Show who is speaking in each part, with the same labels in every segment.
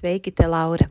Speaker 1: Sveiki, te Laura!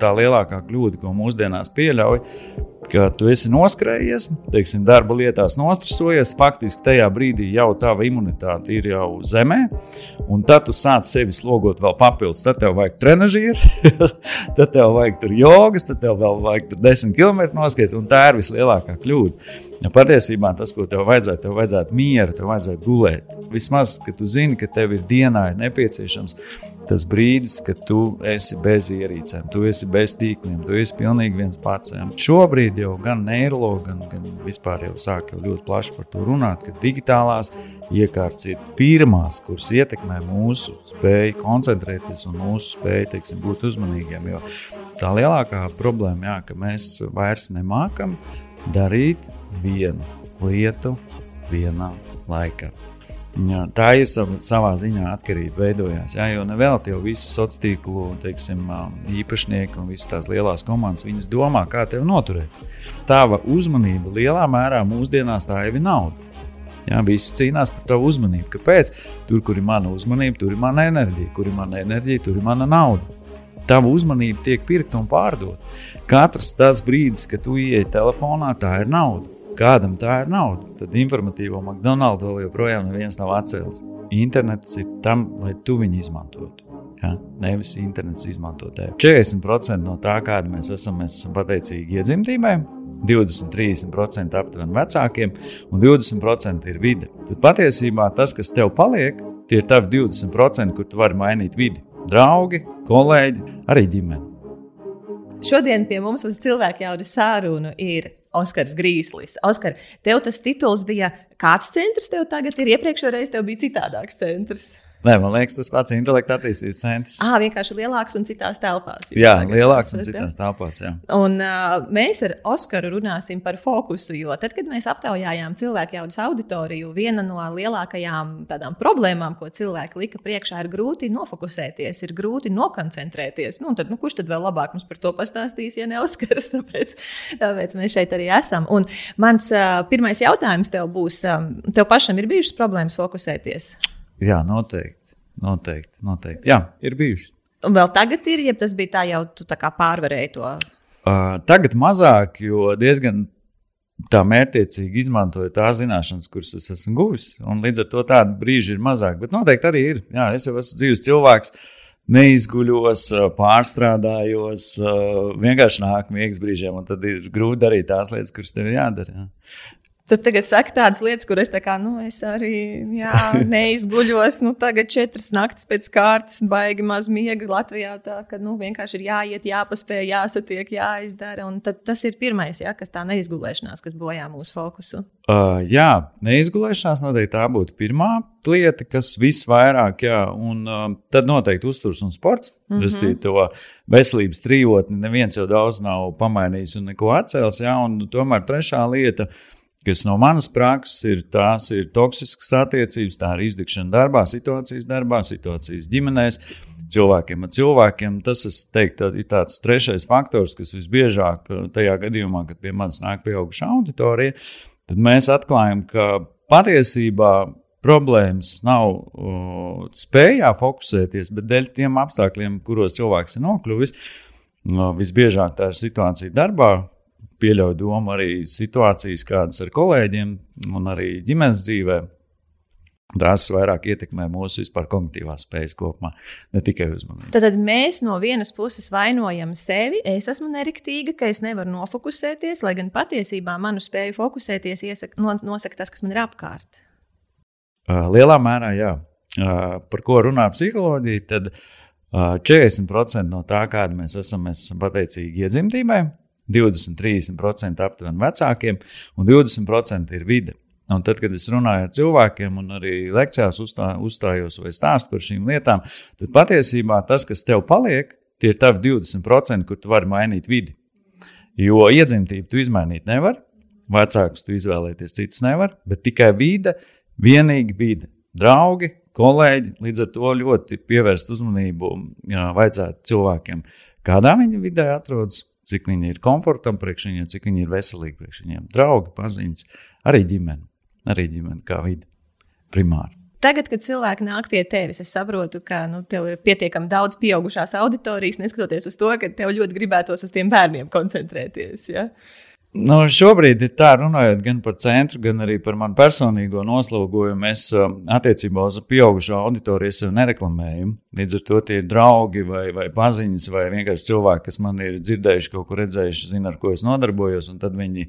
Speaker 2: tā lielākā kļūda, ko mūsdienās pieļauj, ka tu esi noskrējies, teiksim, darba lietās nostresojies, faktiski tajā brīdī jau tava imunitāte ir jau zemē, un tad tu sāc sevi slogot vēl papildus. Tad tev vajag trenižieru, tad tev vajag tur jogas, tad tev vēl vajag tur 10 km noskriet, un tā ir vislielākā kļūda. Ja patiesībā tas, ko tev vajadzētu, tev vajadzētu mieru, tev vajadzētu gulēt. Vismaz, ka tu zini, ka tev ir dienā ir nepieciešams tas brīdis, kad tu esi bez ierīcēm, tu esi bez tīkliem, tu esi pilnīgi viens pats. Šobrīd jau gan neiroloģi, gan, gan vispār jau sāk jau ļoti plaši par to runāt, ka digitālās iekārtas ir pirmās, kuras ietekmē mūsu spēju koncentrēties un mūsu spēju teiksim, būt uzmanīgiem. Jo tā lielākā problēma ir, ka mēs vairs nemākam darīt vienu lietu vienā laikā. Jā, tā ir sav, savā ziņā atkarība veidojās. Jā, jo nevēl jau visu sociālo tīklu teiksim, īpašnieki un visas tās lielās komandas domā, kā tevi noturēt. Tava uzmanība lielā mērā mūsdienās tā jau ir nauda. Jā, visi cīnās par tavu uzmanību. Kāpēc? Tur, kur ir mana uzmanība, tur ir mana enerģija, kur ir mana enerģija, tur ir mana nauda. Tava uzmanība tiek pirkta un pārdota. Katrs tas brīdis, kad tu ienāc telefonā, tā ir nauda kādam tā ir nauda, tad informatīvo McDonald's vēl joprojām neviens nav atcēlis. Internets ir tam, lai tu viņu izmantotu. Ja? Nevis internets izmanto tevi. 40% no tā, kāda mēs esam, mēs esam pateicīgi iedzimtībai, 20-30% aptuveni vecākiem, un 20% ir vide. Tad patiesībā tas, kas tev paliek, tie ir tavi 20%, kur tu vari mainīt vidi. Draugi, kolēģi, arī ģimene.
Speaker 1: Šodien pie mums uz cilvēku jaudu sārunu ir Oskars Grīslis. Oskar, tev tas tituls bija kāds centrs, tev tagad ir iepriekšējais, tev bija citādāks centrs.
Speaker 2: Nē, man liekas, tas pats intelekta attīstības centrs.
Speaker 1: Ah, vienkārši lielāks un citās telpās.
Speaker 2: Jā, lielāks un citās telpās. Jā.
Speaker 1: Un uh, mēs ar Oskaru runāsim par fokusu, jo tad, kad mēs aptaujājām cilvēku jaudas auditoriju, viena no lielākajām tādām problēmām, ko cilvēki lika priekšā, ir grūti nofokusēties, ir grūti nokoncentrēties. Nu, tad, nu, kurš tad vēl labāk mums par to pastāstīs, ja ne Oskars? Tāpēc, tāpēc mēs šeit arī esam. Un mans uh, pirmais jautājums tev būs, um, tev pašam ir bijušas problēmas fokusēties?
Speaker 2: Jā, noteikti. Noteikti, noteikti. Jā, ir bijuši.
Speaker 1: Un vēl tagad ir, ja tas bija tā, jau tu tā kā pārvarēji to?
Speaker 2: Uh, tagad mazāk, jo diezgan tā mērķiecīgi izmantoju tās zināšanas, kuras es esmu guvis. Līdz ar to tādu brīžu ir mazāk. Bet noteikti arī ir. Jā, es jau esmu dzīves cilvēks, neizguļos, pārstrādājos, vienkārši nāk miegs brīžiem, un tad ir grūti darīt tās lietas, kuras tev ir jādara. Jā.
Speaker 1: Tu tagad saki tādas lietas, kuras es, kā, nu, es arī jā, neizguļos. Nu, tagad četras naktas pēc kārtas, baigi maz miega Latvijā. Tā, ka nu, vienkārši ir jāiet, jāpaspēj, jāsatiek, jāizdara. Un tas ir pirmais, jā, kas tā neizgulēšanās, kas bojā mūsu fokusu.
Speaker 2: Uh, jā, neizgulēšanās noteikti tā būtu pirmā lieta, kas visvairāk, jā, un uh, tad noteikti uzturs un sports. Mm -hmm. Rastīt to veselības trijotni, neviens jau daudz nav pamainījis un neko atcēlis. Jā, un tomēr trešā lieta ir kas no manas prakses ir, tās ir toksiskas attiecības, tā ir izdegšana darbā, situācijas darbā, situācijas ģimenēs, cilvēkiem ar cilvēkiem. Tas, teiktu, ir tāds trešais faktors, kas visbiežāk tajā gadījumā, kad pie manis nāk pieauguša auditorija, tad mēs atklājam, ka patiesībā problēmas nav uh, spējā fokusēties, bet dēļ tiem apstākļiem, kuros cilvēks ir nokļuvis. Uh, visbiežāk tā ir situācija darbā. Pieļauju domu arī situācijas, kādas ar kolēģiem un arī ģimenes dzīvē. Tas vairāk ietekmē mūsu vispār kognitīvās spējas kopumā, ne tikai uzmanību.
Speaker 1: Tad mēs no vienas puses vainojam sevi. Es esmu nerektīga, ka es nevaru nofokusēties, lai gan patiesībā manu spēju fokusēties iesaka, nosaka tas, kas man ir apkārt.
Speaker 2: Lielā mērā, jā. Par ko runā psiholoģija, tad 40% no tā, kāda mēs esam, mēs esam pateicīgi iedzimtībai, 20-30% aptuveni vecākiem, un 20% ir vide. Un tad, kad es runāju ar cilvēkiem, un arī lekcijās uzstā, uzstājos vai stāstu par šīm lietām, tad patiesībā tas, kas tev paliek, tie ir tavi 20%, kur tu vari mainīt vidi. Jo iedzimtību tu izmainīt nevari, vecākus tu izvēlēties citus nevar, bet tikai vide vienīgi vide. Draugi, kolēģi, līdz ar to ļoti pievērst uzmanību jā, vajadzētu cilvēkiem, kādā viņi vidē atrodas, cik viņi ir komfortam priekš viņiem, cik viņi ir veselīgi priekš viņiem. Draugi, paziņas, arī ģimene, arī ģimene kā vide primāri.
Speaker 1: Tagad, kad cilvēki nāk pie tevis, es saprotu, ka nu, tev ir pietiekami daudz pieaugušās auditorijas, neskatoties uz to, ka tev ļoti gribētos uz tiem bērniem koncentrēties. Ja? Uh,
Speaker 2: Nu, šobrīd ir tā, runājot gan par centru, gan arī par manu personīgo noslogojumu. Es um, attiecībā uz pieaugušo auditoriju sev nereklamēju. Līdz ar to tie ir draugi vai, vai paziņas, vai vienkārši cilvēki, kas man ir dzirdējuši, kaut ko redzējuši, zina, ar ko es nodarbojos. Tad viņi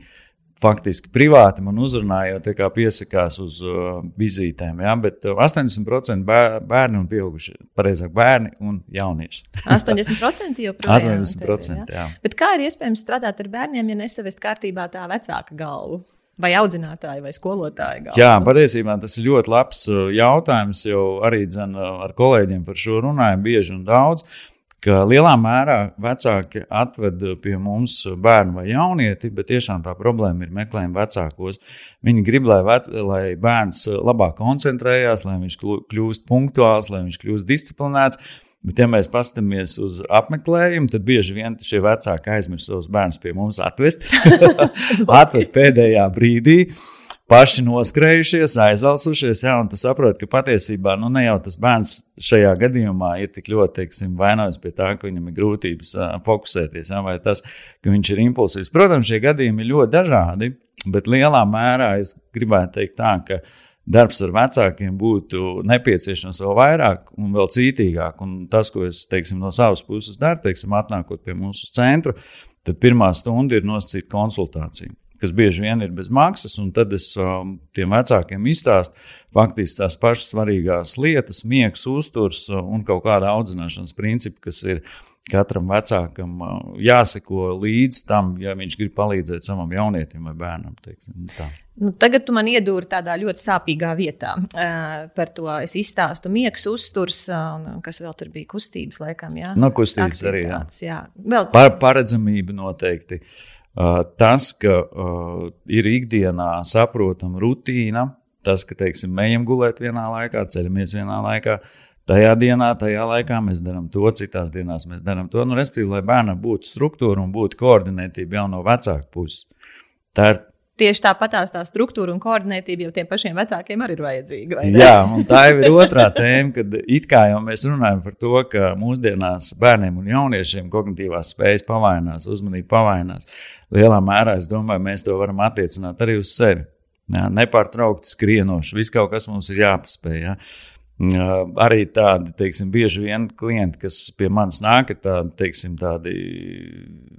Speaker 2: faktiski privāti man uzrunāja, jau piesakās uz uh, vizītēm. Ja? Bet uh, 80% bērni un pieaugušie, pareizāk, bērni un jaunieši.
Speaker 1: 80% joprojām
Speaker 2: 80%. Tevi, ja? jā.
Speaker 1: Bet kā ir iespējams strādāt ar bērniem, ja nesavest kārtībā tā vecāka galva? Vai audzinātāji vai skolotāji? Galva?
Speaker 2: Jā, patiesībā tas ir ļoti labs uh, jautājums. Jau arī dzen, uh, ar kolēģiem par šo runājam bieži un daudz. Uh, ka lielā mērā vecāki atved pie mums bērnu vai jaunieti, bet tiešām tā problēma ir meklējuma vecākos. Viņi grib, lai, vec, lai bērns labāk koncentrējās, lai viņš kļūst punktuāls, lai viņš kļūst disciplinēts. Bet, ja mēs paskatāmies uz apmeklējumu, tad bieži vien šie vecāki aizmirst savus bērnus pie mums atvest. atved pēdējā brīdī. Uh, paši noskrējušies, aizalsušies. Jā, un tu saproti, ka patiesībā nu, ne jau tas bērns šajā gadījumā ir tik ļoti teiksim, vainojams pie tā, ka viņam ir grūtības uh, fokusēties, jā, vai tas, ka viņš ir impulsīvs. Protams, šie gadījumi ir ļoti dažādi, bet lielā mērā es gribētu teikt tā, ka darbs ar vecākiem būtu nepieciešams vēl vairāk un vēl cītīgāk. Un tas, ko es teiksim, no savas puses daru, teiksim, atnākot pie mūsu centra, tad pirmā stunda ir nosacīta konsultācija kas bieži vien ir bez maksas, un tad es um, tiem vecākiem izstāstu faktiski tās pašas svarīgās lietas, miegs, uzturs uh, un kaut kāda audzināšanas principi, kas ir katram vecākam uh, jāseko līdz tam, ja viņš grib palīdzēt savam jaunietim vai bērnam. Teiksim, tā.
Speaker 1: nu, tagad tu man iedūri tādā ļoti sāpīgā vietā. Uh, par to es izstāstu miegs, uzturs, uh, un kas vēl tur bija kustības, laikam. Jā,
Speaker 2: no kustības arī. Jā.
Speaker 1: Jā. Vēl...
Speaker 2: Par, paredzamība noteikti. Uh, Tas, ka ir ikdienā saprotama rutīna, tas, ka teiksim, ejam gulēt vienā laikā, ceļamies vienā laikā, tajā dienā, tajā laikā mēs darām to, citās dienās mēs darām to. Nu, respektīvi, lai bērnam būtu struktūra un būtu koordinētība jau no vecāka puses. Tā ir
Speaker 1: tieši tāpatās tā struktūra un koordinētība jau tiem pašiem vecākiem arī ir vajadzīga.
Speaker 2: Jā, un tā ir otrā tēma, kad it kā jau mēs runājam par to, ka mūsdienās bērniem un jauniešiem kognitīvās spējas pavainās, uzmanība pavainās. Lielā mērā es domāju, mēs to varam attiecināt arī uz sevi. Jā, nepārtraukti skrienoši, viss kaut kas mums ir jāpaspēj. Jā. Arī tādi, teiksim, bieži vien klienti, kas pie manis nāk, ir tādi, teiksim, tādi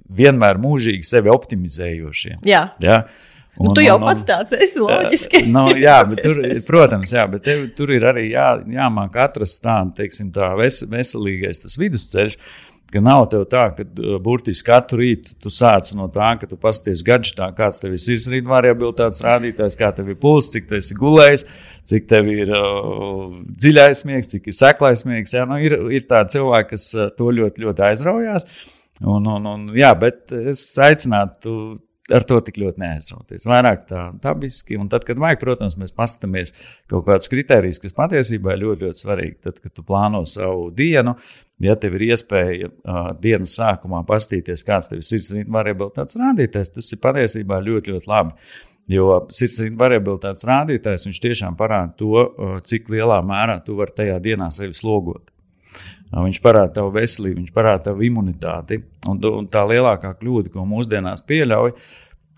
Speaker 2: vienmēr mūžīgi sevi optimizējošie.
Speaker 1: Jā. Jā. Un, nu, tu jau un, pats tāds esi loģiski.
Speaker 2: nu, jā, bet tur, protams, jā, bet tev, tur ir arī jā, jāmāk atrast tādu, teiksim, tā ves, veselīgais tas vidusceļš. Ka nav tev tā, ka uh, burtiski katru rītu tu sāc no tā, ka tu pasties gadžetā, kāds tev ir sirdsrīta variabilitātes rādītājs, kā tev ir pulss, cik tu esi gulējis, cik tev ir uh, dziļais miegs, cik ir seklais miegs. Jā, nu, ir, ir tādi cilvēki, kas to ļoti, ļoti aizraujās. Un, un, un, jā, bet es aicinātu ar to tik ļoti neaizrauties. Vairāk tā dabiski, un tad, kad vajag, protams, mēs paskatāmies kaut kādus kritērijus, kas patiesībā ir ļoti, ļoti svarīgi. Tad, kad tu plāno savu dienu, ja tev ir iespēja uh, dienas sākumā paskatīties, kāds tev ir sirdsrītma variabilitātes rādītājs, tas ir patiesībā ļoti, ļoti labi. Jo sirdsrītma variabilitātes rādītājs tiešām parāda to, uh, cik lielā mērā tu vari tajā dienā sevi slogot. Viņš parāda tavu veselību, viņš parāda tavu imunitāti. Un, un tā lielākā kļūda, ko mūsdienās pieļauj,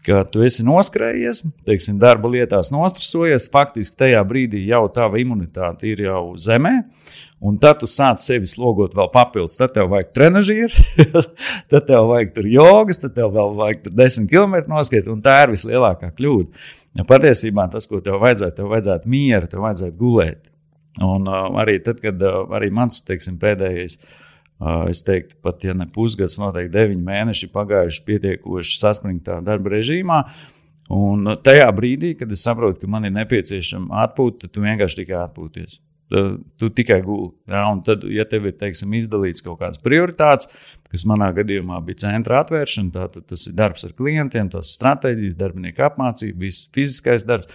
Speaker 2: ka tu esi noskrējies, teiksim, darba lietās nostresojies, faktiski tajā brīdī jau tava imunitāte ir jau zemē. Un tad tu sāc sevi slogot vēl papildus. Tad tev vajag trenižeri, tad tev vajag tur jogas, tad tev vēl vajag tur desmit km noskriet. Un tā ir vislielākā kļūda. Ja patiesībā tas, ko tev vajadzētu, tev vajadzētu mieru, tev vajadzētu gulēt. Un uh, arī tad, kad uh, arī mans teiksim, pēdējais, uh, es teiktu, pat ja ne pusgads, noteikti deviņi mēneši pagājuši pietiekoši saspringtā darba režīmā. Un tajā brīdī, kad es saprotu, ka man ir nepieciešama atpūta, tu vienkārši tikai atpūties. Tu, tu tikai guli. Ja? Un tad, ja tev ir teiksim, izdalīts kaut kādas prioritātes, kas manā gadījumā bija centra atvēršana, tad tas ir darbs ar klientiem, tas ir stratēģijas, darbinieku apmācība, viss fiziskais darbs,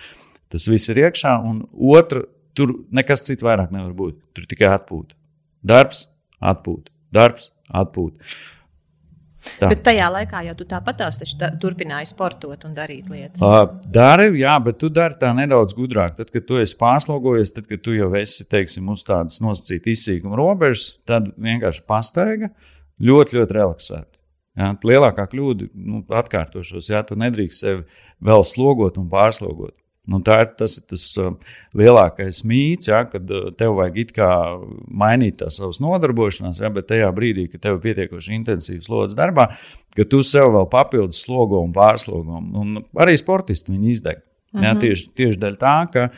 Speaker 2: tas viss ir iekšā. Un otra Tur nekas cits vairāk nevar būt. Tur tikai atpūta. Darbs, atpūta. Darbs, atpūta.
Speaker 1: Tā. Bet tajā laikā jau tu tāpat tā, turpināji sportot un darīt lietas.
Speaker 2: Uh, dari, jā, bet tu dari tā nedaudz gudrāk. Tad, kad tu esi pārslogojies, tad, kad tu jau esi teiksim, uz tādas nosacītas izsīkuma robežas, tad vienkārši pastaiga ļoti, ļoti relaksēti. Ja, lielākā kļūda, nu, atkārtošos, ja tu nedrīkst sevi vēl slogot un pārslogot. Nu, tā ir tas, tas uh, lielākais mīts, ja, kad uh, tev vajag it kā mainīt tās savas nodarbošanās, ja, bet tajā brīdī, kad tev ir pietiekoši intensīvs slodzes darbā, ka tu sev vēl papildus slogo un pārslogo. Un arī sportisti viņi izdeg. Mhm. Ja, tieši, tieši dēļ tā, ka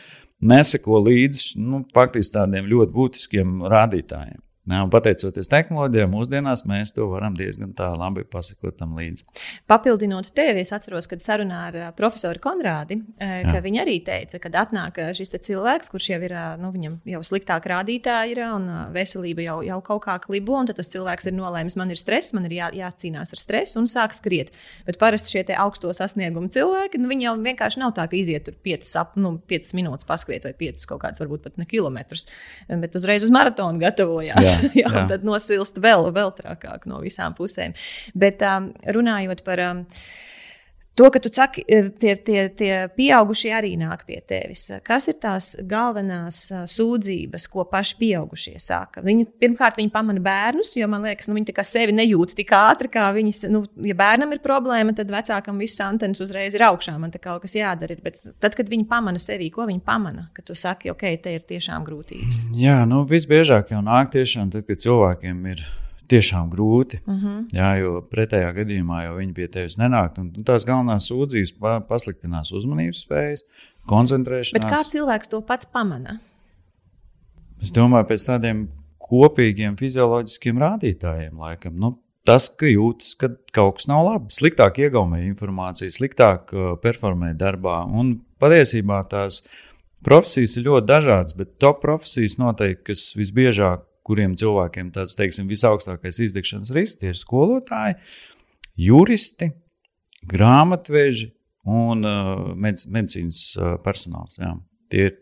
Speaker 2: neseko līdzi nu, faktiski tādiem ļoti būtiskiem rādītājiem. Ne, pateicoties tehnoloģijām, mūsdienās mēs to varam diezgan tā labi pasakot līdzi.
Speaker 1: Papildinot tevi, es atceros, kad sarunā ar profesoru Konrādi, ka Jā. viņi arī teica, kad atnāk šis cilvēks, kurš jau ir, nu, viņam jau sliktāk rādītāji ir un veselība jau, jau kaut kā klibo, un tad tas cilvēks ir nolēmis, man ir stress, man ir jā, jācīnās ar stresu un sāk skriet. Bet parasti šie augsto sasniegumu cilvēki, nu, viņi jau vienkārši nav tā, ka iziet tur 5, nu, 5 minūtes paskriet vai 5 kaut kāds, varbūt pat ne kilometrus, bet uzreiz uz maratonu gatavojās. Jā, jā, jā. tad nosvilst vēl, vēl trakāk no visām pusēm. Bet um, runājot par. Um, To, ka tu saki, e, tie, tie, tie pieaugušie arī nāk pie tevis. Kas ir tās galvenās sūdzības, ko paši pieaugušie saka? Viņi, pirmkārt, viņi pamana bērnus, jo man liekas, nu, viņi sevi nejūt tik ātri, kā viņi. Nu, ja bērnam ir problēma, tad vecākam viss antenas uzreiz ir augšā. Man te kaut kas jādara. Bet tad, kad viņi pamana sevi, ko viņi pamana, ka tu saki, ok, te ir tiešām grūtības.
Speaker 2: Jā, nu visbiežāk jau nāk tiešām tad, kad cilvēkiem ir tiešām grūti. Uh mhm. -huh. Jā, jo pretējā gadījumā jau viņi pie tevis nenāk. Un tās galvenās sūdzības pasliktinās uzmanības spējas, koncentrēšanās.
Speaker 1: Bet kā cilvēks to pats pamana?
Speaker 2: Es domāju, pēc tādiem kopīgiem fizioloģiskiem rādītājiem, laikam. Nu, tas, ka jūtas, ka kaut kas nav labi, sliktāk iegaumē informāciju, sliktāk uh, performē darbā. Un patiesībā tās profesijas ir ļoti dažādas, bet top profesijas noteikti, kas visbiežāk kuriem cilvēkiem tāds teiksim, visaugstākais izdegšanas risks, tie ir skolotāji, juristi, grāmatveži un uh, medic medicīnas uh, personāls. Jā. Tie ir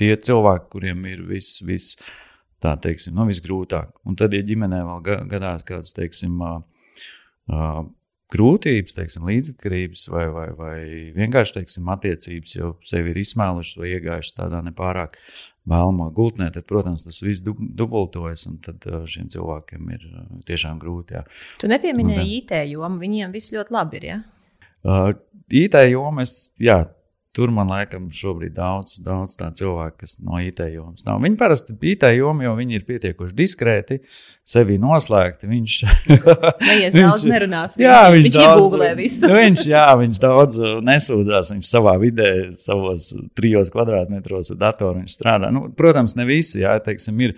Speaker 2: tie cilvēki, kuriem ir viss, vis, tā teiksim, nu, visgrūtāk. Un tad, ja ģimenē vēl gadās kādas, teiksim, uh, uh, grūtības, teiksim, līdzatkarības vai, vai, vai vienkārši teiksim, attiecības jau sevi ir izsmēlušas vai iegājušas tādā nepārāk vēlamā gultnē, tad, protams, tas viss dub dubultojas, un tad uh, šiem cilvēkiem ir uh, tiešām grūti. Jā.
Speaker 1: Tu nepieminēji IT jomu, viņiem viss ļoti labi ir. Ja?
Speaker 2: Uh, IT joma, es, jā, Tur man liekas, šobrīd daudz, daudz tādu cilvēku, kas no IT jomas nav. Viņi parasti IT joma, jo viņi ir pietiekuši diskrēti, sevi noslēgti. Viņš
Speaker 1: Neies daudz nerunās.
Speaker 2: Jā, viņš,
Speaker 1: viņš iegūlē visu.
Speaker 2: viņš, jā, viņš daudz nesūdzās. Viņš savā vidē, savos trijos kvadrātmetros ar datoru strādā. Nu, protams, ne visi, jā, teiksim, ir,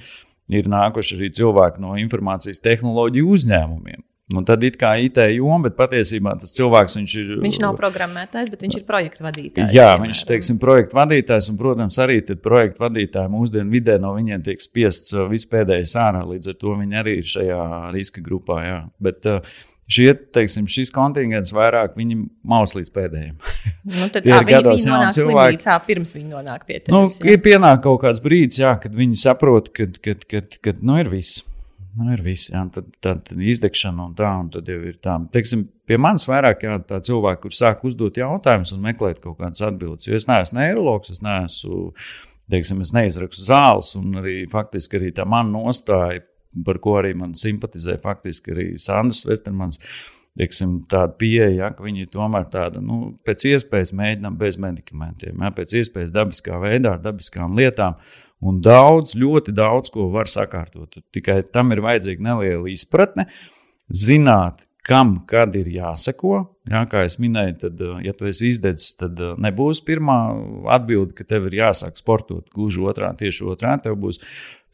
Speaker 2: ir nākuši arī cilvēki no informācijas tehnoloģiju uzņēmumiem. Un tad ir kā IT joma, bet patiesībā tas cilvēks viņš ir.
Speaker 1: Viņš nav programmētājs, bet viņš ir projektu vadītājs.
Speaker 2: Jā, piemēram. viņš ir projektu vadītājs, un, protams, arī projektu vadītāji mūsdienu vidē no viņiem tiek spiests uh, vispēdējais ārā. Līdz ar to viņi arī ir šajā riska grupā. Jā. Bet uh, Šie, teiksim, šis kontingents vairāk viņi maus līdz pēdējiem.
Speaker 1: Nu, tad, jā, viņi, viņi nonāk cilvēki, slimnīcā pirms viņi nonāk pie tevis.
Speaker 2: Nu, ir pienāk kaut kāds brīdis, jā, kad viņi saprot, ka, ka, ka, ka nu, ir viss. Nu, ir viss, jā, tad, tad, tad izdegšana un tā, un tad jau ir tā. Teiksim, pie manis vairāk jā, tā cilvēki, kur sāk uzdot jautājumus un meklēt kaut kādas atbildes. Jo es neesmu neiroloģis, es neesmu, teiksim, es neizrakstu zāles, un arī faktiski arī tā mana nostāja par ko arī man simpatizē faktiski arī Sandrs Vestermans. Teiksim, tāda pieeja, ja, ka viņi tomēr tāda, nu, pēc iespējas mēģinām bez medikamentiem, ja, pēc iespējas dabiskā veidā, ar dabiskām lietām. Un daudz, ļoti daudz ko var sakārtot. Tikai tam ir vajadzīga neliela izpratne, zināt, kam, kad ir jāseko. Ja, kā jau minēju, tad, ja tu esi izdedzis, tad nebūs pirmā atbilde, ka tev ir jāsāk sportot. Gluži otrādi, tieši otrādi. Tev būs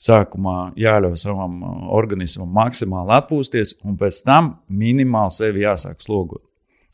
Speaker 2: sākumā jāļauj savam uh, organismam maksimāli atpūsties, un pēc tam minimāli sevi jāsāk slogot.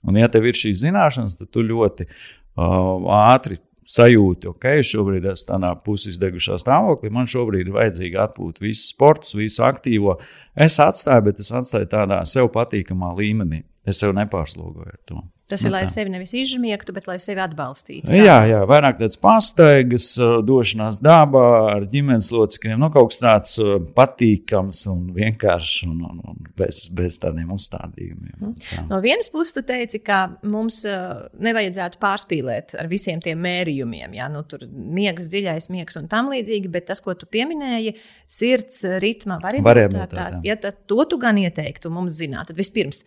Speaker 2: Un, ja tev ir šīs zināšanas, tad tu ļoti uh, ātri sajūti, ok, šobrīd esmu tādā pusizdegušā stāvoklī, man šobrīd ir vajadzīga atpūta, visu sportu, visu aktīvo. Es atstāju, bet es atstāju tādā sev patīkamā līmenī. Es sev nepārslogoju ar to.
Speaker 1: Tas ir, nu, lai tā. sevi nevis izžmiegtu, bet lai sevi atbalstītu.
Speaker 2: Tā. Jā, jā, vairāk tāds pastaigas, došanās dabā ar ģimenes locekļiem, nu, kaut kas tāds patīkams un vienkāršs un, un, un bez, bez tādiem uzstādījumiem.
Speaker 1: Mhm. Tā. No vienas puses, tu teici, ka mums nevajadzētu pārspīlēt ar visiem tiem mērījumiem, ja nu, tur miegs, dziļais miegs un tam līdzīgi, bet tas, ko tu pieminēji, sirds ritma variabilitāte, ja to tu gan ieteiktu mums zināt, tad vispirms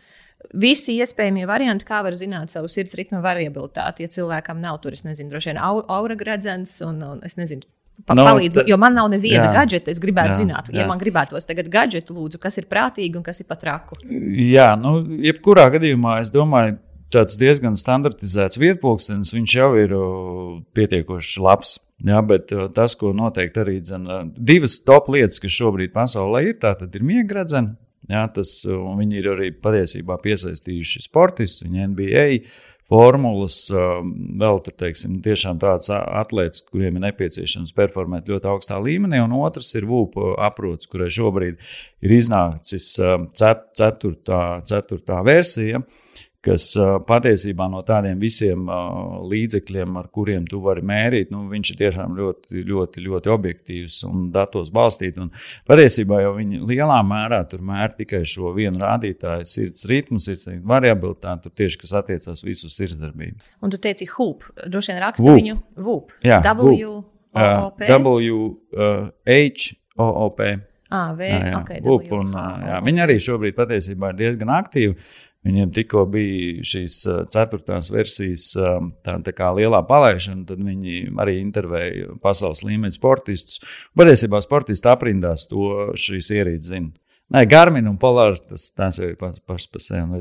Speaker 1: visi iespējamie varianti, kā var zināt savu sirds ritma variabilitāti. Ja cilvēkam nav tur, es nezinu, droši vien aura gradzens un, un es nezinu. Pa, no, palīdz, jo man nav neviena gadgeta. Es gribētu jā, zināt, ja jā. man gribētos tagad gadgetu, lūdzu, kas ir prātīgi un kas ir pat raku.
Speaker 2: Jā, nu, jebkurā gadījumā es domāju, tāds diezgan standartizēts vietpunkts, viņš jau ir pietiekoši labs. Jā, bet tas, ko noteikti arī dzen, divas top lietas, kas šobrīd pasaulē ir, tā ir miega gradzena Ja, tas, viņi ir arī patiesībā piesaistījuši sportistus, viņa NBA formulas, vēl tur teiksim, tiešām tāds atlēts, kuriem ir nepieciešams performēt ļoti augstā līmenī, un otrs ir VUP aprots, kurai šobrīd ir iznācis ceturtā, ceturtā versija kas patiesībā no tādiem visiem līdzekļiem, ar kuriem tu vari mērīt, nu, viņš ir tiešām ļoti, ļoti, ļoti objektīvs un datos balstīts. Patiesībā jau viņi lielā mērā tur mēr tikai šo vienu rādītāju, sirds ritmu, sirds variabilitāti, tur tieši kas attiecās visu sirdsdarbību.
Speaker 1: Un tu teici, HUP, droši vien raksta Vup. viņu VUP. Jā, W.
Speaker 2: Uh, w, uh, H, O, O, P.
Speaker 1: Ah, v, jā, jā. Okay,
Speaker 2: Vup, un, jā, viņi arī šobrīd patiesībā ir diezgan aktīvi. Viņiem tikko bija šīs ceturtās versijas tā, tā kā lielā palaišana, tad viņi arī intervēja pasaules līmeņa sportistus. Patiesībā sportisti aprindās to šīs ierīces zina. Nē, Garmin un Polar tas, tas ir pašs paš par sevi. Nu,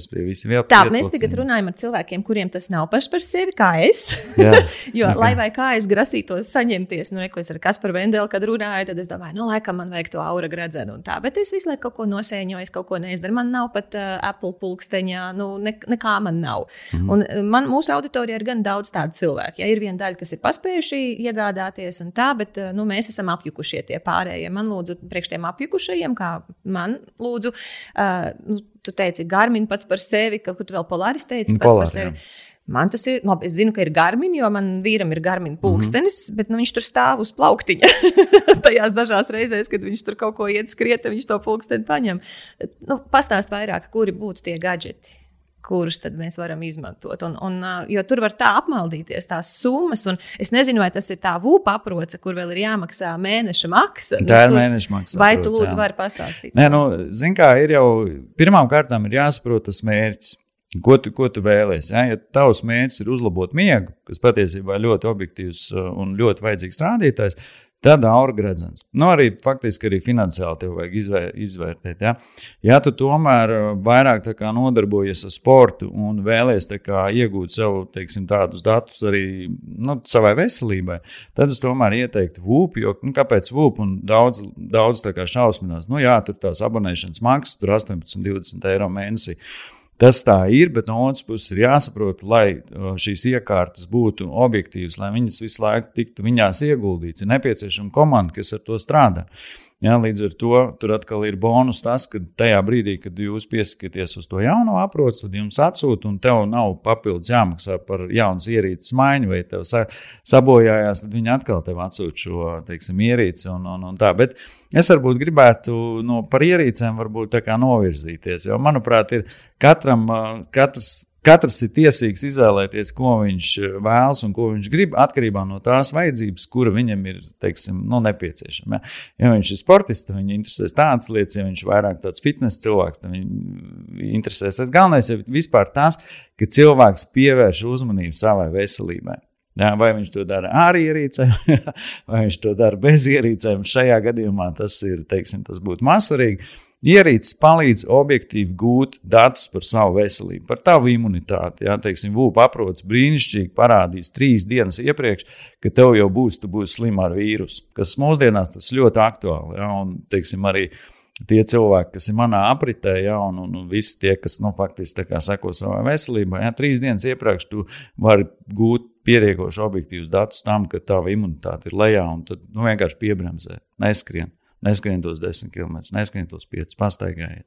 Speaker 1: vēl tā, mēs tagad runājam ar cilvēkiem, kuriem tas nav pašs par sevi, kā es. jo, okay. lai vai kā es grasītos saņemties, nu, neko es ar Kasparu Vendelu, kad runāju, tad es domāju, nu, laikam man vajag to aura gradzenu un tā. Bet es visu laiku kaut ko nosēņoju, es kaut ko neizdaru. Man nav pat uh, Apple pulksteņā, nu, ne, nekā man nav. Mm -hmm. Un man, mūsu auditorijā ir gan daudz tādu cilvēku. Ja ir viena daļa, kas ir paspējuši iegādāties un tā, bet nu, mēs esam apjukušie tie pārējie. Man lūdzu, priekš tiem apjukušajiem, kā man lūdzu. Uh, nu, tu teici, Garmin pats par sevi, kaut ko tu vēl Polaris teici pats Polar, par sevi. Jā. Man tas ir labi. Es zinu, ka ir garmin, jo man vīram ir garmin pulkstenis, mm -hmm. bet nu, viņš tur stāv uz plauktiņa. Tajās dažās reizēs, kad viņš tur kaut ko iet skriet, viņš to pulksteni paņem. Nu, pastāst vairāk, kuri būtu tie gadgeti kurus tad mēs varam izmantot. Un, un, jo tur var tā apmaldīties tās summas, un es nezinu, vai tas ir tā vūpa aproce, kur vēl ir jāmaksā mēneša maksa.
Speaker 2: Tā nu, ir mēneša maksa.
Speaker 1: Vai tu lūdzu vari pastāstīt?
Speaker 2: Nē, nu, zin kā, ir jau pirmām kārtām ir jāsaprot tas mērķis. Ko tu, ko tu vēlēsies? Ja? ja tavs mērķis ir uzlabot miegu, kas patiesībā ir ļoti objektīvs un ļoti vajadzīgs rādītājs, Tad aura gredzens. Nu, arī faktiski arī finansiāli tev vajag izvēr, izvērtēt. Ja? ja tu tomēr uh, vairāk nodarbojies ar sportu un vēlies iegūt sev teiksim, tādus datus arī nu, savai veselībai, tad es tomēr ieteiktu VUP. Jo, nu, kāpēc VUP? Un daudz, daudz šausminās. Nu, jā, tur tās abonēšanas maksas, tur 18, 20 eiro mēnesī. Tas tā ir, bet no otras puses ir jāsaprot, lai šīs iekārtas būtu objektīvas, lai viņas visu laiku tiktu viņās ieguldīts. Ir nepieciešama komanda, kas ar to strādā. Ja, līdz ar to tur atkal ir bonus tas, ka tajā brīdī, kad jūs piesakāties uz to jauno aproci, tad jums atsūta un tev nav papildus jāmaksā par jaunas ierīces maiņu, vai tev sa sabojājās, tad viņi atkal tev atsūta šo teiksim, ierīci. Un, un, un tā. Bet es varbūt gribētu no, par ierīcēm novirzīties, jo manuprāt, ir katram, katrs Katrs ir tiesīgs izvēlēties, ko viņš eh, vēlas un ko viņš grib, atkarībā no tās vajadzības, kura viņam ir teiksim, nu, nepieciešama. Ja? ja viņš ir sportists, tad viņu interesēs tādas lietas, ja viņš ir vairāk tāds fitnes cilvēks, tad viņu interesēs tas galvenais ir vispār tas, ka cilvēks pievērš uzmanību savai veselībai. Ja, vai viņš to dara ar ierīcēm, vai viņš to dara bez ierīcēm. Šajā gadījumā tas ir, teiksim, tas būtu mazsvarīgi. Ierīces palīdz objektīvi gūt datus par savu veselību, par tavu imunitāti. Jā, teiksim, VUP aprots brīnišķīgi parādīs trīs dienas iepriekš, ka tev jau būs, būs slima ar vīrusu, kas mūsdienās tas ļoti aktuāli. Jā, un, teiksim, arī tie cilvēki, kas ir manā apritē, ja, un, un, un visi tie, kas nu, faktiski seko savai veselībai, ja, trīs dienas iepriekš tu vari gūt pietiekoši objektīvus datus tam, ka tava imunitāte ir lejā, un tad nu, vienkārši piebremzē, neskrien neskrien tos 10 km, neskrien tos 5, pastaigājiet.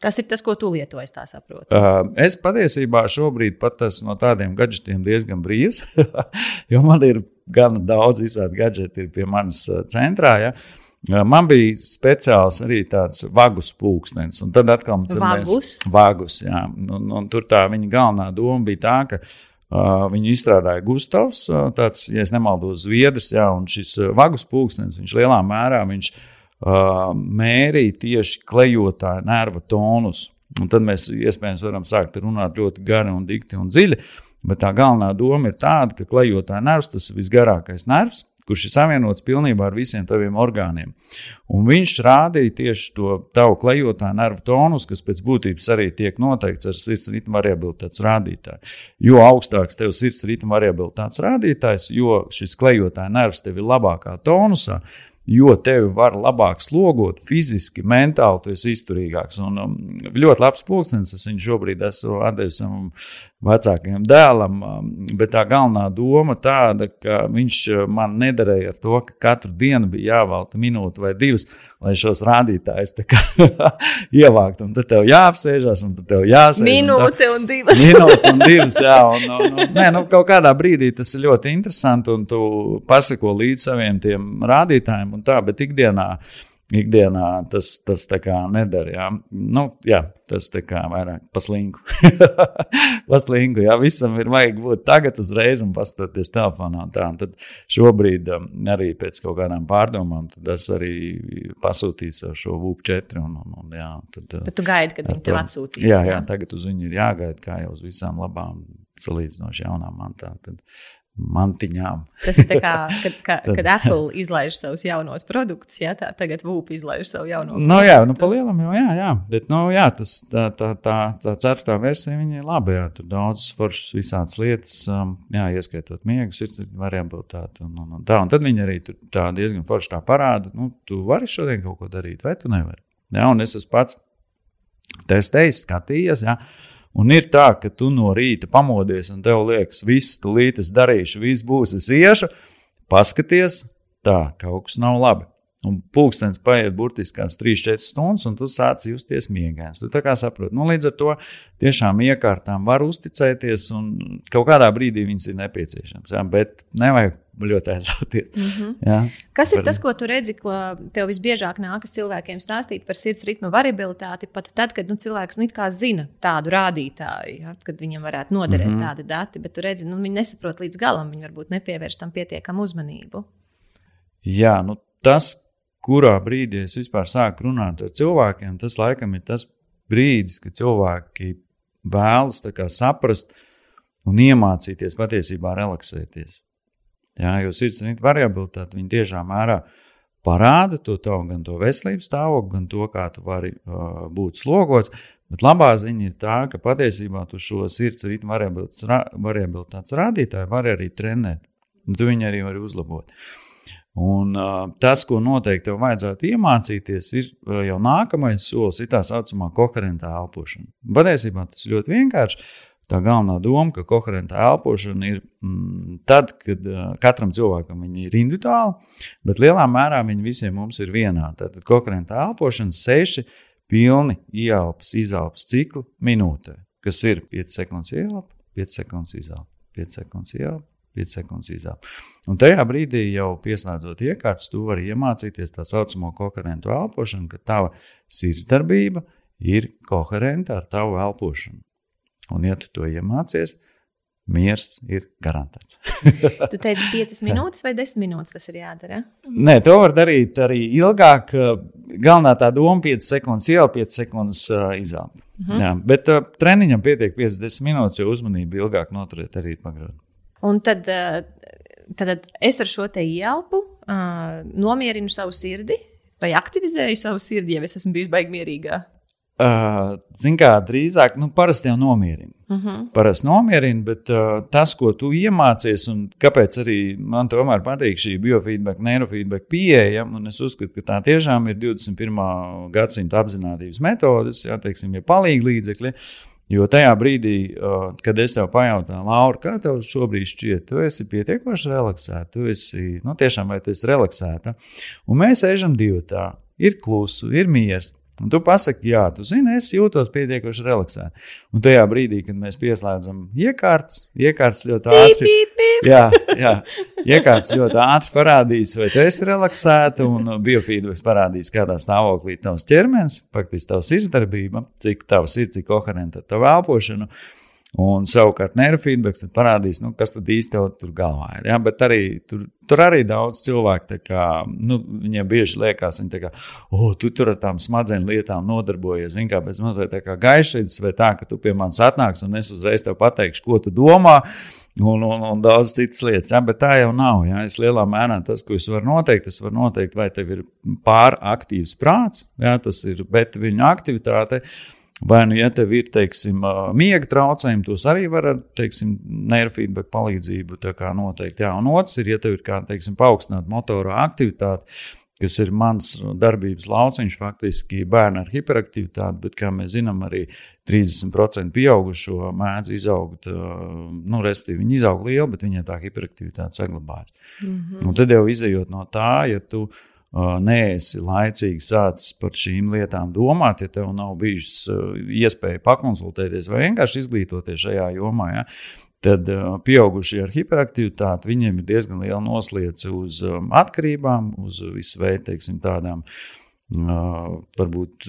Speaker 1: Tas ir tas, ko tu lietoji, tā saprotu.
Speaker 2: Uh, es patiesībā šobrīd pat esmu no tādiem gadgetiem diezgan brīvs, jo man ir gan daudz visādi gadgeti pie manis centrā. Ja. Man bija speciāls arī tāds vagus pulkstenis, un tad atkal
Speaker 1: tur vagus.
Speaker 2: Mēs, vagus jā, un, un tur tā viņa galvenā doma bija tā, ka Uh, viņu izstrādāja Gustavs, uh, tāds, ja nemaldos, Zviedrs, jā, un šis vagus pulkstenis, viņš lielā mērā viņš, uh, mērīt tieši klejotāju nervu tonus. Un tad mēs iespējams varam sākt runāt ļoti gari un dikti un dziļi. Bet tā galvenā doma ir tāda, ka klejotāja nervs tas ir visgarākais nervs, kurš ir savienots pilnībā ar visiem taviem orgāniem. Un viņš rādīja tieši to tavu klejotāju nervu tonus, kas pēc būtības arī tiek noteikts ar sirds ritmu variabilitātes rādītāju. Jo augstāks tev sirds ritmu variabilitātes rādītājs, jo šis klejotāja nervs tev ir labākā tonusā, jo tevi var labāk slogot fiziski, mentāli, tu esi izturīgāks. Un, um, ļoti labs pulkstenis, es viņu šobrīd esmu devis savam vecākajam dēlam, um, bet tā galvenā doma tāda, ka viņš uh, man nederēja ar to, ka katru dienu bija jāvelta minūte vai divas, lai šos rādītājus ievāktu. Un tad tev jāapsēžas, un tad tev jāsēž.
Speaker 1: Minūte un, un divas.
Speaker 2: Minūte un divas, jā. Un, un, un, nē, nu, kaut kādā brīdī tas ir ļoti interesanti, un tu pasako līdz saviem tiem rādītājiem un tā, bet ikdienā, ikdienā tas, tas tā kā nedara. Jā. Nu, jā, tas tā kā vairāk paslinku. paslinku, jā, visam ir vajag būt tagad uzreiz un paskatīties telefonā. Un tā. un tad šobrīd um, arī pēc kaut kādām pārdomām, tad es arī pasūtīju šo VUP 4. Un, un, un, jā, tad,
Speaker 1: Bet tu gaidi, kad viņi tev atsūtīs.
Speaker 2: Jā, jā, tagad uz viņu ir jāgaida, kā jau uz visām labām salīdzinoši jaunām mantām. Tad mantiņām.
Speaker 1: Tas ir kā, kad, kā, kad Apple izlaiž savus jaunos produktus, ja tā tagad Vūpa izlaiž savu jauno produktu.
Speaker 2: No, jā, nu, palielam jau, jā, jā. Bet, nu, jā, tas, tā, tā, tā, tā ceturtā versija, viņa ir laba, jā, tur daudz foršas visādas lietas, um, jā, ieskaitot miegu, sirds variabilitāti un, un, un tā. Un tad viņi arī tur tā diezgan forši tā parāda, nu, tu vari šodien kaut ko darīt, vai tu nevari. Jā, un es esmu pats testējis, skatījies, jā. Un ir tā, ka tu no rīta pamodies un tev liekas, viss, tūlīt es darīšu, viss būs, es iešu, paskaties, tā kaut kas nav labi. Un pulkstenis paiet burtiski kāds 3-4 stundas, un tu sāc justies miegains. Tu tā kā saproti, nu, līdz ar to tiešām iekārtām var uzticēties, un kaut kādā brīdī viņas ir nepieciešamas. Ja? Bet nevajag ļoti aizrauties. Mm -hmm. ja?
Speaker 1: Kas ir tas, ko tu redzi, ko tev visbiežāk nākas cilvēkiem stāstīt par sirds ritma variabilitāti, pat tad, kad nu, cilvēks nu, zina tādu rādītāju, ja? kad viņam varētu noderēt mm -hmm. tādi dati, bet tu redzi, nu, viņi nesaprot līdz galam, viņi varbūt nepievērš tam pietiekamu uzmanību.
Speaker 2: Jā, nu, tas, kurā brīdī es vispār sāku runāt ar cilvēkiem, tas laikam ir tas brīdis, kad cilvēki vēlas saprast un iemācīties patiesībā relaksēties. Jā, jo sirdsapziņas variabilitāte viņa tiešām mērā parāda to tavu gan to veselības stāvokli, gan to, kā tu vari uh, būt slogots. Bet labā ziņa ir tā, ka patiesībā tu šo sirds ritmu variabilitātes rādītāju vari arī trenēt. Tu viņu arī vari uzlabot. Uh, Un, uh, tas, ko noteikti tev vajadzētu iemācīties, ir uh, jau nākamais solis, ir tā saucamā koherentā elpošana. Patiesībā tas ļoti vienkārši. tā galvenā doma, ka koherenta elpošana ir mm, tad, kad uh, katram cilvēkam ir individuāla, bet lielā mērā viņa visiem mums ir vienāda. Tad koherenta elpošana seši pilni ieelpas, izelpas cikli minūtē, kas ir 5 sekundes ieelpa, 5 sekundes izelpa, 5 sekundes ieelpa. 5 sekundes izelpa. Un tajā brīdī, jau pieslēdzot iekārtas, tu vari iemācīties tā saucamo koherentu elpošanu, ka tava sirdsdarbība ir koherenta ar tavu elpošanu. Un, ja tu to iemācies, miers ir garantēts.
Speaker 1: tu teici, 5 minūtes vai 10 minūtes tas ir jādara?
Speaker 2: Nē, to var darīt arī ilgāk. Galvenā tā doma - 5 sekundes iela, 5 sekundes uh, izelpa. Mhm. Jā, bet uh, treniņam pietiek 50 minūtes, jo uzmanību ilgāk noturēt arī pagrūti.
Speaker 1: Un tad, uh, tad es ar šo te ielpu uh, nomierinu savu sirdi vai aktivizēju savu sirdi, ja es esmu bijis baigta mierīgā.
Speaker 2: Uh, Ziniet, kā drīzāk, nu, parasti jau nomierina. Uh
Speaker 1: mhm. -huh.
Speaker 2: Parasti nomierina, bet uh, tas, ko tu iemācies, un kāpēc arī man tomēr patīk šī biofeedback, neirofeedback pieeja, un es uzskatu, ka tā tiešām ir 21. gadsimta apziņotības metodes, jā, teiksim, ja palīgi līdzekļi. Jo tajā brīdī, uh, kad es tev pajautāju, Laura, kā tev šobrīd šķiet, tu esi pietiekoši relaksēta, tu esi, nu, tiešām vai tu esi relaksēta, un mēs ejam divi tā, ir klusu, ir miers. Un tu pasaki, jā, tu zini, es jūtos pietiekoši relaksēti. Un tajā brīdī, kad mēs pieslēdzam iekārtas, iekārtas ļoti ātri. Jā, jā, iekārtas ļoti ātri parādīs, vai tu esi relaksēta, un biofeedbacks parādīs, kādā stāvoklī tavs ķermenis, faktiski tavs izdarbība, cik tavs ir, cik koherenta ar tavu elpošanu. Un savukārt neirofeedbacks parādīs, nu, kas tad īsti tur galvā ir. Ja? Bet arī, tur, tur arī daudz cilvēku, kā, nu, viņiem bieži liekas, viņi kā, oh, tu tur ar tām smadzeņu lietām nodarbojies. Zini, kā bez mazliet tā kā gaišs, vai tā, ka tu pie manis atnāks un es uzreiz tev pateikšu, ko tu domā. Un, un, un daudz citas lietas, ja? bet tā jau nav. Ja? Es lielā mērā tas, ko es varu noteikt, tas var noteikt, vai tev ir pāraktīvs prāts, ja? tas ir, bet viņa aktivitāte ir Vai nu, ja tev ir teiksim, miega traucējumi, tos arī var ar neirofeedback palīdzību noteikt. Jā, un otrs ir, ja tev ir kā, teiksim, paaugstināta motorā aktivitāte, kas ir mans darbības lauciņš, faktiski bērni ar hiperaktivitāti, bet, kā mēs zinām, arī 30% pieaugušo mēdz izaugt, nu, respektīvi, viņi izaug lieli, bet viņiem tā hiperaktivitāte saglabājas. Mm -hmm. Un tad jau izējot no tā, ja tu neesi laicīgi sācis par šīm lietām domāt, ja tev nav bijusi iespēja pakonsultēties vai vienkārši izglītoties šajā jomā, ja, tad pieaugušie ar hiperaktivitāti viņiem ir diezgan liela noslēdze uz atkarībām, uz visu veidu teiksim, tādām. Uh, varbūt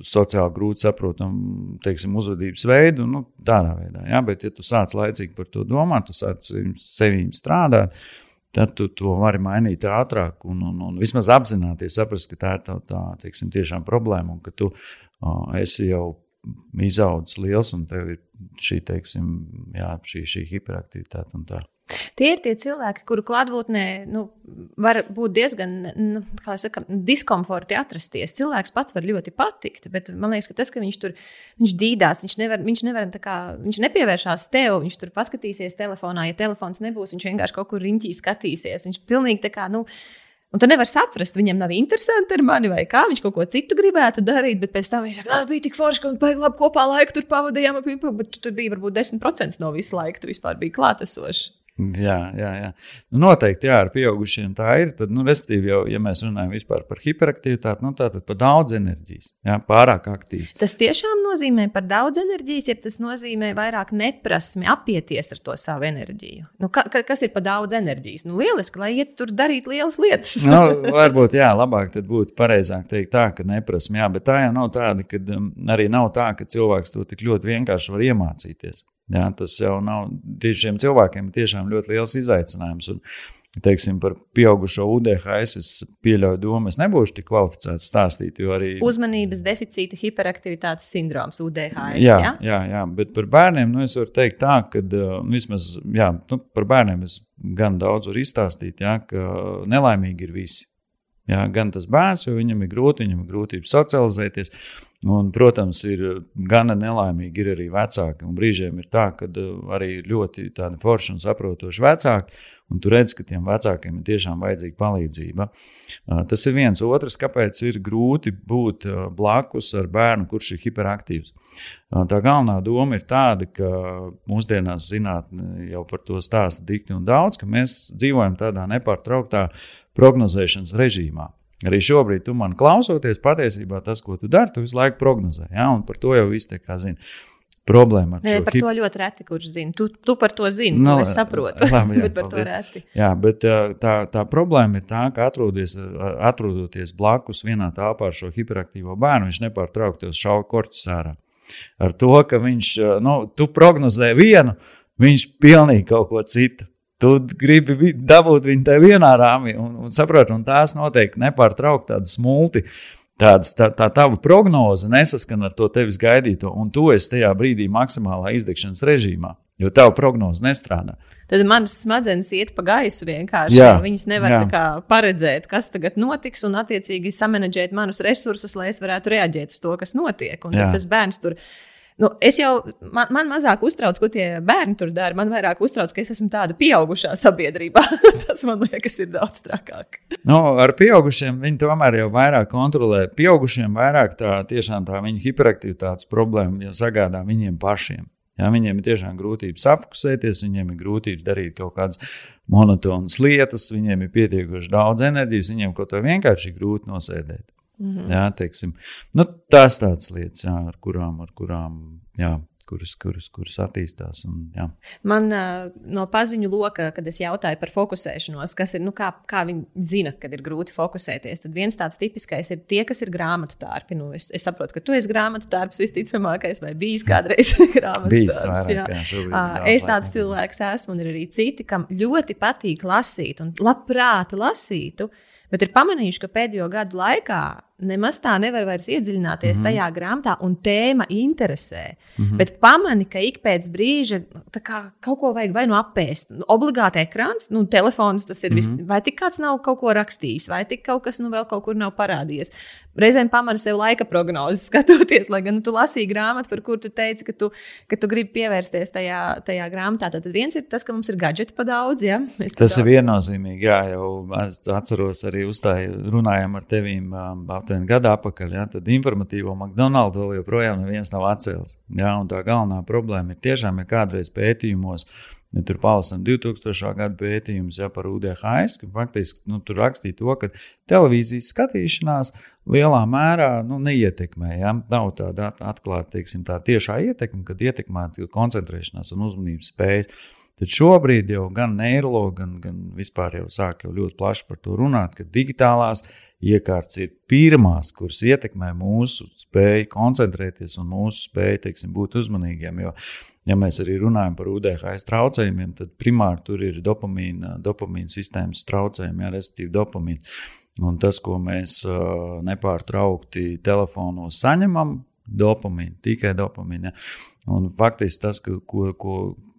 Speaker 2: sociāli grūti saprotamu uzvedības veidu, nu, tādā veidā. Ja? Bet, ja tu sāc laicīgi par to domāt, tu sāc sevi strādāt, uh, tad tu to vari mainīt ātrāk un, un, un vismaz apzināties, saprast, ka tā ir tā, tā teiksim, problēma un ka tu uh, esi jau izaudzis liels un tev ir šī, teiksim, jā, šī, šī hiperaktivitāte un tā.
Speaker 1: Tie ir tie cilvēki, kuru klātbūtnē nu, var būt diezgan nu, saka, diskomforti atrasties. Cilvēks pats var ļoti patikt, bet man liekas, ka tas, ka viņš tur viņš dīdās, viņš nevar, viņš nevar kā, viņš nepievēršās tev, viņš tur paskatīsies telefonā. Ja telefons nebūs, viņš vienkārši kaut kur riņķī skatīsies. Viņš pilnīgi tā kā. Nu, Un tu nevari saprast, viņam nav interesanti ar mani, vai kā viņš kaut ko citu gribētu darīt, bet pēc tam viņš saka, ka bija tik forši, ka mēs labi kopā laiku tur pavadījām, bet tu tur bija varbūt 10% no visu laiku, tu vispār biji klātesošs.
Speaker 2: Jā, jā, jā. Nu, noteikti, jā, ar pieaugušiem tā ir. Tad, nu, respektīvi, jau, ja mēs runājam par hiperaktivitāti, nu, tad par daudz enerģijas, jā, pārāk aktīvi.
Speaker 1: Tas tiešām nozīmē par daudz enerģijas, ja tas nozīmē vairāk neprasmi apieties ar to savu enerģiju. Nu, ka, kas ir par daudz enerģijas? Nu, lieliski, lai iet tur darīt lielas lietas.
Speaker 2: nu, varbūt, jā, labāk būtu pareizāk teikt tā, ka neprasmi, jā, bet tā jau nav tāda, ka um, arī nav tā, ka cilvēks to tik ļoti vienkārši var iemācīties. Jā, tas jau nav tieši šiem cilvēkiem tiešām ļoti liels izaicinājums. Un, teiksim, par pieaugušo UDHS es pieļauju domu, es nebūšu tik kvalificēts stāstīt. Arī...
Speaker 1: Uzmanības deficīta hiperaktivitātes sindroms, UDHS.
Speaker 2: Jā, ja? jā, jā, bet par bērniem nu, es varu teikt tā, ka uh, vismaz jā, nu, par bērniem es gan daudz varu izstāstīt, jā, ka nelaimīgi ir visi. Jā, gan tas bērns, jo viņam ir grūti, viņam ir grūtības socializēties. Un, protams, ir gana nelaimīgi ir arī vecāki. Un brīžiem ir tā, ka arī ļoti forši un saprotoši vecāki Un tu redz, ka tiem vecākiem ir tiešām vajadzīga palīdzība. Tas ir viens. Otrs, kāpēc ir grūti būt blakus ar bērnu, kurš ir hiperaktīvs. Tā galvenā doma ir tāda, ka mūsdienās zinātnē jau par to stāsta dikti un daudz, ka mēs dzīvojam tādā nepārtrauktā prognozēšanas režīmā. Arī šobrīd, tu man klausoties, patiesībā tas, ko tu dari, tu visu laiku prognozē. Ja? Un par to jau viss tā kā zina problēma ar šo
Speaker 1: par hip... to ļoti reti, kurš zina. Tu, tu par to zini, no, nu, es saprotu. Labi, jā, bet par paldies. to reti.
Speaker 2: Jā, bet tā, tā problēma ir tā, ka atrodies, atrodoties blakus vienā telpā ar šo hiperaktīvo bērnu, viņš nepārtraukti šaubu korķus ārā. Ar to, ka viņš, nu, tu prognozē vienu, viņš pilnīgi kaut ko citu. Tu gribi dabūt viņu tajā vienā rāmī, un, un saproti, un tās noteikti nepārtraukti tādas multi Tāds, tā, tā tava prognoze nesaskan ar to tevis gaidīto, un tu esi tajā brīdī maksimālā izdegšanas režīmā, jo tava prognoze nestrādā.
Speaker 1: Tad manas smadzenes iet pa gaisu vienkārši. Jā, viņas nevar paredzēt, kas tagad notiks, un attiecīgi samanģēt manus resursus, lai es varētu reaģēt uz to, kas notiek. Un tas bērns tur ir Nu, es jau, man, man mazāk uztrauc, ko tie bērni tur dara. Man vairāk uztrauc, ka es esmu tāda pieaugušā sabiedrībā. Tas man liekas, ir daudz trakāk.
Speaker 2: Nu, ar pieaugušiem viņi tomēr jau vairāk kontrolē. Pieaugušiem vairāk tā tiešām tā viņa hiperaktivitātes problēma jau sagādā viņiem pašiem. Ja, viņiem ir tiešām grūtības apkusēties, viņiem ir grūtības darīt kaut kādas monotonas lietas, viņiem ir pietiekoši daudz enerģijas, viņiem kaut kā vienkārši grūti nosēdēt. -hmm. jā, teiksim, nu, tās tādas lietas, jā, ar kurām, ar kurām jā, kuras, kuras, kuras attīstās. Un, jā.
Speaker 1: Man uh, no paziņu loka, kad es jautāju par fokusēšanos, kas ir, nu, kā, kā viņi zina, kad ir grūti fokusēties, tad viens tāds tipiskais ir tie, kas ir grāmatu tārpi. Nu, es, es saprotu, ka tu esi grāmatu tārps visticamākais, vai bijis kādreiz grāmatu bijis tārps. Vairāk, jā. Jā, uh, es tāds cilvēks esmu, un ir arī citi, kam ļoti patīk lasīt un labprāt lasītu. Bet ir pamanījuši, ka pēdējo gadu laikā nemaz tā nevar vairs iedziļināties mm -hmm. tajā grāmatā, un tēma interesē. Mm -hmm. Bet pamani, ka ik pēc brīža kā, kaut ko vajag vai nu apēst. Nu, obligāti ekrāns, nu, telefons tas ir. Mm -hmm. vis, vai tik kāds nav kaut ko rakstījis, vai tik kaut kas nu, vēl kaut kur nav parādījies. Reizēm pamana sev laika prognozes, skatoties, lai gan nu, tu lasīji grāmatu, par kuru tu teici, ka tu, ka tu gribi pievērsties tajā, tajā grāmatā. Tad viens ir tas, ka mums ir gadgeti pa daudz. Ja?
Speaker 2: Mēs tas daudz... ir viennozīmīgi. Jā, jau es atceros arī uzstāju, runājām ar tevīm. Um, aptuveni gadu atpakaļ, ja, tad informatīvo McDonald's vēl joprojām neviens nav atcēlis. Ja, tā galvenā problēma ir tiešām, ja kādreiz pētījumos. Ja tur palasām 2000. gada pētījumus ja, par UDHS, ka faktiski nu, tur rakstīja to, ka televīzijas skatīšanās lielā mērā nu, neietekmē. Ja? Nav tāda atklāta tā tiešā ietekme, kad ietekmēta koncentrēšanās un uzmanības spējas. Tad šobrīd jau gan neiroloģi, gan, gan vispār jau sāk jau ļoti plaši par to runāt, ka digitālās iekārtas ir pirmās, kuras ietekmē mūsu spēju koncentrēties un mūsu spēju teiksim, būt uzmanīgiem. Jo, ja mēs arī runājam par UDHS traucējumiem, tad primāri tur ir dopamīna, dopamīna sistēmas traucējumi, jā, respektīvi dopamīna. Un tas, ko mēs uh, nepārtraukti telefonos saņemam, dopamīna, tikai dopamīna. Un faktiski tas, ka, ko, ko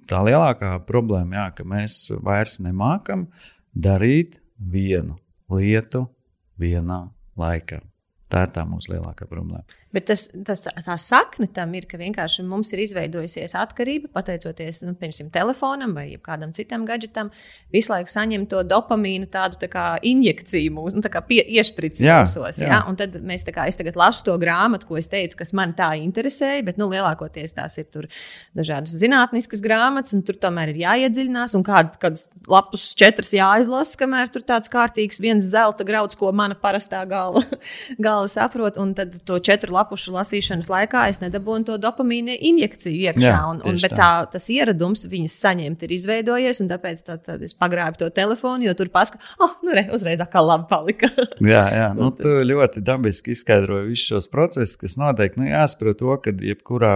Speaker 2: tā lielākā problēma, jā, ka mēs vairs nemākam darīt vienu lietu vienā laikā. Tā ir tā mūsu lielākā problēma.
Speaker 1: Bet tas, tas, tā sakne tam ir, ka vienkārši mums ir izveidojusies atkarība, pateicoties nu, piemēram, telefonam vai kādam citam gadgetam, visu laiku saņem to dopamīnu, tādu tā kā injekciju mūsu, nu, tā kā iešprici mūsos. Jā. Ja? Un tad mēs tā kā es tagad lasu to grāmatu, ko es teicu, kas man tā interesēja, bet nu, lielākoties tās ir dažādas zinātniskas grāmatas, un tur tomēr ir jāiedziļinās, un kād, kādas lapus četras jāizlasa, kamēr tur tāds kārtīgs viens zelta grauds, ko mana parastā galva, galva saprot, un tad to četru lapušu lasīšanas laikā es nedabūju to dopamīnu injekciju iekšā. Jā, un, un, bet tā. tā, tas ieradums viņas saņemt ir izveidojies, un tāpēc tā, tad es pagrābu to telefonu, jo tur paskatās, oh, nu, re, uzreiz atkal labi palika.
Speaker 2: jā, jā, nu, tu ļoti dabiski izskaidroji visus šos procesus, kas notiek. Nu, jāsaprot to, ka jebkurā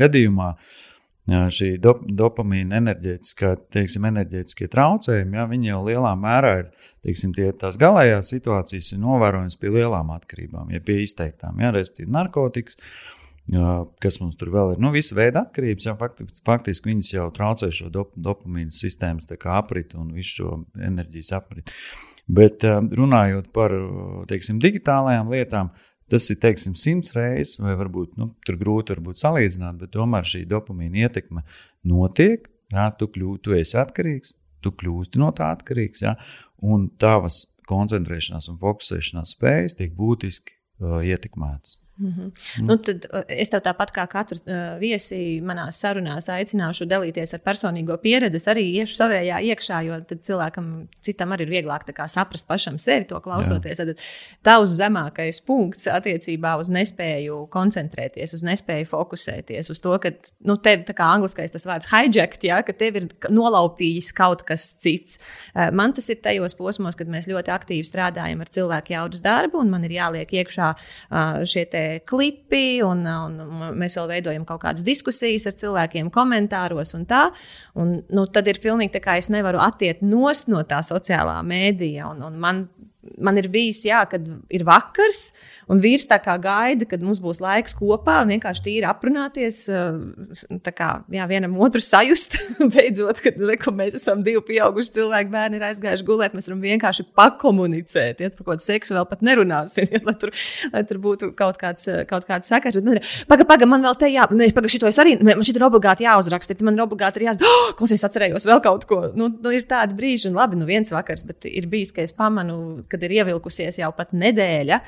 Speaker 2: gadījumā. Jā, šī dop dopamīna enerģētiskā, teiksim, enerģētiskie traucējumi, jā, viņi jau lielā mērā ir teiksim, tie, tās galējās situācijas, ir novērojamas pie lielām atkarībām, ja pie izteiktām, jā, respektīvi, narkotikas. Jā, kas mums tur vēl ir? Nu, visa veida atkarības, jau faktiski, faktiski viņas jau traucē šo dop dopamīnu sistēmas apriti un visu šo enerģijas apriti. Bet runājot par teiksim, digitālajām lietām, Tas ir teiksim, simts reizes, vai varbūt nu, tur grūti varbūt salīdzināt, bet tomēr šī dopamīna ietekme notiek. Jā, tu, kļū, tu esi atkarīgs, tu kļūsti no tā atkarīgs, jā, un tavas koncentrēšanās un fokusēšanās spējas tiek būtiski uh, ietekmētas.
Speaker 1: Mm -hmm. mm. Nu, tad es tev tāpat kā katru uh, viesi manā sarunā aicināšu dalīties ar personīgo pieredzi. Es arī iešu savējā iekšā, jo tad cilvēkam citam arī ir vieglāk kā, saprast pašam sevi to klausoties. Jā. Tad tavs zemākais punkts attiecībā uz nespēju koncentrēties, uz nespēju fokusēties, uz to, ka nu, tev kā angliskais tas vārds hijacked, ja, ka tev ir nolaupījis kaut kas cits. Uh, man tas ir tajos posmos, kad mēs ļoti aktīvi strādājam ar cilvēku jaudas darbu, un man ir jāliek iekšā uh, šie te klipi, un, un mēs vēl veidojam kaut kādas diskusijas ar cilvēkiem, komentāros un tā. Un, nu, tad ir pilnīgi tā, kā es nevaru attiekt no tā sociālā mēdīja. Un, un man man ir bijis, jā, kad ir vakars, un vīrs tā kā gaida, kad mums būs laiks kopā un vienkārši tīri aprunāties, tā kā jā, vienam otru sajust. Beidzot, kad reku, mēs esam divi pieauguši cilvēki, bērni ir aizgājuši gulēt, mēs varam vienkārši pakomunicēt. Ja par kaut kādu seksu vēl pat nerunāsim, ja, lai, tur, lai tur būtu kaut kāds, kaut kāds sakars. Pagaid, pagaid, man vēl te jā, ne, pagaid, šito es arī, man šito ir obligāti jāuzraksta, man ir obligāti ir jāuzraksta. Oh, klausies, atcerējos vēl kaut ko. Nu, nu, ir tādi brīži, un labi, nu viens vakars, bet ir bijis, ka es pamanu, kad ir ievilkusies jau pat nedēļa,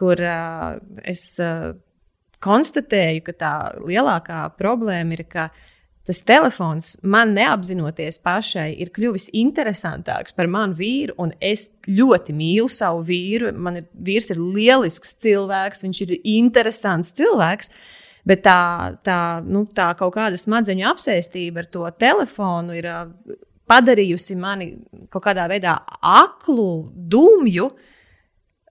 Speaker 1: kur uh, es uh, konstatēju, ka tā lielākā problēma ir, ka tas telefons man neapzinoties pašai ir kļuvis interesantāks par manu vīru, un es ļoti mīlu savu vīru. Man ir, vīrs ir lielisks cilvēks, viņš ir interesants cilvēks. Bet tā, tā, nu, tā kaut kāda smadzeņu apsēstība ar to telefonu ir padarījusi mani kaut kādā veidā aklu, dumju.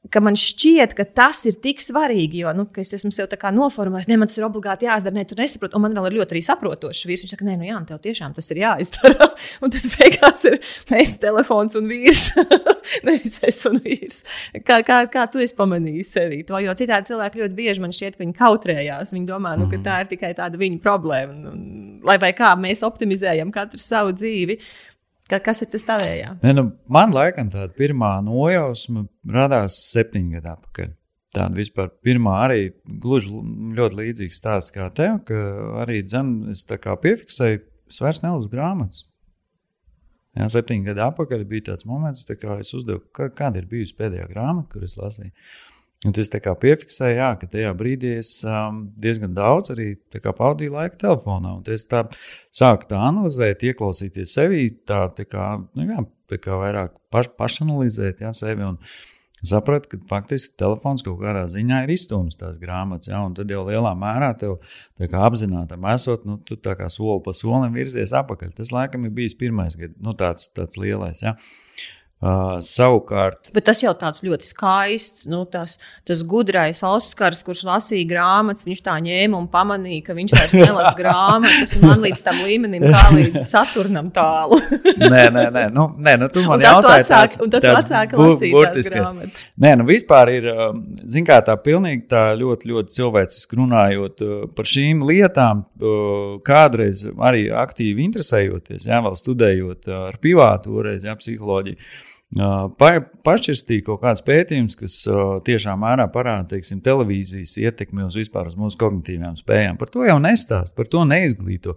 Speaker 1: Ka man šķiet, ka tas ir tik svarīgi, jo nu, es esmu sev noformulējis, ne, man tas ir obligāti jāizdara, ne, tu nesaproti. Un man vēl ir ļoti arī saprotošs vīrs. Viņš saka, nē, nu jā, tev tiešām tas ir jāizdara. un tas beigās ir es, telefons un vīrs. Nevis es un vīrs. Kā, kā, kā tu esi pamanījis sevi to? Jo citādi cilvēki ļoti bieži man šķiet, ka viņi kautrējās. Viņi domā, nu, ka mhm. tā ir tikai tāda viņa problēma. Un, lai vai kā mēs optimizējam katru savu dzīvi. Ka, kas ir tas tavējā?
Speaker 2: Ne, nu, man laikam tāda pirmā nojausma radās septiņu gadu atpakaļ. Tāda vispār pirmā arī gluži ļoti līdzīga stāsts kā tev, ka arī dzem, es tā kā piefiksēju, es vairs nelasu grāmatas. Jā, septiņi gadi atpakaļ bija tāds moments, kad es uzdevu, kāda ir bijusi pēdējā grāmata, kuras lasīju. Un tas piefiksēja, jā, ka tajā brīdī es um, diezgan daudz arī pavadīju laiku telefonā. Un es tā sāku tā analizēt, ieklausīties sevi, tā, tā kā, nu, jā, tā kā vairāk paš, pašanalizēt jā, sevi. Un sapratu, ka faktiski telefons kaut kādā ziņā ir izstūmis tās grāmatas. Jā, un tad jau lielā mērā tev apzināti esot, nu, tu tā kā soli pa solim virzies apakaļ. Tas laikam ir bijis pirmais, nu, tāds, tāds lielais. Jā. Uh, savukārt.
Speaker 1: Bet tas jau tāds ļoti skaists, nu, tas, tas gudrais Oskars, kurš lasīja grāmatas, viņš tā ņēma un pamanīja, ka viņš vairs nelasa grāmatas, un man līdz tam līmenim, kā līdz Saturnam tālu.
Speaker 2: nē, nē, nē, nu, nē, nu tu man jautāji.
Speaker 1: Tu atsāki lasīt tās grāmatas.
Speaker 2: Nē, nu vispār ir, zin kā tā pilnīgi tā ļoti, ļoti cilvēciski runājot par šīm lietām, kādreiz arī aktīvi interesējoties, jā, vēl studējot ar privātu toreiz, jā, psiholoģiju pašķirstīja kaut kāds pētījums, kas tiešām mērā parāda teiksim, televīzijas ietekmi uz vispār uz mūsu kognitīvām spējām. Par to jau nestāst, par to neizglīto.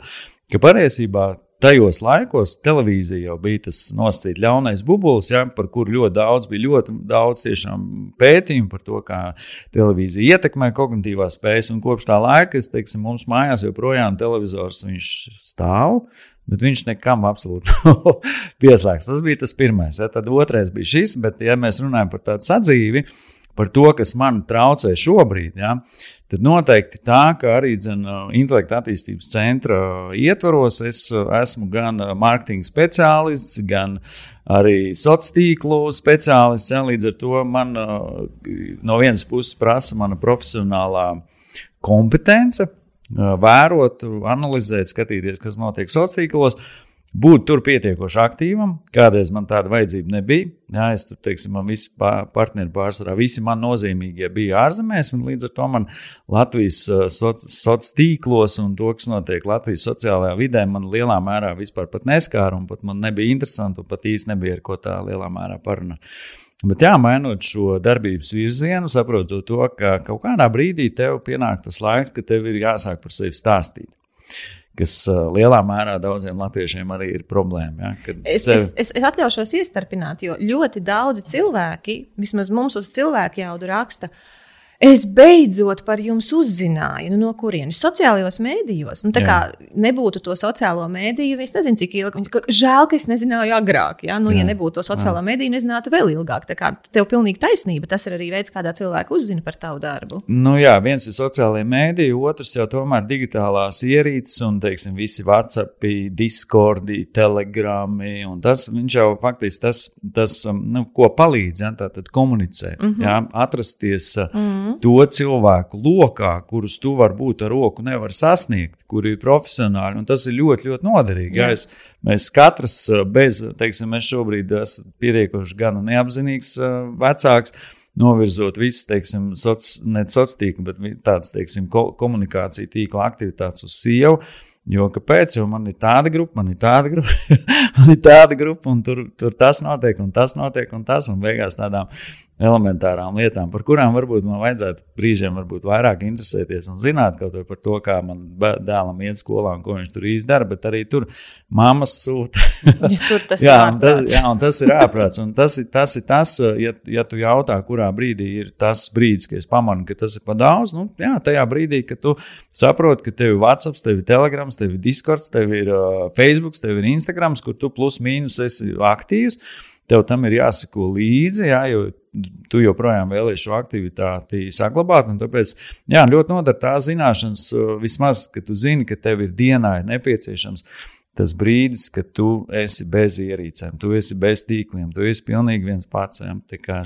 Speaker 2: Ka patiesībā tajos laikos televīzija jau bija tas nosacīts ļaunais bubulis, ja, par kuru ļoti daudz bija ļoti daudz pētījumu par to, kā televīzija ietekmē kognitīvās spējas. Un kopš tā laika, es teiksim, mums mājās joprojām televizors stāv bet viņš nekam absolūti nav pieslēgts. Tas bija tas pirmais. Ja? Tad otrais bija šis, bet, ja mēs runājam par tādu sadzīvi, par to, kas man traucē šobrīd, ja, tad noteikti tā, ka arī dzen, intelekta attīstības centra ietvaros es esmu gan mārketinga speciālists, gan arī sociālo tīklu speciālists. Ja, līdz ar to man no vienas puses prasa mana profesionālā kompetence vērot, analizēt, skatīties, kas notiek sociālos tīklos. Būt tur pietiekoši aktīvam. Kādreiz man tāda vajadzība nebija. Jā, es tur, teiksim, man visi partneri pārsvarā, visi man nozīmīgie bija ārzemēs, un līdz ar to man Latvijas sociālos tīklos un to, kas notiek Latvijas sociālajā vidē, man lielā mērā vispār neskāra, un pat man nebija interesanti, un pat īsti nebija ar ko tā lielā mērā parunāt. Bet jā, mainot šo darbības virzienu, saprotot to, ka kaut kādā brīdī tev pienāk tas laiks, kad tev ir jāsāk par sevi stāstīt kas uh, lielā mērā daudziem latviešiem arī ir problēma. Ja,
Speaker 1: es, sevi... es, es, es atļaušos iestarpināt, jo ļoti daudzi cilvēki, vismaz mums uz cilvēku jaudu raksta, uh, Es beidzot par jums uzzināju, nu, no kurienes sociālajos mēdījos. Nu, tā kā nebūtu to sociālo mēdīju, es nezinu, cik ilgi. Žēl, ka es nezināju agrāk. Ja, nu, jā. ja nebūtu to sociālo jā. mēdīju, nezinātu vēl ilgāk. Tā kā tev pilnīgi taisnība. Tas ir arī veids, kādā cilvēka uzzina par tavu darbu.
Speaker 2: Nu, jā, viens ir sociālajie mēdīji, otrs jau tomēr digitālās ierīces un, teiksim, visi WhatsApp, Discordi, Telegrami. Tas jau faktiski tas, tas um, nu, ko palīdz, ja, komunicēt, mm -hmm. ja, atrasties. Mm -hmm -hmm. to cilvēku lokā, kurus tu varbūt ar roku nevar sasniegt, kuri ir profesionāli. Un tas ir ļoti, ļoti noderīgi. Jā. Jā, es, mēs katrs bez, teiksim, mēs šobrīd esam pietiekoši gan neapzinīgs vecāks novirzot visas, teiksim, soc, ne sociālā tīkla, bet tādas, teiksim, ko, komunikācija tīkla aktivitātes uz sievu. Jo kāpēc? Jo man ir tāda grupa, man ir tāda grupa, man ir tāda grupa, un tur, tur tas notiek, un tas notiek, un tas, un beigās tādām elementārām lietām, par kurām varbūt man vajadzētu brīžiem varbūt vairāk interesēties un zināt kaut par to, kā man dēlam iet skolā un ko viņš tur īsti dara. Bet arī tur mammas sūta.
Speaker 1: ja tur tas jā,
Speaker 2: un tas, jā, tas ir ārprāts. Un tas ir tas, ir tas ja, ja tu jautā, kurā brīdī ir tas brīdis, kad es pamanu, ka tas ir pa daudz. Nu, jā, tajā brīdī, kad tu saproti, ka tev ir WhatsApp, tev ir Telegram, tev ir Discord, tev ir uh, Facebook, tev ir Instagram, kur tu plus mīnus esi aktīvs. Tev tam ir jāsako līdzi, jā, jo tu joprojām vēlies šo aktivitāti saglabāt. Tāpēc jā, ļoti nodara tā zināšanas, vismaz, ka tu zini, ka tev ir dienā ir nepieciešams tas brīdis, kad tu esi bez ierīcēm, tu esi bez tīkliem, tu esi pilnīgi viens pats. Ja?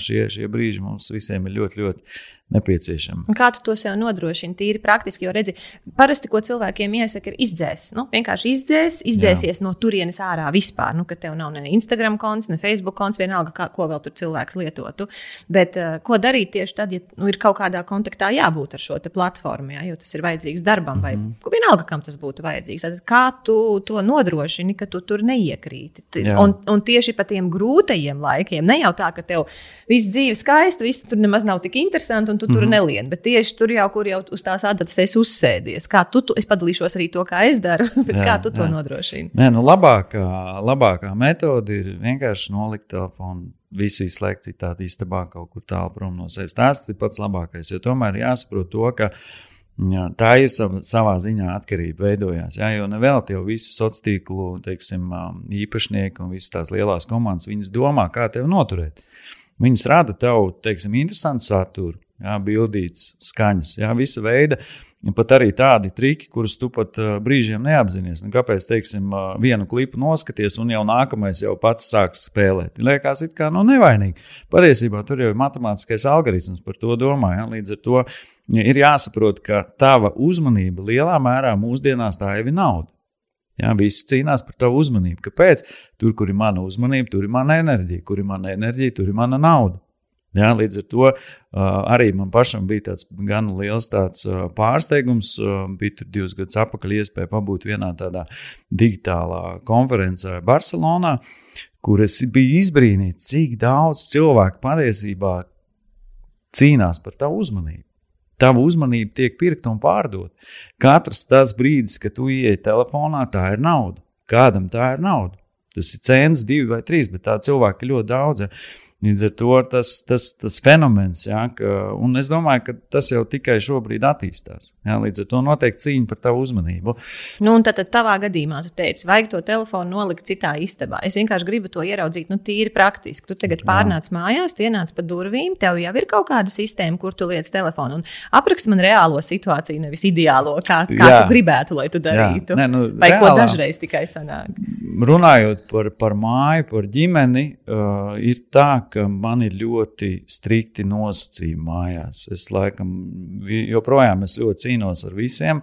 Speaker 2: Šie, šie brīži mums visiem ir ļoti, ļoti nepieciešama.
Speaker 1: Un kā tu to sev nodrošini? Tīri praktiski, jo redzi, parasti, ko cilvēkiem iesaka, ir izdzēs. Nu, vienkārši izdzēs, izdzēsies Jā. no turienes ārā vispār. Nu, ka tev nav ne Instagram konts, ne Facebook konts, vienalga, kā, ko vēl tur cilvēks lietotu. Bet uh, ko darīt tieši tad, ja nu, ir kaut kādā kontaktā jābūt ar šo platformu, ja, jo tas ir vajadzīgs darbam, vai mm -hmm. vienalga, kam tas būtu vajadzīgs. Tad kā tu to nodrošini, ka tu tur neiekrīti? Jā. Un, un tieši pa tiem grūtajiem laikiem, ne jau tā, ka tev viss dzīve skaista, viss tur nemaz nav tik interesanti un tu tur mm -hmm. nelien. Bet tieši tur jau, kur jau uz tās adatas esi uzsēdies. Kā tu, tu es padalīšos arī to, kā es daru, bet jā, kā tu to jā. nodrošini?
Speaker 2: Nē, nu labākā, labākā metode ir vienkārši nolikt telefonu. Visu izslēgt tādā istabā, kaut kur tālu prom no sevis. Tas ir pats labākais. Jo tomēr jāsaprot to, ka Jā, tā ir sava, savā ziņā atkarība veidojās. Jā, jo nevēl jau visi sociālo tīklu teiksim, īpašnieki un visas tās lielās komandas, viņas domā, kā tevi noturēt. Viņas rada tev, teiksim, interesantu saturu, jā, bildītas, skaņas, jā, visa veida. Pat arī tādi triki, kurus tu pat uh, brīžiem neapzinājies. Nu, kāpēc, teiksim, uh, vienu klipu noskaties, un jau nākamais jau pats sāks spēlēt? Liekas, it kā nu, nevainīgi. Patiesībā tur jau ir matemātiskais algoritms, par to domā. Ja? Līdz ar to ir jāsaprot, ka tava uzmanība lielā mērā mūsdienās tā jau ir nauda. Ja, visi cīnās par tavu uzmanību. Kāpēc? Tur, kur ir mana uzmanība, tur ir mana enerģija, kur ir mana enerģija, tur ir mana nauda. Ja, līdz ar to uh, arī man pašam bija tāds gan liels tāds, uh, pārsteigums. Uh, bija tur divus gadus atpakaļ iespēja pabūt vienā tādā digitālā konferencē Barcelonā, kur es biju izbrīnīts, cik daudz cilvēku patiesībā cīnās par tavu uzmanību. Tava uzmanība tiek pirkta un pārdota. Katrs tas brīdis, kad tu ienāc telefonā, tā ir nauda. Kādam tā ir nauda? Tas ir cents, divi vai trīs, bet tā cilvēka ļoti daudz. Ja. Līdz ar to tas, tas, tas fenomens, ja, ka, un es domāju, ka tas jau tikai šobrīd attīstās. Ja, līdz ar to notiek cīņa par tavu uzmanību.
Speaker 1: Nu, un tad, tad tavā gadījumā tu teici, vajag to telefonu nolikt citā istabā. Es vienkārši gribu to ieraudzīt, nu, tīri praktiski. Tu tagad pārnāc Jā. mājās, tu ienāc pa durvīm, tev jau ir kaut kāda sistēma, kur tu liec telefonu. Apraksti man reālo situāciju, nevis ideālo, kā, kā Jā. tu gribētu, lai tu darītu. Nē, nu, Vai reālā, ko dažreiz tikai sanāk?
Speaker 2: Runājot par, par māju, par ģimeni, uh, ir tā, ka man ir ļoti strikti nosacījumi mājās. Es laikam joprojām es ļoti cīnos ar visiem.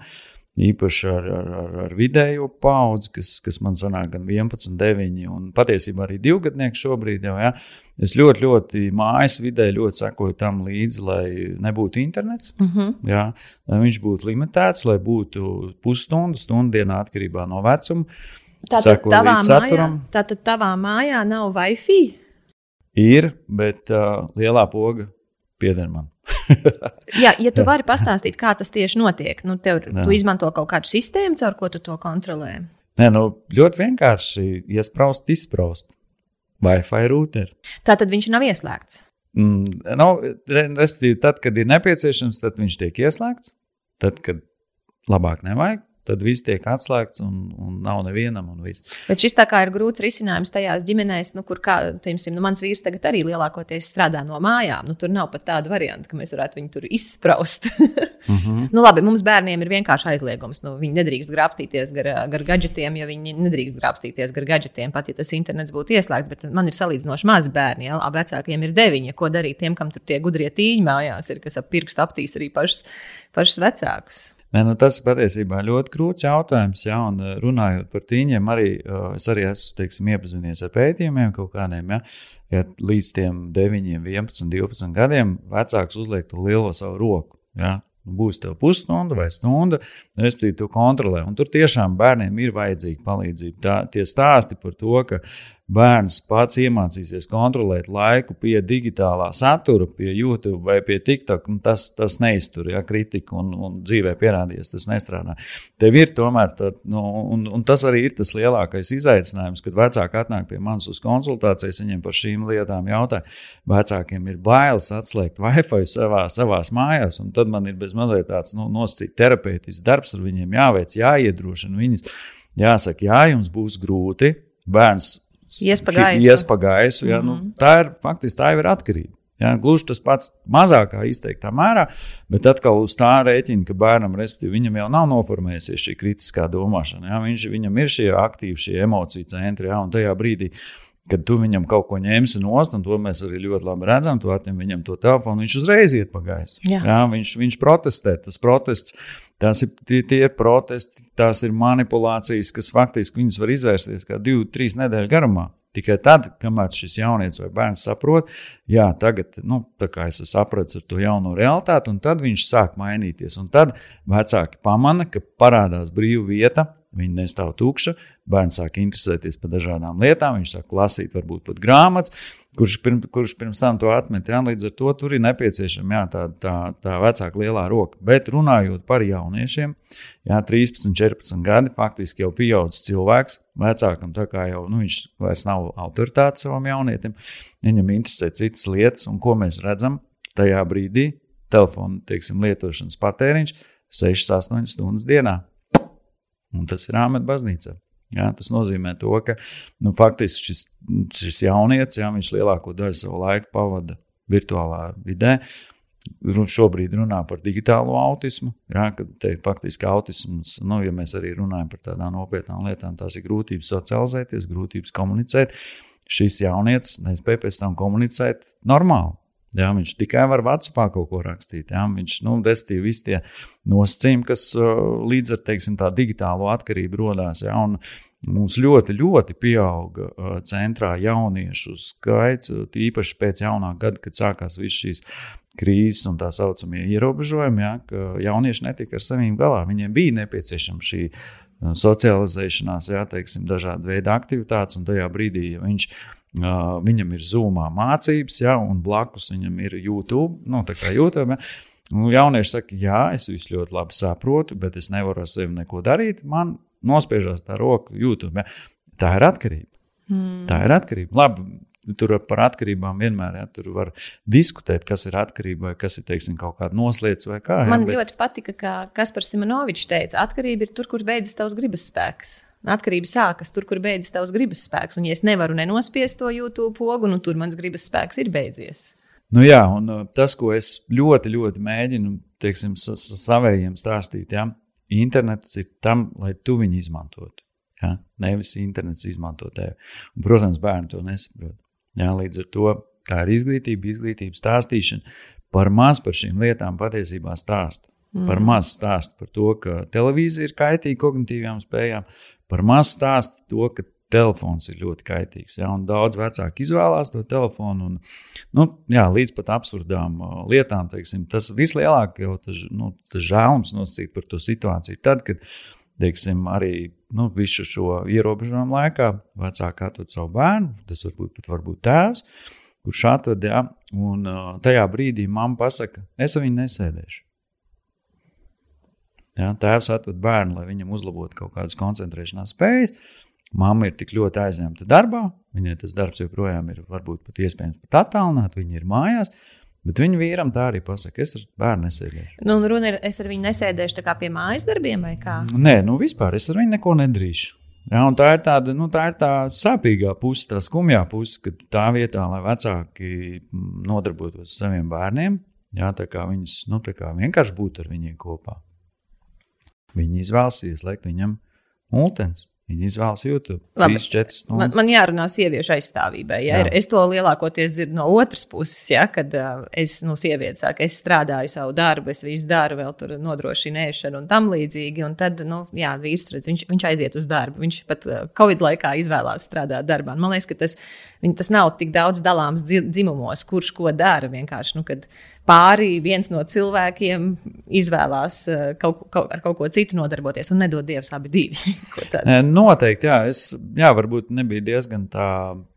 Speaker 2: Īpaši ar, ar, ar, ar vidējo paudzi, kas, kas man sanāk, gan 11, 9, un patiesībā arī divgadnieki šobrīd jau. Ja, es ļoti, ļoti mājas vidē ļoti sekoju tam līdzi, lai nebūtu internets. Uh mhm. -huh. ja, lai viņš būtu limitēts, lai būtu pusstundu, stundu dienā atkarībā no vecuma.
Speaker 1: Tātad tavā, mājā, tātad tavā mājā nav Wi-Fi?
Speaker 2: Ir, bet uh, lielā poga pieder man.
Speaker 1: Jā, ja tu vari pastāstīt, kā tas tieši notiek, nu, tev, Jā. tu izmanto kaut kādu sistēmu, caur ko tu to kontrolē.
Speaker 2: Nē, nu, ļoti vienkārši iesprāst, izsprāst. Wi-Fi router.
Speaker 1: Tā tad viņš nav ieslēgts.
Speaker 2: Mm, nav, respektīvi, tad, kad ir nepieciešams, tad viņš tiek ieslēgts. Tad, kad labāk nevajag, tad viss tiek atslēgts un, un nav nevienam.
Speaker 1: Bet šis tā kā ir grūts risinājums tajās ģimenēs, nu, kur, kā, piemēram, nu, mans vīrs tagad arī lielākoties strādā no mājām. Nu, tur nav pat tāda varianta, ka mēs varētu viņu tur izspraust. mm -hmm. nu, labi, mums bērniem ir vienkārši aizliegums. Nu, viņi nedrīkst grābstīties gar, gar gadgetiem, jo viņi nedrīkst grābstīties gar gadgetiem, pat ja tas internets būtu ieslēgts. Bet man ir salīdzinoši mazi bērni, ja vecākiem ir deviņi. Ko darīt tiem, kam tur tie gudrie tīņi mājās ir, kas ap pirkstu aptīs arī pašus, pašus vecākus?
Speaker 2: Ne, nu tas patiesībā ļoti krūts jautājums. Ja, un eh, runājot par tīņiem, arī eh, es arī esmu teiksim, iepazinies ar pētījumiem kaut kādiem. Ja, ja līdz tiem 9, 11, 12 gadiem vecāks uzliek to lielo savu roku. Ja, nu, būs tev pusstunda vai stunda, respektīvi, tu kontrolē. Un tur tiešām bērniem ir vajadzīga palīdzība. Tā, tie stāsti par to, ka bērns pats iemācīsies kontrolēt laiku pie digitālā satura, pie YouTube vai pie TikTok, tas, tas neiztur, ja kritika un, un dzīvē pierādījies, tas nestrādā. Tev ir tomēr, tā, nu, un, un tas arī ir tas lielākais izaicinājums, kad vecāki atnāk pie manis uz konsultācijas, viņiem par šīm lietām jautā. Vecākiem ir bailes atslēgt Wi-Fi savā, savās mājās, un tad man ir bez mazliet tāds nu, nosacīts terapeitisks darbs ar viņiem jāveic, jāiedrošina viņus. Jāsaka, jā, jums būs grūti. Bērns
Speaker 1: Iespagaisu.
Speaker 2: Iespagaisu ja, mm -hmm. nu, mhm. tā ir faktiski tā ir atkarība. Ja, gluži tas pats mazākā izteiktā mērā, bet atkal uz tā rēķina, ka bērnam, respektīvi, viņam jau nav noformējusies šī kritiskā domāšana. Ja, viņš, viņam ir šie aktīvi, šie emociju centri, ja, un tajā brīdī, kad tu viņam kaut ko ņemsi nost, un to mēs arī ļoti labi redzam, tu atņem viņam to telefonu, viņš uzreiz iet pa gaisu. Ja, viņš, viņš protestē, tas protests. Tās ir tie, tie ir protesti, tās ir manipulācijas, kas faktiski viņas var izvērsties kā divu, trīs nedēļu garumā. Tikai tad, kamēr šis jaunietis vai bērns saprot, jā, tagad nu, es ar to jauno realitāti, un tad viņš sāk mainīties. Un tad vecāki pamana, ka parādās brīva vieta, viņa nestāv tukša, bērns sāk interesēties par dažādām lietām, viņš sāk lasīt, varbūt pat grāmatas kurš, pirm, kurš pirms tam to atmet. Ja? Līdz ar to tur ir nepieciešama jā, tā, tā, tā vecāka lielā roka. Bet runājot par jauniešiem, jā, 13, 14 gadi, faktiski jau pieaugušs cilvēks, vecākam tā kā jau nu, viņš vairs nav autoritāte savam jaunietim, viņam interesē citas lietas, un ko mēs redzam tajā brīdī, telefona teiksim, lietošanas patēriņš 6-8 stundas dienā. Un tas ir āmet baznīcā. Ja, tas nozīmē, to, ka nu, faktiski šis, šis jaunietis, ja, lielāko daļu savu laiku pavada virtuālā vidē. Šobrīd runā par digitālo autismu. Ja, te, faktiski autisms, nu, ja mēs arī runājam par tādām nopietnām lietām, tās ir grūtības socializēties, grūtības komunicēt. Šis jaunietis nespēja pēc tam komunicēt normāli. Jā, viņš tikai var Vācijā kaut ko rakstīt. Jā, viņš, nu, respektīvi, visi tie nosacījumi, kas uh, līdz ar teiksim, tā digitālo atkarību radās. Jā, mums ļoti, ļoti pieauga uh, centrā jauniešu skaits, īpaši pēc jaunā gada, kad sākās visas šīs krīzes un tā saucamie ierobežojumi, jā, ka jaunieši netika ar saviem galā. Viņiem bija nepieciešama šī uh, socializēšanās, jā, teiksim, dažāda veida aktivitātes, un tajā brīdī, ja viņš Uh, viņam ir zūmā mācības, ja, un blakus viņam ir YouTube. Nu, YouTube ja. nu, jaunieši saka, jā, es visu ļoti labi saprotu, bet es nevaru ar sevi neko darīt. Man nospiežās tā roka YouTube. Ja. Tā ir atkarība. Mm. Tā ir atkarība. Labi, Tur par atkarībām vienmēr ja, var diskutēt, kas ir atkarība vai kas ir teiksim, kaut kāda noslēdz vai kā.
Speaker 1: Man ja, bet... ļoti patika, ka Kaspars Simonovičs teica, atkarība ir tur, kur beidzas tavs gribas spēks. Atkarība sākas tur, kur beidzas tavs gribas spēks. Un, ja es nevaru nenospiest to YouTube pogu, nu, tur mans gribas spēks ir beidzies.
Speaker 2: Nu, jā, un uh, tas, ko es ļoti, ļoti mēģinu teiksim, savējiem stāstīt, ja, internets ir tam, lai tu viņu izmantotu. Ja? Nevis internets izmanto tevi. Un, protams, bērni to nesaprot. Ja? Līdz ar to tā ir izglītība, izglītība, stāstīšana. Par maz par šīm lietām patiesībā stāsta. Mm. Par maz stāst par to, ka televīzija ir kaitīga kognitīvām spējām, par maz stāst to, ka telefons ir ļoti kaitīgs. Ja, daudz vecāki izvēlās to telefonu. Un, nu, jā, līdz pat absurdām uh, lietām. Teiksim, tas vislielākais nu, žēlums nosacīt par to situāciju. Tad, kad teiksim, arī nu, visu šo ierobežojumu laikā vecāki atved savu bērnu, tas varbūt pat varbūt tēvs. kurš atved, ja, un uh, tajā brīdī mamma pasaka, es ar viņu nesēdēšu. Ja, tēvs atved bērnu, lai viņam uzlabotu kaut kādas koncentrēšanās spējas. Māma ir tik ļoti aizņemta darbā, viņai tas darbs joprojām ir varbūt pat iespējams pat attālināt, viņa ir mājās. Bet viņa vīram tā arī pasaka, es ar bērnu nesēdēšu.
Speaker 1: Nu, runa ir, es ar viņu nesēdēšu pie mājas darbiem vai kā?
Speaker 2: Nē, nu vispār es ar viņu neko nedarīšu. Ja, tā ir tāda nu, tā ir tā sāpīgā puse, tā skumjā puse, ka tā vietā, lai vecāki nodarbotos ar saviem bērniem, ja, viņus nu, vienkārši būtu ar viņiem kopā. Viņi izvēlas ieslēgt viņam multens. Viņi izvēlas YouTube. Labi, 3,
Speaker 1: man, man jārunā sieviešu aizstāvībai. Ja? Jā. Es to lielākoties dzirdu no otras puses, ja? kad uh, es, nu, sieviete saka, es strādāju savu darbu, es visu daru, vēl tur nodrošinu ēšanu un tam līdzīgi. Un tad, nu, jā, vīrs redz, viņš, viņš aiziet uz darbu. Viņš pat uh, Covid laikā izvēlās strādāt darbā. Man liekas, ka tas, viņ, tas nav tik daudz dalāms dzimumos, kurš ko dara. Vienkārši, nu, kad, uh, pāri viens no cilvēkiem izvēlās eh, kaut, kaut, ar kaut ko citu nodarboties un nedod dievs abi divi.
Speaker 2: Noteikti, jā. Es jā, varbūt nebija diezgan tā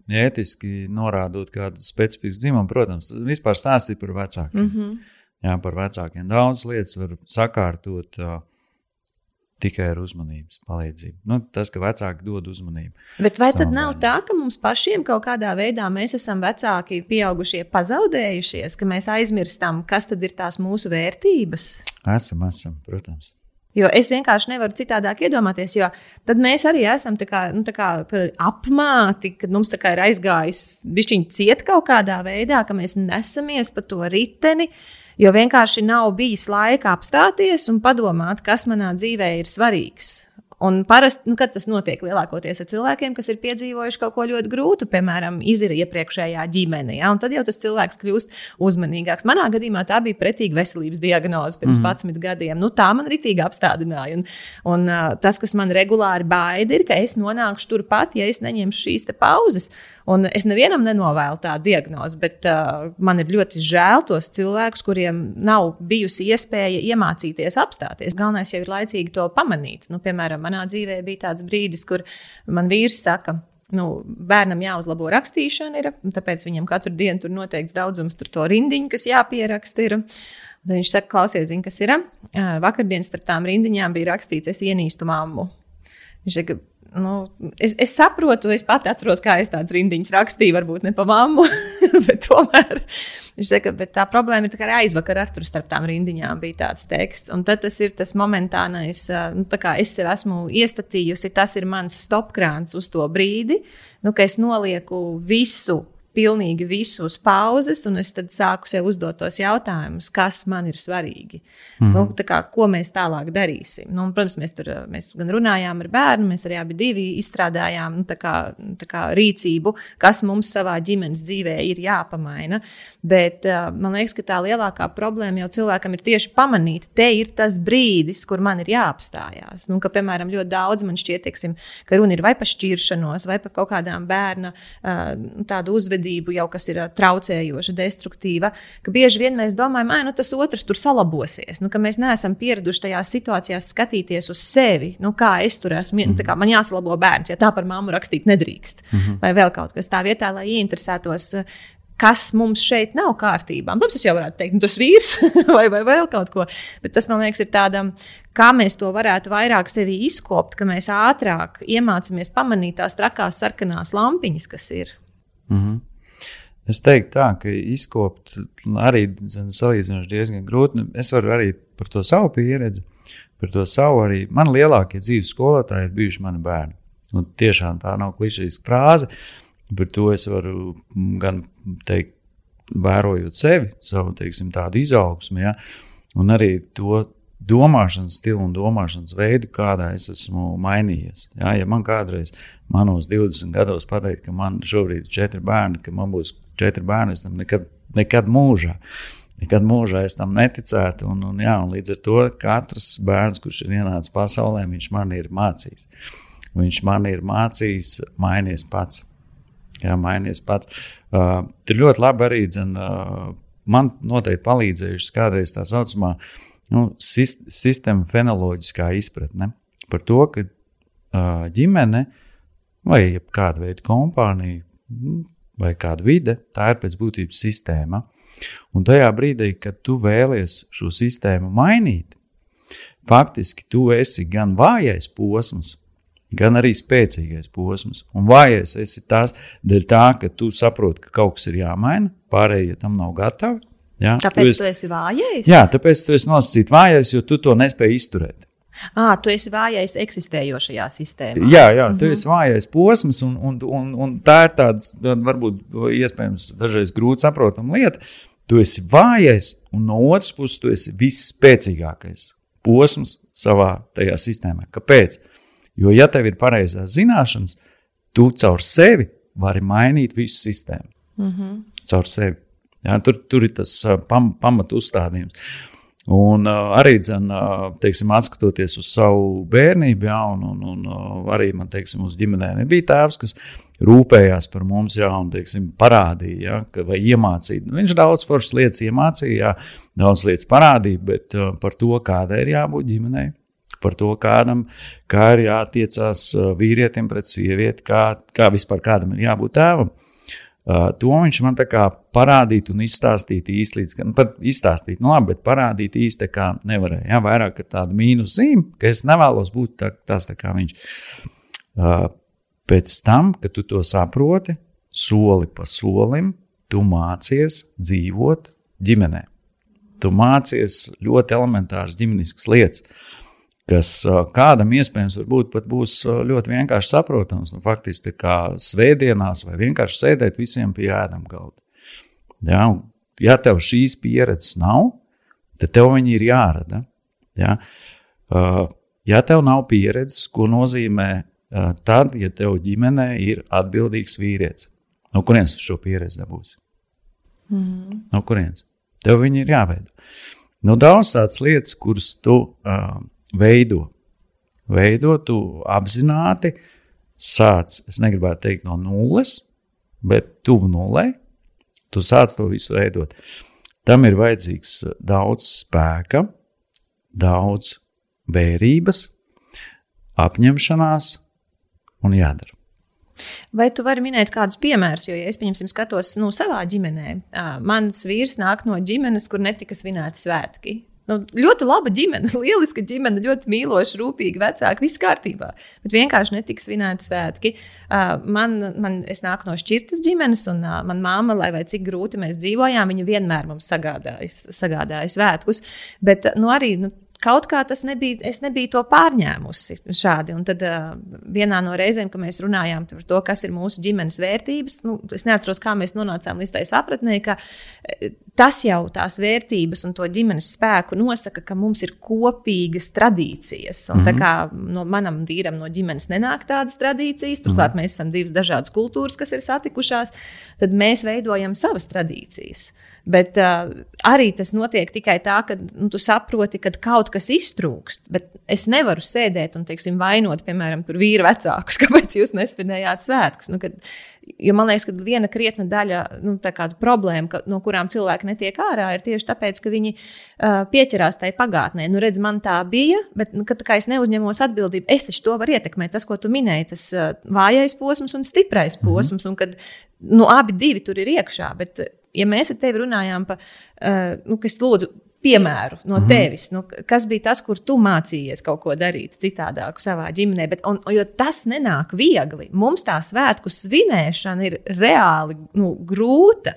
Speaker 2: ētiski norādot kādu specifisku dzimumu. Protams, vispār stāstīt par vecākiem. Mm -hmm. Jā, par vecākiem daudz lietas var sakārtot. Uh, tikai ar uzmanības palīdzību. Nu, tas, ka vecāki dod uzmanību.
Speaker 1: Bet vai tad nav bērniem. tā, ka mums pašiem kaut kādā veidā mēs esam vecāki, pieaugušie, pazaudējušies, ka mēs aizmirstam, kas tad ir tās mūsu vērtības?
Speaker 2: Esam, esam, protams.
Speaker 1: Jo es vienkārši nevaru citādāk iedomāties, jo tad mēs arī esam kā, nu, kā, apmāti, kad mums ir aizgājis bišķiņi ciet kaut kādā veidā, ka mēs nesamies pa to riteni. Jo vienkārši nav bijis laika apstāties un padomāt, kas manā dzīvē ir svarīgs. Un parasti, nu, kad tas notiek lielākoties ar cilvēkiem, kas ir piedzīvojuši kaut ko ļoti grūtu, piemēram, izira iepriekšējā ģimenē, ja, tad jau tas cilvēks kļūst uzmanīgāks. Manā gadījumā tā bija pretīga veselības diagnoze pirms mm -hmm. 11 gadiem. Nu, tā man ritīgi apstādināja. Un, un uh, tas, kas man regulāri baida, ir, ka es nonākšu turpat, ja es neņemšu šīs pauzes. Un es nevienam nenovēlu tādu diagnozi, bet uh, man ir ļoti žēl tos cilvēkus, kuriem nav bijusi iespēja iemācīties apstāties. Galvenais jau ir laicīgi to pamanīt. Nu, piemēram, manā dzīvē bija tāds brīdis, kur man vīrs saka, nu, bērnam jāuzlabo rakstīšana, ir, tāpēc viņam katru dienu tur noteikts daudzums tur to rindiņu, kas jāpieraksta. Ir. Tad viņš saka, klausies, zini, kas ir. Vakardienas starp tām rindiņām bija rakstīts, es ienīstu mammu. Viņš saka, nu, es, es saprotu, es pat atceros, kā es tādas rindiņas rakstīju, varbūt ne pa mammu, bet tomēr. Viņš saka, bet tā problēma ir tā, ka arī aizvakar ar tur starp tām rindiņām bija tāds teksts. Un tad tas ir tas momentānais, nu, kā es sev esmu iestatījusi, tas ir mans stopkrāns uz to brīdi, nu, ka es nolieku visu pilnīgi visu uz pauzes, un es tad sāku sev uzdot tos jautājumus, kas man ir svarīgi. Mm -hmm. nu, kā, ko mēs tālāk darīsim? Nu, un, protams, mēs tur mēs gan runājām ar bērnu, mēs arī abi izstrādājām nu, tā kā, tā kā rīcību, kas mums savā ģimenes dzīvē ir jāpamaina. Bet man liekas, ka tā lielākā problēma jau cilvēkam ir tieši pamanīt, te ir tas brīdis, kur man ir jāapstājās. Nu, ka, piemēram, ļoti daudz man šķiet, teiksim, ka runa ir vai par šķiršanos, vai par kaut kādām bērna tādu uzvedību uzvedību, jau kas ir traucējoša, destruktīva, ka bieži vien mēs domājam, ka nu, tas otrs tur salabosies. Nu, mēs neesam pieraduši tajās situācijās skatīties uz sevi, nu, kā es tur esmu. Mm -hmm. Man jāsalabo bērns, ja tā par mammu rakstīt nedrīkst. Mm -hmm. Vai vēl kaut kas tā vietā, lai ieinteresētos kas mums šeit nav kārtībā. Protams, es jau varētu teikt, nu, tas vīrs vai, vai vēl kaut ko, bet tas man liekas, ir tādam, kā mēs to varētu vairāk sevi izkopt, ka mēs ātrāk iemācāmies pamanīt tās trakās sarkanās lampiņas, kas ir.
Speaker 2: Mm -hmm. Es teiktu, tā, ka izkopt arī salīdzinoši diezgan grūti. Es varu arī par to savu pieredzi, par to savu arī. Man lielākie dzīves skolotāji ir bijuši mani bērni. Un tiešām tā nav klišejiska frāze, bet to es varu gan teikt, vērojot sevi, savu teiksim, tādu izaugsmu, ja, un arī to domāšanas stilu un domāšanas veidu, kādā es esmu mainījies. Ja, ja man kādreiz, manos 20 gados, pateikt, ka man šobrīd ir četri bērni, ka man būs četri bērni, es tam nekad, nekad mūžā. Nekad mūžā es tam neticētu. Un, un, jā, un līdz ar to katrs bērns, kurš ir ienācis pasaulē, viņš man ir mācījis. Viņš man ir mācījis, mainīties pats. Jā, mainīties pats. Uh, tur ļoti labi arī dzen, uh, man noteikti palīdzējuši kādreiz tā saucamā nu, sistēma fenoloģiskā izpratne par to, ka uh, ģimene vai kāda veida kompānija vai kāda vide, tā ir pēc būtības sistēma. Un tajā brīdī, kad tu vēlies šo sistēmu mainīt, faktiski tu esi gan vājais posms, gan arī spēcīgais posms. Un vājais esi tas dēļ tā, ka tu saproti, ka kaut kas ir jāmaina, pārējie tam nav gatavi.
Speaker 1: Ja? Tāpēc tu esi, tu esi vājais?
Speaker 2: Jā, tāpēc tu esi nosacīts vājais, jo tu to nespēji izturēt.
Speaker 1: À, tu esi vājais eksistējošajā sistēmā.
Speaker 2: Jā, jā tu mm -hmm. esi vājais posms, un, un, un, un tā ir tāds, varbūt, iespējams, dažreiz grūti saprotama lieta. Tu esi vājais, un no otras puses, tu esi visspēcīgākais posms savā tajā sistēmā. Kāpēc? Jo, ja tev ir pareizās zināšanas, tu caur sevi vari mainīt visu sistēmu. Mm -hmm. Caur sevi. Jā, tur, tur ir tas pam, pamatu uzstādījums. Un uh, arī, dzen, uh, teiksim, skatoties uz savu bērnību, jā, un, un, un uh, arī man, teiksim, uz ģimenē nebija tēvs, kas rūpējās par mums, jā, un teiksim, parādīja, jā, ka, vai iemācīja. Nu, viņš daudz foršas lietas iemācīja, jā, daudz lietas parādīja, bet uh, par to, kādai ir jābūt ģimenei. Par to, kādam kā ir jātiecās vīrietim pret sievieti, kā, kā vispār kādam ir jābūt tēvam. Uh, to viņš man parādīja un izstāstīja īsti līdz galam. Pat izstāstīt, nu labi, bet parādīt īsti nevarēja. Jā, vairāk ar tādu mīnus zīmi, ka es nevēlos būt tā, tāds tā kā viņš. Uh, pēc tam, kad tu to saproti, soli pa solim, tu mācies dzīvot ģimenē. Tu mācies ļoti elementāras ģimeniskas lietas kas kādam iespējams pat būs ļoti vienkārši saprotams. Nu, faktiski kā svētdienās vai vienkārši sēdēt visiem pie ēdam galda. Ja, ja tev šīs pieredzes nav, tad tev viņi ir jārada. Ja, ja tev nav pieredzes, ko nozīmē tad, ja tev ģimenē ir atbildīgs vīrietis, no kurienes šo pieredzi dabūsi? Mm. No kurienes? Tev viņi ir jāveido. Nu, daudz tādas lietas, kuras tu uh, veido. Veido tu apzināti, sāc, es negribētu teikt no nulles, bet tuvu nulē, tu sāc to visu veidot. Tam ir vajadzīgs daudz spēka, daudz vērības, apņemšanās un jādara.
Speaker 1: Vai tu vari minēt kādus piemērus? Jo, ja es pieņemsim, skatos nu, savā ģimenē, mans vīrs nāk no ģimenes, kur netika svinēti svētki. Nu, ļoti laba ģimene, lieliska ģimene, ļoti mīloša, rūpīga, vecāka, viss kārtībā. Bet vienkārši netika svinēti svētki. Uh, man, man, es nāku no šķirtas ģimenes, un uh, manā māma, lai cik grūti mēs dzīvojām, viņa vienmēr mums sagādāja, sagādāja svētkus. Bet nu, arī nu, kaut kā tas nebija, es nebiju to pārņēmusi šādi. Un tad uh, vienā no reizēm, kad mēs runājām par to, kas ir mūsu ģimenes vērtības, nu, es neatceros, kā mēs nonācām līdz tai sapratnē, ka tas jau tās vērtības un to ģimenes spēku nosaka, ka mums ir kopīgas tradīcijas. Un mm -hmm. tā mhm. kā no manam vīram no ģimenes nenāk tādas tradīcijas, turklāt mm -hmm. mēs esam divas dažādas kultūras, kas ir satikušās, tad mēs veidojam savas tradīcijas. Bet uh, arī tas notiek tikai tā, ka nu, tu saproti, ka kaut kas iztrūkst. Bet es nevaru sēdēt un teiksim, vainot, piemēram, vīru vecākus, kāpēc jūs nesvinējāt svētkus. Nu, kad, jo man liekas, ka viena krietna daļa nu, problēma, ka, no kurām cilvēki netiek ārā, ir tieši tāpēc, ka viņi uh, pieķerās tai pagātnē. Nu, redz, man tā bija, bet nu, kad, es neuzņemos atbildību. Es taču to varu ietekmēt. Tas, ko tu minēji, tas uh, vājais posms un stiprais posms. Mm -hmm. un kad, nu, abi divi tur ir iekšā. Bet, ja mēs ar tevi runājām par, uh, nu, kas lūdzu, piemēru no mhm. tevis, nu, kas bija tas, kur tu mācījies kaut ko darīt citādāk savā ģimenē. Bet, un, jo tas nenāk viegli. Mums tā svētku svinēšana ir reāli nu, grūta.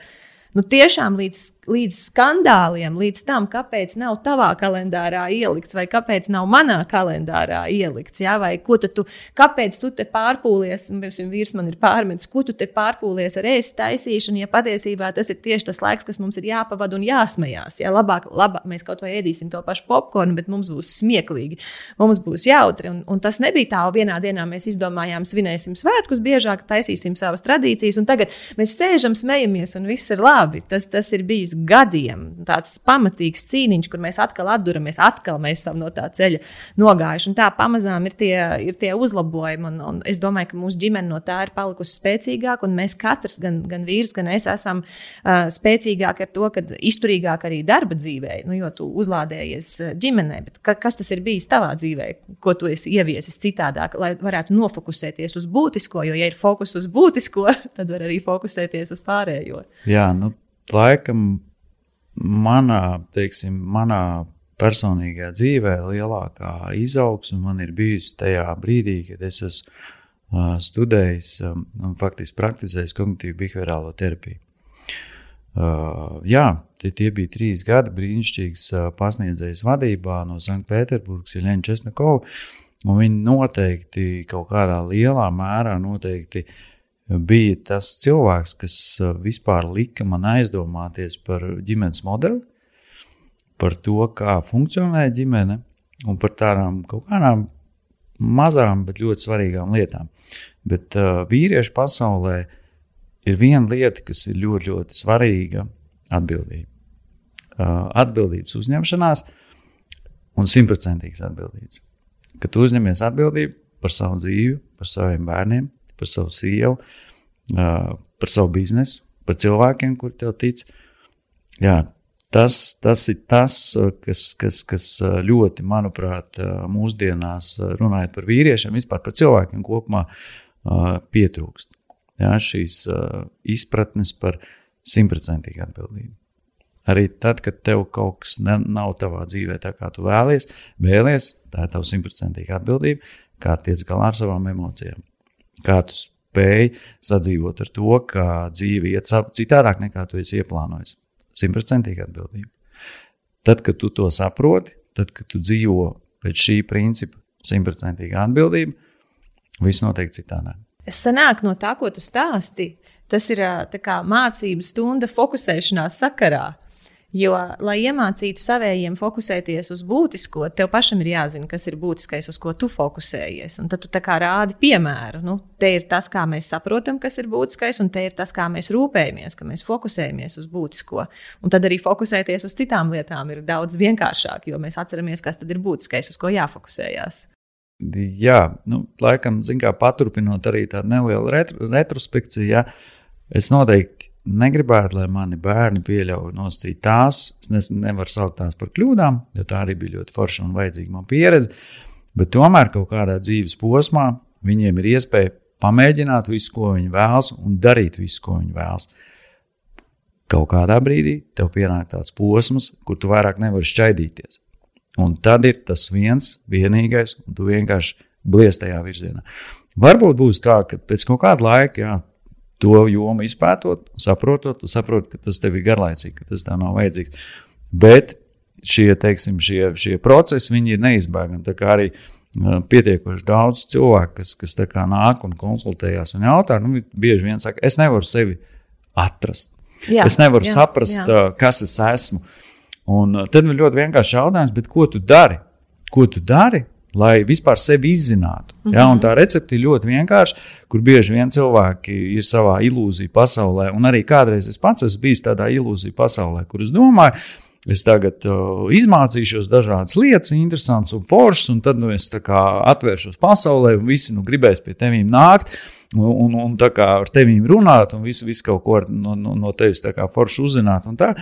Speaker 1: Nu, tiešām līdz līdz skandāliem, līdz tam, kāpēc nav tavā kalendārā ielikts, vai kāpēc nav manā kalendārā ielikts. Ja? Vai ko tu, kāpēc tu te pārpūlies, un piemēram, vīrs man ir pārmetis, ko tu te pārpūlies ar ēst taisīšanu, ja patiesībā tas ir tieši tas laiks, kas mums ir jāpavada un jāsmējās. Ja? Labāk, labāk mēs kaut vai ēdīsim to pašu popkornu, bet mums būs smieklīgi, mums būs jautri. Un, un tas nebija tā, vienā dienā mēs izdomājām, svinēsim svētkus biežāk, taisīsim savas tradīcijas, un tagad mēs sēžam, smejamies, un viss ir labi. Tas, tas ir bijis gadiem. Tāds pamatīgs cīniņš, kur mēs atkal atduramies, atkal mēs esam no tā ceļa nogājuši. Un tā pamazām ir tie, ir tie uzlabojumi. Un, un es domāju, ka mūsu ģimene no tā ir palikusi spēcīgāka. Un mēs katrs, gan, gan vīrs, gan es, esam uh, spēcīgāki ar to, ka izturīgāk arī darba dzīvē, nu, jo tu uzlādējies ģimenē. Bet ka, kas tas ir bijis tavā dzīvē, ko tu esi ieviesis citādāk, lai varētu nofokusēties uz būtisko? Jo, ja ir fokus uz būtisko, tad var arī fokusēties uz pārējo.
Speaker 2: Jā, nu, laikam manā, teiksim, manā personīgajā dzīvē lielākā izaugsme man ir bijusi tajā brīdī, kad es esmu uh, studējis um, un faktiski praktizējis kognitīvu behaviorālo terapiju. Uh, jā, tie, tie bija trīs gadi brīnišķīgs uh, pasniedzējs vadībā no Sanktpēterburgas, Ilēna Česnakova. Viņi noteikti kaut kādā lielā mērā noteikti uh, bija tas cilvēks, kas uh, vispār lika man aizdomāties par ģimenes modeli, par to, kā funkcionē ģimene un par tādām kaut kādām mazām, bet ļoti svarīgām lietām. Bet uh, vīriešu pasaulē ir viena lieta, kas ir ļoti, ļoti svarīga - atbildība. Uh, atbildības uzņemšanās un simtprocentīgas atbildības. Kad tu uzņemies atbildību par savu dzīvi, par saviem bērniem, par savu sievu, par savu biznesu, par cilvēkiem, kur tev tic. Jā, tas, tas ir tas, kas, kas, kas ļoti, manuprāt, mūsdienās runājot par vīriešiem, vispār par cilvēkiem kopumā, pietrūkst. Jā, šīs izpratnes par simtprocentīgu atbildību. Arī tad, kad tev kaut kas ne, nav tavā dzīvē tā, kā tu vēlies, vēlies, tā ir tava simtprocentīga atbildība, kā tiec galā ar savām emocijām kā tu spēj sadzīvot ar to, ka dzīve iet citādāk nekā tu esi ieplānojis. Simtprocentīgi atbildība. Tad, kad tu to saproti, tad, kad tu dzīvo pēc šī principa, simtprocentīga atbildība, viss notiek citādāk.
Speaker 1: Es sanāku no tā, ko tu stāsti. Tas ir kā, mācību stunda fokusēšanās sakarā. Jo, lai iemācītu savējiem fokusēties uz būtisko, tev pašam ir jāzina, kas ir būtiskais, uz ko tu fokusējies. Un tad tu tā kā rādi piemēru. Nu, te ir tas, kā mēs saprotam, kas ir būtiskais, un te ir tas, kā mēs rūpējamies, ka mēs fokusējamies uz būtisko. Un tad arī fokusēties uz citām lietām ir daudz vienkāršāk, jo mēs atceramies, kas tad ir būtiskais, uz ko jāfokusējas.
Speaker 2: Jā, nu, laikam, kā, paturpinot arī tādu nelielu retro, retrospekciju, ja, es noteikti negribētu, lai mani bērni pieļauj nosacīt tās. Es nevaru saukt tās par kļūdām, jo tā arī bija ļoti forša un vajadzīga man pieredze. Bet tomēr kaut kādā dzīves posmā viņiem ir iespēja pamēģināt visu, ko viņi vēlas, un darīt visu, ko viņi vēlas. Kaut kādā brīdī tev pienāk tāds posms, kur tu vairāk nevari šķaidīties. Un tad ir tas viens, vienīgais, un tu vienkārši blies tajā virzienā. Varbūt būs tā, ka pēc kaut kāda laika, jā, to jomu izpētot, saprotot, saproti, ka tas tev ir garlaicīgi, ka tas tev nav vajadzīgs. Bet šie, teiksim, šie, šie procesi ir neizbēgami. Tā kā arī pietiekoši daudz cilvēku, kas, kas nāk un konsultējās un jautā, nu, bieži vien saka, es nevaru sevi atrast. Jā, es nevaru jā, saprast, jā. kas es esmu. Un tad ir ļoti vienkārši jautājums, ko tu dari? Ko tu dari, lai vispār sevi izzinātu. Mm -hmm. ja, tā recepte ir ļoti vienkārša, kur bieži vien cilvēki ir savā ilūziju pasaulē, un arī kādreiz es pats esmu bijis tādā ilūziju pasaulē, kur es domāju, Es tagad uh, izmācīšos dažādas lietas, interesantas un foršas, un tad nu, es atvēršos pasaulē, un visi nu, gribēs pie tevis nākt. Un, un, un tā kā ar tevi runāt, un visu, visu kaut ko no, no, no tevis forši uzzināt. Tā,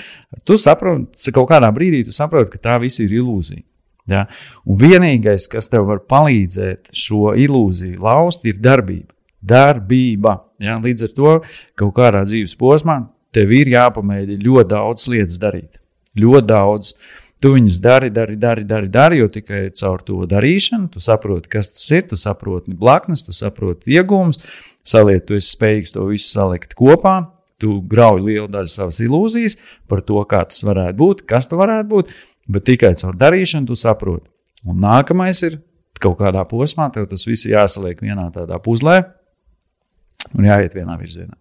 Speaker 2: tu saproti, kaut kādā brīdī tu saproti, ka tā viss ir ilūzija. Ja? Un vienīgais, kas tev var palīdzēt šo ilūziju laust, ir darbība. Darbība. Ja? Līdz ar to kaut kādā dzīves posmā tev ir jāpamēģina ļoti daudz lietas darīt. Ļoti daudz. Tu viņus dari, dari, dari, dari, dari, jo tikai caur to darīšanu tu saproti, kas tas ir, tu saproti blaknes, tu saproti iegūmus, saliet, tu esi spējīgs to visu salikt kopā, tu grauj lielu daļu savas ilūzijas par to, kā tas varētu būt, kas tas varētu būt, Bet tikai caur darīšanu tu saproti. Un nākamais ir kaut kādā posmā, tev tas viss jāsaliek vienā tādā puzlē un jāiet vienā virzienā.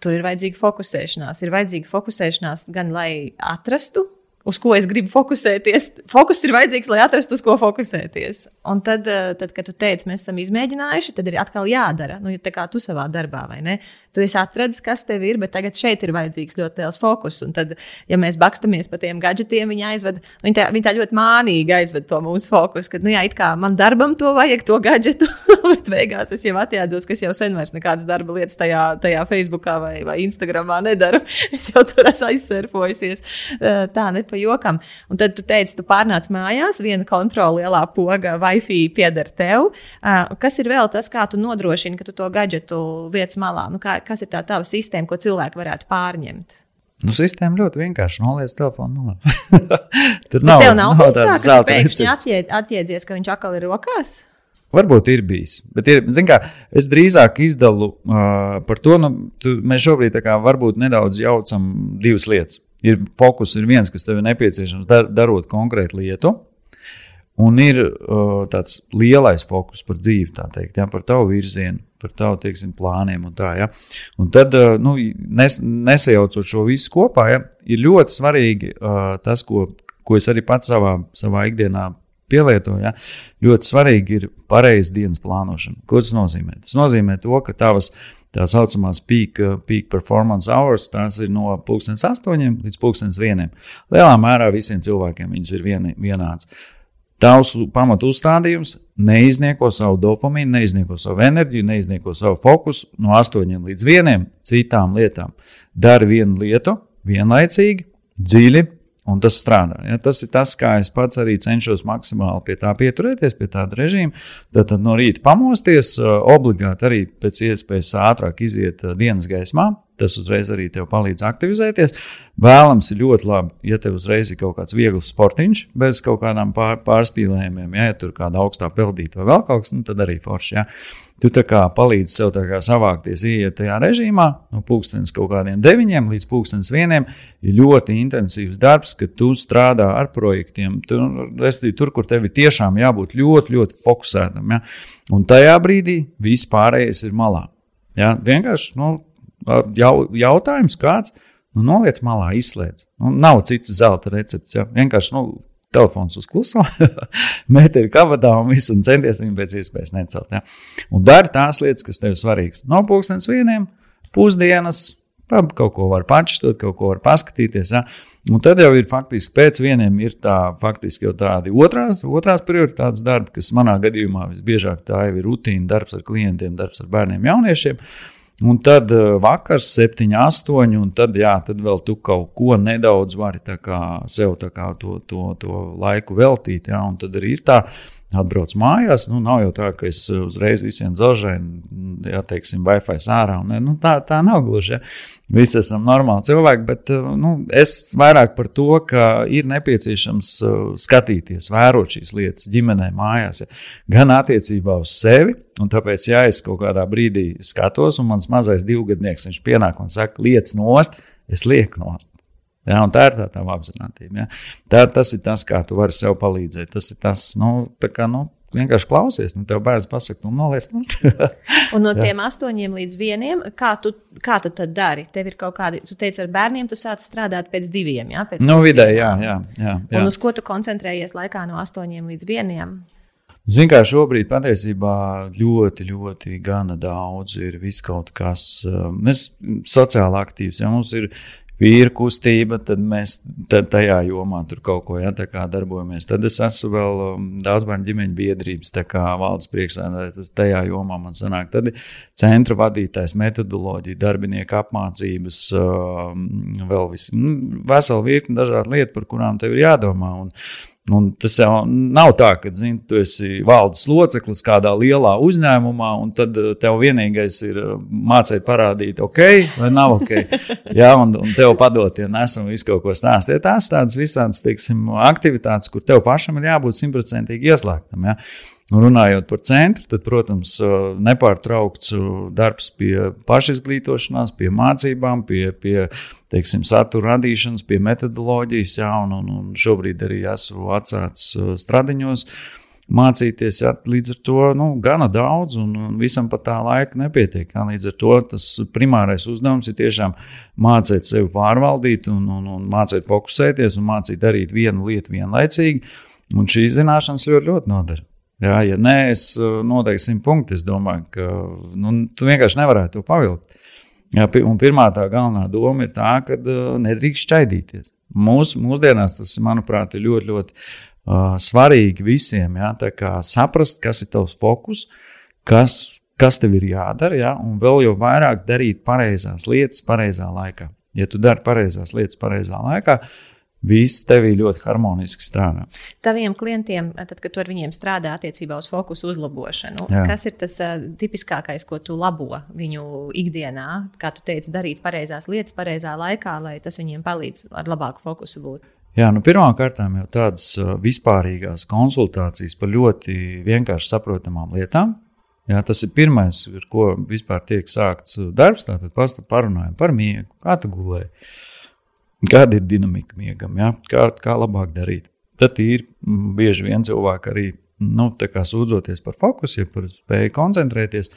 Speaker 1: Tur ir vajadzīga fokusēšanās. Ir vajadzīga fokusēšanās gan lai atrastu uz ko es gribu fokusēties. Fokus ir vajadzīgs, lai atrastu, uz ko fokusēties. Un tad, eh, tad kad tu teici, mēs esam izmēģinājuši, tad ir atkal jādara. Nu, tā kā tu savā darbā, vai ne? Tu esi atradzis, kas tev ir, bet tagad šeit ir vajadzīgs ļoti liels fokus. Un tad, ja mēs bakstamies pa tiem gadgetiem, viņi aizved, viņi tā, viņi tā ļoti mānīgi aizved to mūsu fokusu. Kad, nu jā, it kā man darbam to vajag, to gadgetu, bet beigās es jau atjēdzos, ka es jau sen vairs nekādas darba lietas tajā, tajā Facebookā vai, vai Instagramā nedaru. Es jau tur esmu aizsērpojusies. Eh, tā ne pa jokam. Un tad tu teici, tu pārnāc mājās, viena kontrola lielā poga, Wi-Fi pieder tev. Kas ir vēl tas, kā tu nodrošini, ka tu to gadgetu lietas malā? Nu, kā, kas ir tā tava sistēma, ko cilvēki varētu pārņemt?
Speaker 2: Nu, sistēma ļoti vienkārši noliec telefonu malā. Tur nav,
Speaker 1: nav, nav tāds tā, ka pēkšņi atjēdzies, ka viņš atkal ir rokās.
Speaker 2: Varbūt ir bijis, bet ir, kā, es drīzāk izdalu uh, par to, nu, tu, mēs šobrīd kā, varbūt nedaudz jaucam divas lietas. Ir fokus, ir viens, kas tev ir nepieciešams dar, darot konkrētu lietu, un ir uh, tāds lielais fokus par dzīvi, teikt, ja, par tavu virzienu, par tavu teiksim, plāniem un tā. Ja. Un tad, uh, nu, nes, nesajaucot šo visu kopā, ja, ir ļoti svarīgi uh, tas, ko, ko es arī pats savā, savā ikdienā pielieto. Ja? Ļoti svarīgi ir pareiza dienas plānošana. Ko tas nozīmē? Tas nozīmē to, ka tavas tā saucamās peak, peak performance hours, tās ir no 2008 līdz 2001. Lielā mērā visiem cilvēkiem viņas ir vien, vienāds. Tavs pamatu uzstādījums neiznieko savu dopamīnu, neiznieko savu enerģiju, neiznieko savu fokusu no 8 līdz 1 citām lietām. Dari vienu lietu vienlaicīgi, dziļi, Un tas strādā. Ja? Tas ir tas, kā es pats arī cenšos maksimāli pie tā pieturēties, pie tāda režīma. Tad, tad no rīta pamosties, obligāti arī pēc iespējas ātrāk iziet dienas gaismā. Tas uzreiz arī tev palīdz aktivizēties. Vēlams, ir ļoti labi, ja tev uzreiz ir kaut kāds viegls sportiņš, bez kaut kādām pār, pārspīlējumiem, ja, ja tur kāda augstā peldīta vai vēl kaut kas, nu, tad arī forši. Ja. Tu tā kā palīdzi sev kā savākties, ieiet tajā režīmā, no pulkstenes kaut kādiem deviņiem līdz pulkstenes vieniem. Ir ļoti intensīvs darbs, kad tu strādā ar projektiem. Tur, tur kur tev ir tiešām jābūt ļoti, ļoti fokusētam. Ja? Un tajā brīdī viss pārējais ir malā. Ja? Vienkārši nu, jau, jautājums kāds. Nu, noliec malā, izslēdz. Nu, nav cits zelta recepts. Ja? Vienkārši nu, telefons uz kluso, metri kabatā un viss, un centies viņu pēc iespējas necelt. Ja? Un dari tās lietas, kas tev ir svarīgas. No pulkstenes vieniem, pusdienas, kaut ko var pačstot, kaut ko var paskatīties. Ja? Un tad jau ir faktiski pēc vieniem ir tā, faktiski jau tādi otrās, otrās prioritātes darbi, kas manā gadījumā visbiežāk tā jau ir rutīna darbs ar klientiem, darbs ar bērniem, jauniešiem. Un tad uh, vakars, 7, 8, un tad, jā, tad vēl tu kaut ko nedaudz vari kā, sev kā, to, to, to laiku veltīt. Jā, un tad arī ir tā, atbrauc mājās. Nu, nav jau tā, ka es uzreiz visiem zaudēju, ja teiksim, Wi-Fi ārā. Un, nu, tā, tā nav gluži. Ja. Visi esam normāli cilvēki, bet nu, es vairāk par to, ka ir nepieciešams uh, skatīties, vērot šīs lietas ģimenē, mājās. Ja. Gan attiecībā uz sevi, un tāpēc, ja es kaut kādā brīdī skatos, un mans mazais divgadnieks pienāk un saka, lietas nost, es lieku nost. Ja, tā ir tā tā apziņotība. Ja. Tā, tas ir tas, kā tu vari sev palīdzēt. Tas ir tas, nu, kā, nu, vienkārši klausies, nu, tev bērns pasakā, nu, noliec. Nu.
Speaker 1: un no tiem astoņiem līdz vieniem, kā tu, kā tu tad dari? Tev ir kaut kādi, tu teici, ar bērniem tu sāc strādāt pēc diviem, jā? Pēc
Speaker 2: nu, vidēji, jā, jā, jā, jā.
Speaker 1: Un uz ko tu koncentrējies laikā no astoņiem līdz vieniem?
Speaker 2: Ziniet, kā šobrīd patiesībā ļoti, ļoti gana daudz ir viss kaut kas. Mēs esam sociāli aktīvi. Ja mums ir vīru kustība, tad mēs tad tajā jomā tur kaut ko ja, darbojamies. Tad es esmu vēl um, daudz bērnu ģimeņu biedrības valdes priekšsēdētājs, tajā jomā man sanāk. Tad ir centra vadītājs, metodoloģija, darbinieku apmācības, um, vēl viss, nu, vesela virkni dažādu lietu, par kurām tev ir jādomā. Un, Un tas jau nav tā, ka zin, tu esi valdes loceklis kādā lielā uzņēmumā, un tad eh, tev vienīgais ir eh, mācīt, parādīt, ok, vai nav ok. Jā, un, un tev padot, ja nesam visu kaut ko stāstīt. Tās tādas visādas teiksim, aktivitātes, kur tev pašam ir jābūt simtprocentīgi ieslēgtam. Ja? Runājot par centru, tad, protams, nepārtraukts darbs pie pašizglītošanās, pie mācībām, pie, pie teiksim, satura radīšanas, pie metodoloģijas, jā, un, un, un šobrīd arī esmu atsācis stradiņos. mācīties. Ja, līdz ar to nu, gana daudz, un, un visam pat tā laika nepietiek. Ja, līdz ar to tas primārais uzdevums ir tiešām mācīt sevi pārvaldīt, un, un, un mācīt fokusēties un mācīt darīt vienu lietu vienlaicīgi. Un šīs zināšanas ļoti, ļoti noder. Jā, ja nē, es noteikti simt punktu. Es domāju, ka nu, tu vienkārši nevarētu to pavilkt. Jā, un pirmā tā galvenā doma ir tā, ka nedrīkst šķaidīties. Mūs, mūsdienās tas, manuprāt, ir ļoti, ļoti uh, svarīgi visiem. Ja? Saprast, kas ir tavs fokus, kas, kas tev ir jādara, ja? un vēl jau vairāk darīt pareizās lietas pareizā laikā. Ja tu dari pareizās lietas pareizā laikā, viss tevī ļoti harmoniski strādā.
Speaker 1: Taviem klientiem, tad, kad tu ar viņiem strādā attiecībā uz fokusu uzlabošanu, Jā. kas ir tas uh, tipiskākais, ko tu labo viņu ikdienā? Kā tu teici, darīt pareizās lietas pareizā laikā, lai tas viņiem palīdz ar labāku fokusu būt.
Speaker 2: Jā, nu Pirmkārt, jau tādas vispārīgās konsultācijas par ļoti vienkārši saprotamām lietām. Jā, tas ir pirmais, ar ko vispār tiek sākts darbs. Tātad parunājam par miegu, kā tu gulēji, kāda ir dinamika miegam, jā, kā, kā labāk darīt. Tad ir bieži vien cilvēki arī nu, sūdzoties par fokusu, ja par spēju koncentrēties.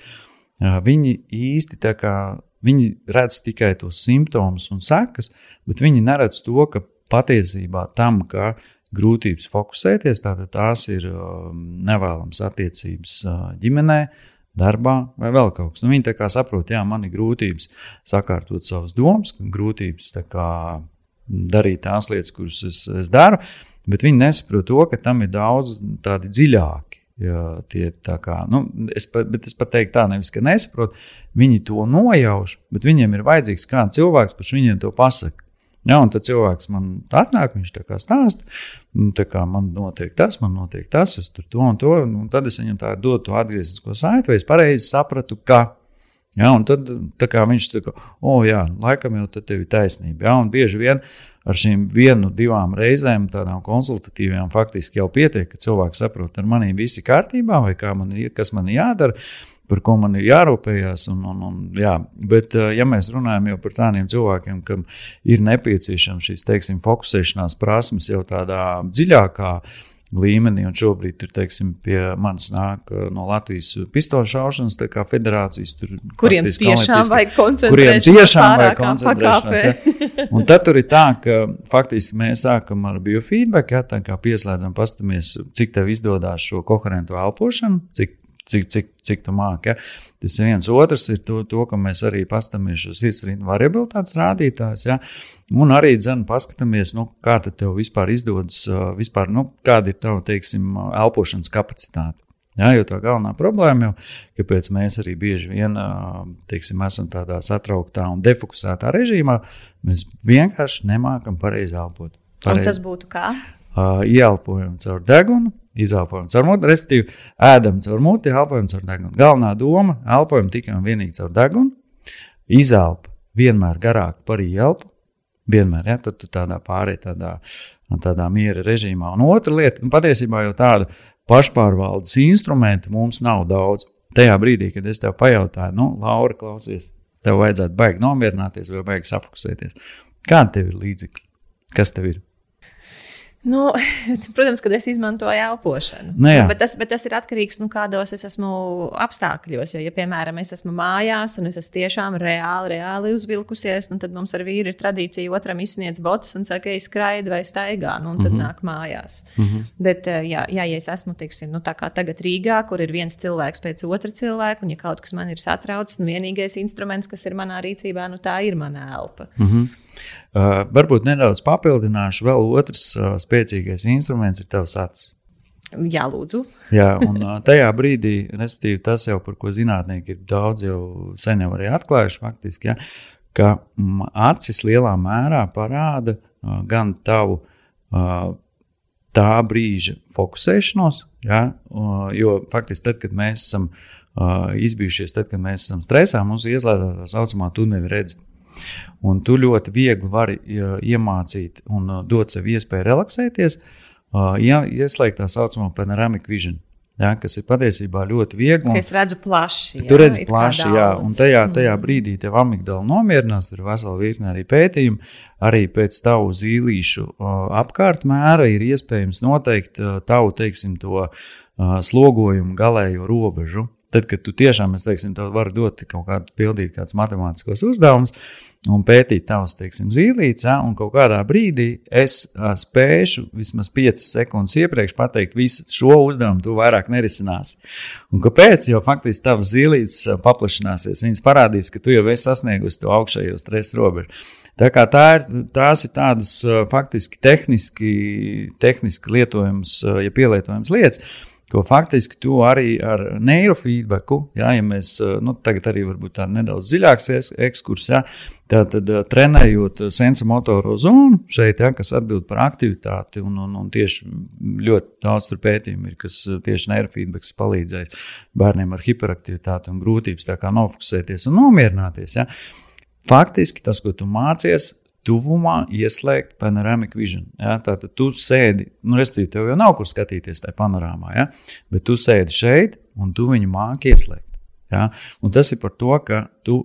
Speaker 2: Viņi īsti tā kā viņi redz tikai tos simptomus un sekas, bet viņi neredz to, ka patiesībā tam, ka grūtības fokusēties, tātad tās ir nevēlamas attiecības ģimenē, darbā vai vēl kaut kas. Nu, viņi tā kā saprot, jā, man ir grūtības sakārtot savas domas, grūtības kā, darīt tās lietas, kuras es, es daru, bet viņi nesaprot to, ka tam ir daudz tādi dziļāki. Jā, tie, tā kā, nu, es, pat, bet es pat teiktu, tā nevis, ka nesaprotu, viņi to nojauš, bet viņiem ir vajadzīgs kāds cilvēks, kurš viņiem to pasaka. Ja, un tad cilvēks man atnāk, viņš tā kā stāsta, tā kā man notiek tas, man notiek tas, es tur to un to. Un tad es viņam tā dodu to atgrieznisko saiti, vai es pareizi sapratu, ka. Ja, un tad viņš saka, o, jā, laikam jau tev ir taisnība. Ja, un bieži vien ar šīm vienu, divām reizēm, tādām konsultatīvām, faktiski jau pietiek, ka cilvēks saprot, ar maniem viss ir kārtībā, vai man, kas man ir jādara par ko man ir jārūpējas. Un, un, un, jā. Bet, ja mēs runājam par tādiem cilvēkiem, kam ir nepieciešams šīs teiksim, fokusēšanās prasmes jau tādā dziļākā līmenī, un šobrīd ir teiksim, pie manis nāk eh, no Latvijas pistoļu šaušanas federācijas. Tur,
Speaker 1: kuriem tiešām vajag koncentrēšanās,
Speaker 2: kuriem tiešām vajag koncentrēšanās. Ja? Un tad tur ir tā, ka faktiski mēs sākam ar biofeedback, ja, tā kā pieslēdzam, pastamies, cik tev izdodas šo koherentu elpošanu, cik cik, cik, cik tu māki. Ja? Tas viens otrs ir to, to ka mēs arī paskatāmies uz sirdsrīnu variabilitātes rādītājus. Ja? Un arī dzene paskatāmies, nu, kā tev vispār izdodas, vispār, nu, kāda ir tava, teiksim, elpošanas kapacitāte. Jā, jo tā galvenā problēma jau, kāpēc mēs arī bieži vien teiksim, esam tādā satrauktā un defokusētā režīmā, mēs vienkārši nemākam pareizi elpot.
Speaker 1: Pareizi. Un tas būtu kā?
Speaker 2: Uh, ieelpojam caur degunu, izelpojam caur muti, respektīvi, ēdam caur muti, elpojam caur degunu. Galvenā doma - elpojam tikai un vienīgi caur degunu, izelpa vienmēr garāk par ielpu. Vienmēr, ja, tad tu tādā pārējā, tādā, tādā miera režīmā. Un otra lieta, nu, patiesībā jau tāda pašpārvaldes instrumenta mums nav daudz. Tajā brīdī, kad es tev pajautāju, nu, Laura, klausies, tev vajadzētu baigi nomierināties vai baigi safokusēties. Kādi tev ir līdzekļi? Kas tev ir?
Speaker 1: Nu, protams, kad es izmantoju elpošanu.
Speaker 2: Nu,
Speaker 1: bet, tas, bet tas ir atkarīgs no nu, kādos es esmu apstākļos. Jo, ja, piemēram, es esmu mājās un es esmu tiešām reāli, reāli uzvilkusies, nu, tad mums ar vīru ir tradīcija otram izsniedz botus un saka, ej, skraidi vai staigā, nu, un tad mm -hmm. nāk mājās. Mm -hmm. Bet, eh, jā, jā, ja es esmu, teiksim, nu, tā kā tagad Rīgā, kur ir viens cilvēks pēc otra cilvēka, un ja kaut kas man ir satraucis, un vienīgais instruments, kas ir manā rīcībā, nu, tā ir mana elpa.
Speaker 2: Mm -hmm. Uh, varbūt nedaudz papildināšu, vēl otrs uh, spēcīgais instruments ir tavs acis.
Speaker 1: Jā, lūdzu.
Speaker 2: Jā, un uh, tajā brīdī, respektīvi, tas jau par ko zinātnieki ir daudz jau sen jau arī atklājuši, faktiski, ja, ka mm, acis lielā mērā parāda uh, gan tavu uh, tā brīža fokusēšanos, ja, uh, jo faktiski tad, kad mēs esam uh, izbijušies, tad, kad mēs esam stresā, mums ieslēdzas tā saucamā tuneļa redzes. Un tu ļoti viegli vari iemācīt un dot sev iespēju relaksēties, ja ieslēgt tā saucamo panoramic vision. Ja, kas ir patiesībā ļoti viegli.
Speaker 1: Un, es redzu plaši. Jā,
Speaker 2: tu redzi plaši, jā, un tajā, tajā brīdī tev amigdala nomierinās. Tur ir vesela virkne arī pētījumu. Arī pēc tavu zīlīšu apkārtmēra ir iespējams noteikt tavu, teiksim, to uh, slogojumu galējo robežu. Tad, kad tu tiešām, es teiksim, vari dot kaut kādu, pildīt kādus matemātiskos uzdevumus un pētīt tavus, teiksim, zīlītes, ja, un kaut kādā brīdī es a, spēšu vismaz 5 sekundes iepriekš pateikt, visu šo uzdevumu tu vairāk nerisināsi. Un kāpēc? Jo faktiski tavas zīlītes paplašināsies, viņas parādīs, ka tu jau esi sasniegusi to augšējo stresa robežu. Tā kā tā ir, tās ir tādas faktiski tehniski, tehniski lietojamas, ja pielietojamas lietas ko faktiski tu arī ar neirofeedbacku, jā, ja mēs nu, tagad arī tādu nedaudz dziļāks ekskurs, jā, tātad trenējot sensormotoro zonu šeit, jā, kas atbild par aktivitāti, un, un, un tieši ļoti daudz pētījumu ir, kas tieši neirofeedbacks palīdzēja bērniem ar hiperaktivitāti un grūtības nofokusēties un nomierināties. Jā. Faktiski tas, ko tu mācies, tuvumā ieslēgt panoramiku vision. Ja? Tātad tu sēdi, nu, respektīvi, tev jau nav kur skatīties tajā panorāmā, ja? bet tu sēdi šeit un tu viņu māki ieslēgt. Ja? Un tas ir par to, ka tu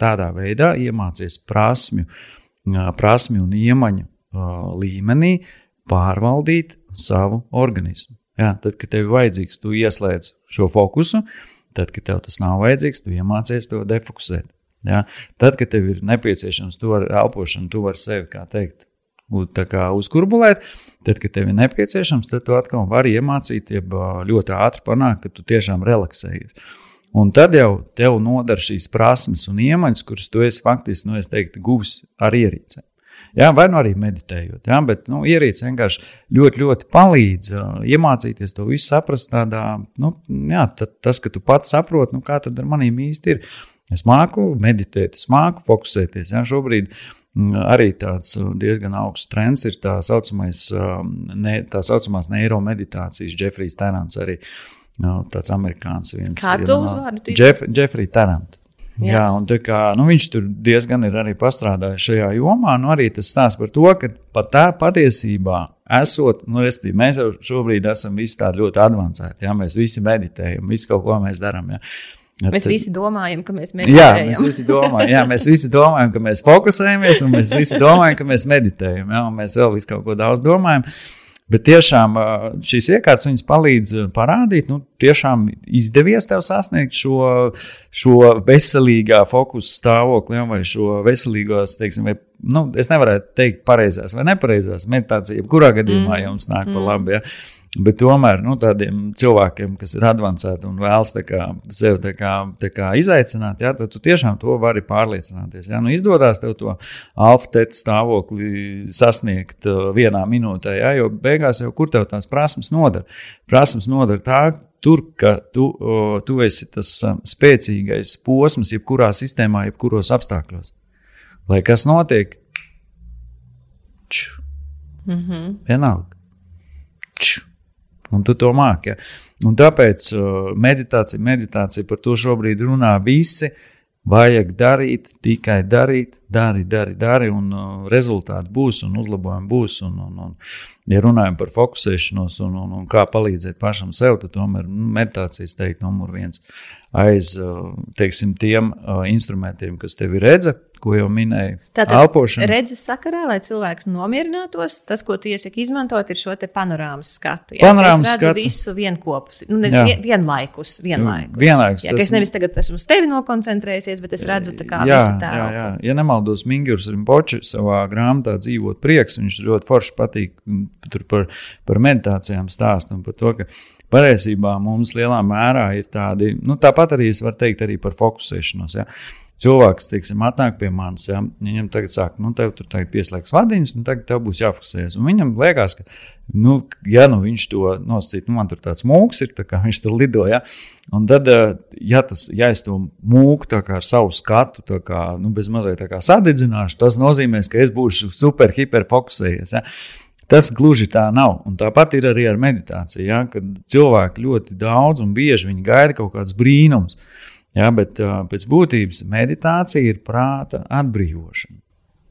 Speaker 2: tādā veidā iemācies prasmju, prasmju un iemaņu līmenī pārvaldīt savu organismu. Ja? Tad, kad tev ir vajadzīgs, tu ieslēdz šo fokusu, tad, kad tev tas nav vajadzīgs, tu iemācies to defokusēt. Ja? Tad, kad tev ir nepieciešams to ar elpošanu, tu vari sevi, kā teikt, uzkurbulēt, tad, kad tev ir nepieciešams, tad tu atkal vari iemācīt, jeb ļoti ātri panākt, ka tu tiešām relaksējies. Un tad jau tev nodara šīs prasmes un iemaņas, kuras tu esi faktiski, nu, es teiktu, guvis ar ierīcēm. Jā, vai nu arī meditējot. Jā, bet nu, ierīce vienkārši ļoti, ļoti palīdz uh, iemācīties to visu saprast. Tādā, nu, jā, tad, tas, ka tu pats saproti, nu, kā tad ar maniem īsti ir. Es māku meditēt, es māku fokusēties. Ja? Šobrīd mm, arī tāds uh, diezgan augsts trends ir tā, saucamais, um, ne, tā saucamās neiromeditācijas. Jeffrijs Tarants arī nu, tāds amerikānis. Viens,
Speaker 1: Kā tu uzvārdu?
Speaker 2: Jeff, Jeffrey Tarant. Jā. Jā, un kā, nu, viņš tur diezgan ir arī pastrādājis šajā jomā. Nu, arī tas stāsta par to, ka pat tā patiesībā esot, nu, mēs jau šobrīd esam visi tādi ļoti avansēti. Ja? Mēs visi meditējam, visu kaut ko mēs darām. Ja?
Speaker 1: Mēs tad, visi domājam, ka mēs meditējam.
Speaker 2: Jā, mēs visi domājam, jā, mēs visi domājam ka mēs fokusējamies, un mēs visi domājam, ka mēs meditējam. Jā, mēs vēl visu kaut ko daudz domājam. Bet tiešām šīs iekārtas palīdz parādīt, nu, tiešām izdevies tev sasniegt šo, šo veselīgā fokusu stāvokli, ja, vai šo veselīgos, teiksim, vai, nu, es nevaru teikt, pareizās vai nepareizās meditācijas, jebkurā gadījumā mm. jums nāk mm. pa labi. Ja. Bet tomēr nu, tādiem cilvēkiem, kas ir avansēti un vēlas kā, sev tā kā, tā kā izaicināt, jā, tad tu tiešām to vari pārliecināties. Jā, nu, izdodas tev to alfa-teta stāvokli sasniegt uh, vienā minūtē, jā, jo beigās jau kur tev tās prasmes nodara. Prasmes nodara tā, tur, ka tu, uh, tu esi tas uh, spēcīgais posms, jebkurā sistēmā, jebkuros apstākļos. Lai kas notiek, ču, mm -hmm. vienalga. Un tu to māki. Ja? Un tāpēc uh, meditācija, meditācija par to šobrīd runā visi. Vajag darīt, tikai darīt, dari, dari, dari, un uh, rezultāti būs, un uzlabojumi būs. Un, un, un, ja runājam par fokusēšanos un, un, un kā palīdzēt pašam sev, tad tomēr meditācijas teikt numur viens aiz uh, teiksim, tiem uh, instrumentiem, kas tev ir redzēta ko jau minēju.
Speaker 1: Tātad, redzes sakarā, lai cilvēks nomierinātos, tas, ko tu iesaki izmantot, ir šo panorāmas skatu. Jā,
Speaker 2: panorāmas skatu.
Speaker 1: visu vienopus, nu, nevis jā. vienlaikus. vienlaikus.
Speaker 2: vienlaikus
Speaker 1: jā, es nevis tagad esmu uz tevi nokoncentrējies, bet es redzu, kā
Speaker 2: jā,
Speaker 1: visu tā.
Speaker 2: Jā, jā. Ja nemaldos, Mingurs Rimpoči savā grāmatā dzīvot prieks, viņš ļoti forši patīk tur par, par meditācijām stāst un par to, ka patiesībā mums lielā mērā ir tādi, nu, tāpat arī es varu teikt arī par fokusēšanos. Ja cilvēks, teiksim, atnāk pie manis, ja viņam tagad saka, nu, tev tur tagad pieslēgs vadiņas, un tagad tev būs jāfokusējas. Un viņam liekas, ka, nu, ja nu viņš to nosacīt, nu, man tur tāds mūks ir, tā kā viņš tur lidoja. Un tad, eh, ja, tas, ja es to mūku ar savu skatu, kā, nu, bez mazliet sadedzināšu, tas nozīmē, ka es būšu super hiperfokusējies. Ja? Tas gluži tā nav. Un tāpat ir arī ar meditāciju. Ja? Kad cilvēki ļoti daudz un bieži gaida kaut kāds brīnums. Ja, bet pēc būtības meditācija ir prāta atbrīvošana.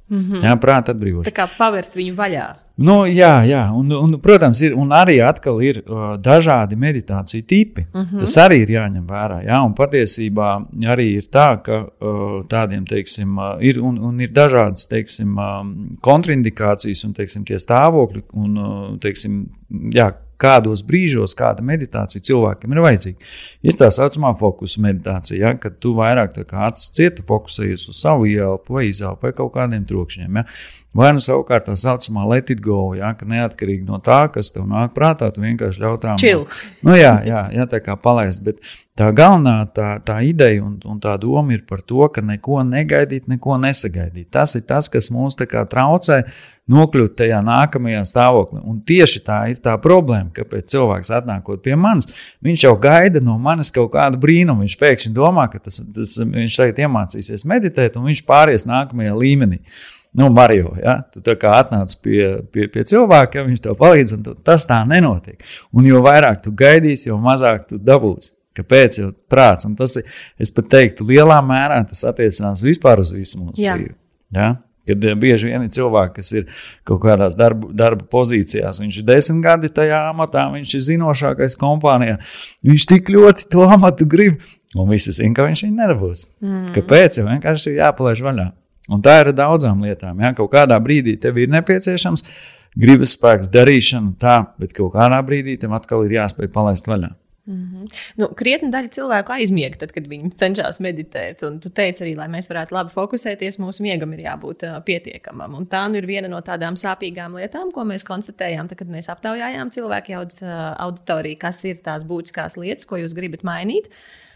Speaker 2: Mm -hmm. Jā, prāta atbrīvošana.
Speaker 1: Tā kā pavērt viņu vaļā.
Speaker 2: Nu, jā, jā. Un, un, protams, ir arī ir, uh, dažādi meditāciju tipi. Mm -hmm. Tas arī ir jāņem vērā. Jā, un patiesībā arī ir tā, ka uh, tādiem teiksim, uh, ir, un, un ir dažādas teiksim, uh, kontraindikācijas un teiksim, tie stāvokļi, un, uh, teiksim, jā, kādos brīžos kāda meditācija cilvēkiem ir vajadzīga. Ir tā saucamā fokusa meditācija, ja, kad tu vairāk acis cietu fokusējies uz savu ielpu vai izelpu vai kaut kādiem trokšņiem. Ja. Vai nu savukārt tā saucamā let it go, ja, ka neatkarīgi no tā, kas tev nāk prātā, tu vienkārši ļautām. Nu, jā, jā, jā, tā kā palaist. Bet tā galvenā tā, tā ideja un, un tā doma ir par to, ka neko negaidīt, neko nesagaidīt. Tas ir tas, kas mums traucē nokļūt tajā nākamajā stāvoklī. Un tieši tā ir tā problēma, kāpēc cilvēks atnākot pie manis, viņš jau gaida no manis kaut kādu brīnumu. Viņš pēkšņi domā, ka tas, tas, viņš tagad iemācīsies meditēt, un viņš pāries nākamajā līmenī. Nu, Mario, ja? tu tā kā atnāc pie, pie, pie cilvēka, ja viņš tev palīdz, un tu, tas tā nenotiek. Un jo vairāk tu gaidīsi, jo mazāk tu dabūsi. Kāpēc? Jo prāts, un tas ir, es pat teiktu, lielā mērā tas attiecinās vispār uz visu mūsu dzīvi. Ja? Kad eh, bieži vien ir cilvēki, kas ir kaut kādās darba, darba pozīcijās, viņš ir desmit gadi tajā amatā, viņš ir zinošākais kompānijā. Viņš tik ļoti to amatu grib, un visi zina, ka viņš viņu nedabūs. Mm. Kāpēc? Jo vienkārši ir jāpalaiž vaļā. Un tā ir daudzām lietām. Ja? Kaut kādā brīdī tev ir nepieciešams gribas spēks, darīšana, tā, bet kaut kādā brīdī tam atkal ir jāspēj palaist vaļā.
Speaker 1: Mm -hmm. nu, krietni daļa cilvēku aizmiega, tad, kad viņi cenšas meditēt. Un tu teici arī, lai mēs varētu labi fokusēties, mūsu miegam ir jābūt uh, pietiekamam. Un tā nu ir viena no tādām sāpīgām lietām, ko mēs konstatējām, tad, kad mēs aptaujājām cilvēku jaudas uh, auditoriju, kas ir tās būtiskās lietas, ko jūs gribat mainīt.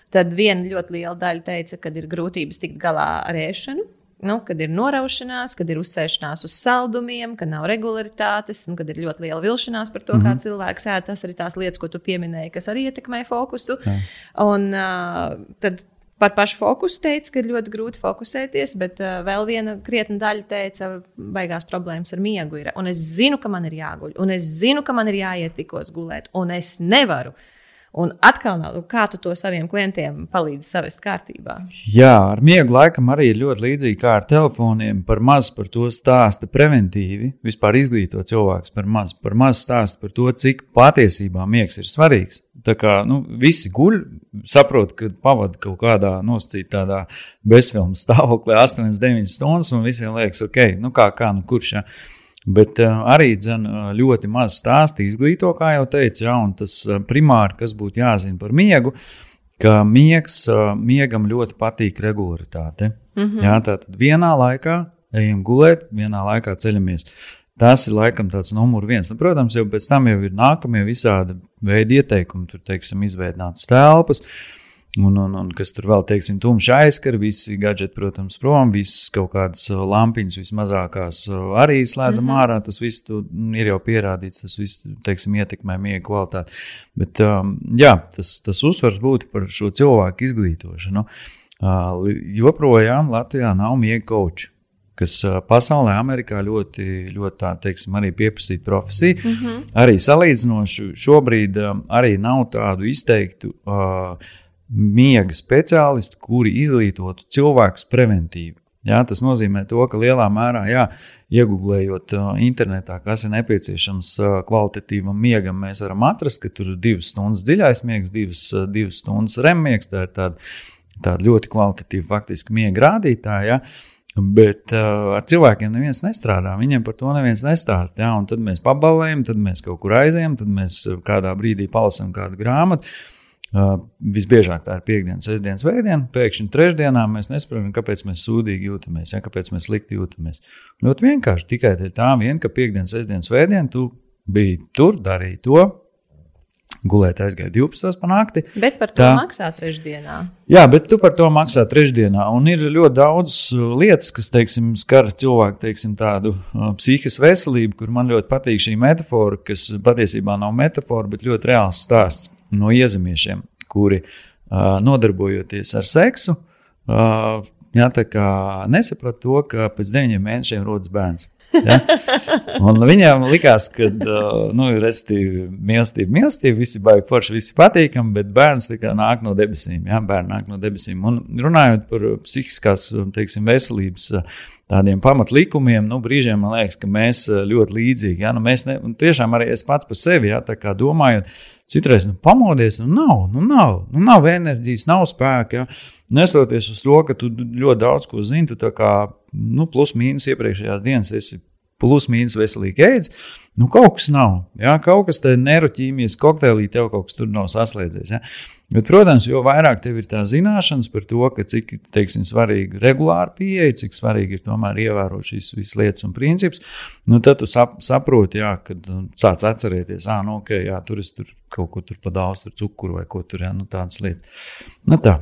Speaker 1: Tad viena ļoti liela daļa teica, ka ir grūtības tikt galā ar ēšanu, nu, kad ir noraušanās, kad ir uzsēšanās uz saldumiem, kad nav regularitātes, un kad ir ļoti liela vilšanās par to, mm -hmm. kā mhm. cilvēks ēd. Tas arī tās lietas, ko tu pieminēji, kas arī ietekmē fokusu. Jā. Un uh, tad par pašu fokusu teica, ka ir ļoti grūti fokusēties, bet uh, vēl viena krietna daļa teica, baigās problēmas ar miegu. Ir. Un es zinu, ka man ir jāguļ, un es zinu, ka man ir jāiet tikos gulēt, un es nevaru. Un atkal, nav, kā tu to saviem klientiem palīdzi savest kārtībā?
Speaker 2: Jā, ar miegu laikam arī ir ļoti līdzīgi kā ar telefoniem. Par maz par to stāsta preventīvi. Vispār izglīto cilvēkus par maz. Par maz stāsta par to, cik patiesībā miegs ir svarīgs. Tā kā nu, visi guļ, saprot, ka pavadīja kaut kādā nosacītā bezfilmu stāvoklī 8, 9 stundas, un visiem liekas, ok, nu kā, kā nu kurš. Ja? Bet uh, arī dzen, uh, ļoti maz stāsta izglīto, kā jau teicu, ja, un tas uh, primāri, kas būtu jāzina par miegu, ka miegs, uh, miegam ļoti patīk regularitāte. Mm -hmm. ja, tātad vienā laikā ejam gulēt, vienā laikā ceļamies. Tas ir laikam tāds numurs viens. Nu, protams, jau pēc tam jau ir nākamie visādi veidi ieteikumi, tur, teiksim, izveidināts telpas. Uh, Un, un, un kas tur vēl, teiksim, tumšs aizskar, visi gadgeti, protams, prom, visas kaut kādas uh, lampiņas, vismazākās uh, arī slēdzam mm -hmm. ārā. Tas viss tu, ir jau pierādīts, tas viss, teiksim, ietekmē miega kvalitāti. Bet, um, jā, tas, tas uzsvars būtu par šo cilvēku izglītošanu. Uh, joprojām Latvijā nav miega koči kas uh, pasaulē, Amerikā ļoti, ļoti tā, teiksim, arī pieprasīta profesija. Mm -hmm. Arī salīdzinoši šobrīd um, arī nav tādu izteiktu uh, miega speciālistu, kuri izglītotu cilvēkus preventīvi. Jā, tas nozīmē, to, ka lielā mērā, jā, iegūlējot uh, internetā, kas ir nepieciešams uh, kvalitatīvam miegam, mēs varam atrast, ka tur ir divas stundas dziļais miegs, divas, uh, divas stundas remmiegs. Tā ir tāda, tāda ļoti kvalitatīva faktiski miega rādītāja. Bet uh, ar cilvēkiem neviens nestrādā. Viņiem par to neviens nestāsta. Tad mēs pabalējam, tad mēs kaut kur aizējam, tad mēs kādā brīdī palasām kādu grāmatu. Uh, visbiežāk tā ir piekdiena, sestdiena, svētdiena. Pēkšņi trešdienā mēs nesaprotam, kāpēc mēs sūdīgi jūtamies, ja, kāpēc mēs slikti jūtamies. Ļoti vienkārši tikai tā vien, ka piekdiena, sestdiena, svētdiena tu biji tur, darīji to. Gulēt aizgāja 12. panākti.
Speaker 1: Bet par to tā. maksā trešdienā.
Speaker 2: Jā, bet tu par to maksā trešdienā. Un ir ļoti daudz uh, lietas, kas, teiksim, skar cilvēku teiksim, tādu uh, psihikas veselību, kur man ļoti patīk šī metāfora, kas patiesībā nav metāfora, bet ļoti reāls stāsts no iezemiešiem, kuri uh, nodarbojoties ar seksu, uh, jā, nesaprata to, ka pēc deviņiem mēnešiem rodas bērns. Ja? Un viņiem likās, ka, nu, mīlestība, mīlestība, visi baigi forši, visi patīkami, bet bērns nāk no debesīm. Ja? Bērni nāk no debesīm. Un runājot par psihiskās, teiksim, veselības tādiem pamatlikumiem, nu, brīžiem man liekas, ka mēs ļoti līdzīgi. Ja? Nu, mēs ne, tiešām arī es pats par sevi, ja? domājot, Citreiz nu, pamodies, nu nav, nu nav, nu nav enerģijas, nav spēka. Ja? Nesoties uz to, ka tu ļoti daudz ko zini, tu kā nu, plus mīnus iepriekšējās dienas esi plus mīnus veselīgi ēdz. Nu, kaut kas nav. Jā, kaut kas tāds neiroķīmijas kokteilī, tev kaut kas tur nav saslēdzies. Jā. Bet, protams, jo vairāk tev ir tā zināšanas par to, cik teiksim, svarīgi ir regulāra pieeja, cik svarīgi ir tomēr ievērot šīs visas lietas un principus, nu, tad tu sap, saproti, jā, kad nu, sāc atcerēties, ah, nu, ok, jā, tur es tur kaut ko tur pa daudz, tur cukuru vai ko tur, jā, nu, tādas lietas. Nu, tā.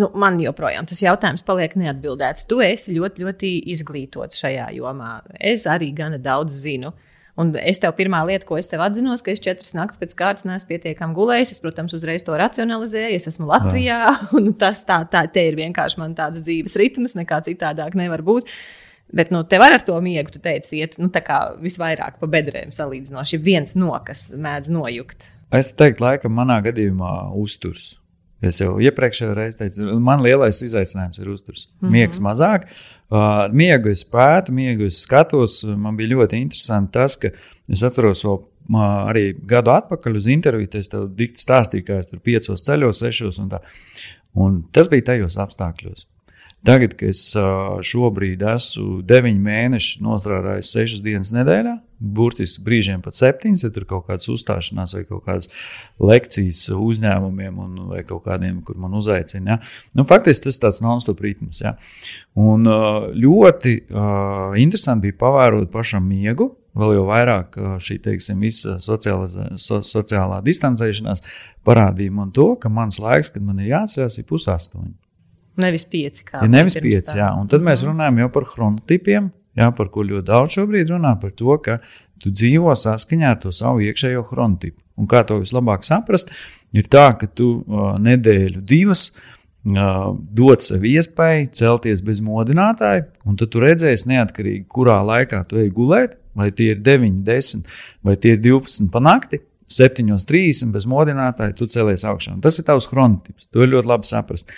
Speaker 1: Nu, man joprojām tas jautājums paliek neatbildēts. Tu esi ļoti, ļoti izglītots šajā jomā. Es arī gana daudz zinu. Un es tev pirmā lieta, ko es tev atzinos, ka es četras naktas pēc kārtas neesmu pietiekami gulējis. Es, protams, uzreiz to racionalizēju. Es esmu Latvijā, Jā. un tas tā, tā te ir vienkārši man tāds dzīves ritms, nekā citādāk nevar būt. Bet nu, tev ar to miegu, tu teici, iet nu, visvairāk pa bedrēm salīdzinoši. Viens no, kas mēdz nojukt.
Speaker 2: Es teiktu, laikam, manā gadījumā uzturs. Es jau iepriekšējā reizē teicu, man lielais izaicinājums ir uzturs. Mm -hmm. Miegs mazāk, uh, miegu es pētu, miegu es skatos. Man bija ļoti interesanti tas, ka es atceros vēl uh, arī gadu atpakaļ uz interviju. Es tev dikti stāstīju, ka es tur piecos ceļos, sešos un tā. Un tas bija tajos apstākļos. Tagad, kad es šobrīd esmu deviņi mēneši nostrādājis sešas dienas nedēļā, burtiski brīžiem pat septiņas, ja tur kaut kādas uzstāšanās vai kaut kādas lekcijas uzņēmumiem un, vai kaut kādiem, kur man uzaicina. Ja? Nu, faktiski tas ir tāds non-stop ritms. Ja? Un ļoti uh, interesanti bija pavērot pašam miegu. Vēl jau vairāk šī teiksim, visa sociālā, so, sociālā distancēšanās parādīja man to, ka mans laiks, kad man ir jāatcerās, ir pusaustoņi.
Speaker 1: Nevis pieci.
Speaker 2: Ja nevis pieci, jā. Un tad mēs runājam jau par chronotipiem, jā, par ko ļoti daudz šobrīd runā, par to, ka tu dzīvo saskaņā ar to savu iekšējo chronotipu. Un kā to vislabāk saprast, ir tā, ka tu uh, nedēļu divas uh, dod sev iespēju celties bez modinātāja, un tad tu redzēsi neatkarīgi, kurā laikā tu ej gulēt, vai tie ir 9, 10 vai tie ir 12 pa nakti. 7.30 bez modinātāja, tu celies augšā. Un tas ir tavs chronotips. To ir ļoti labi saprast.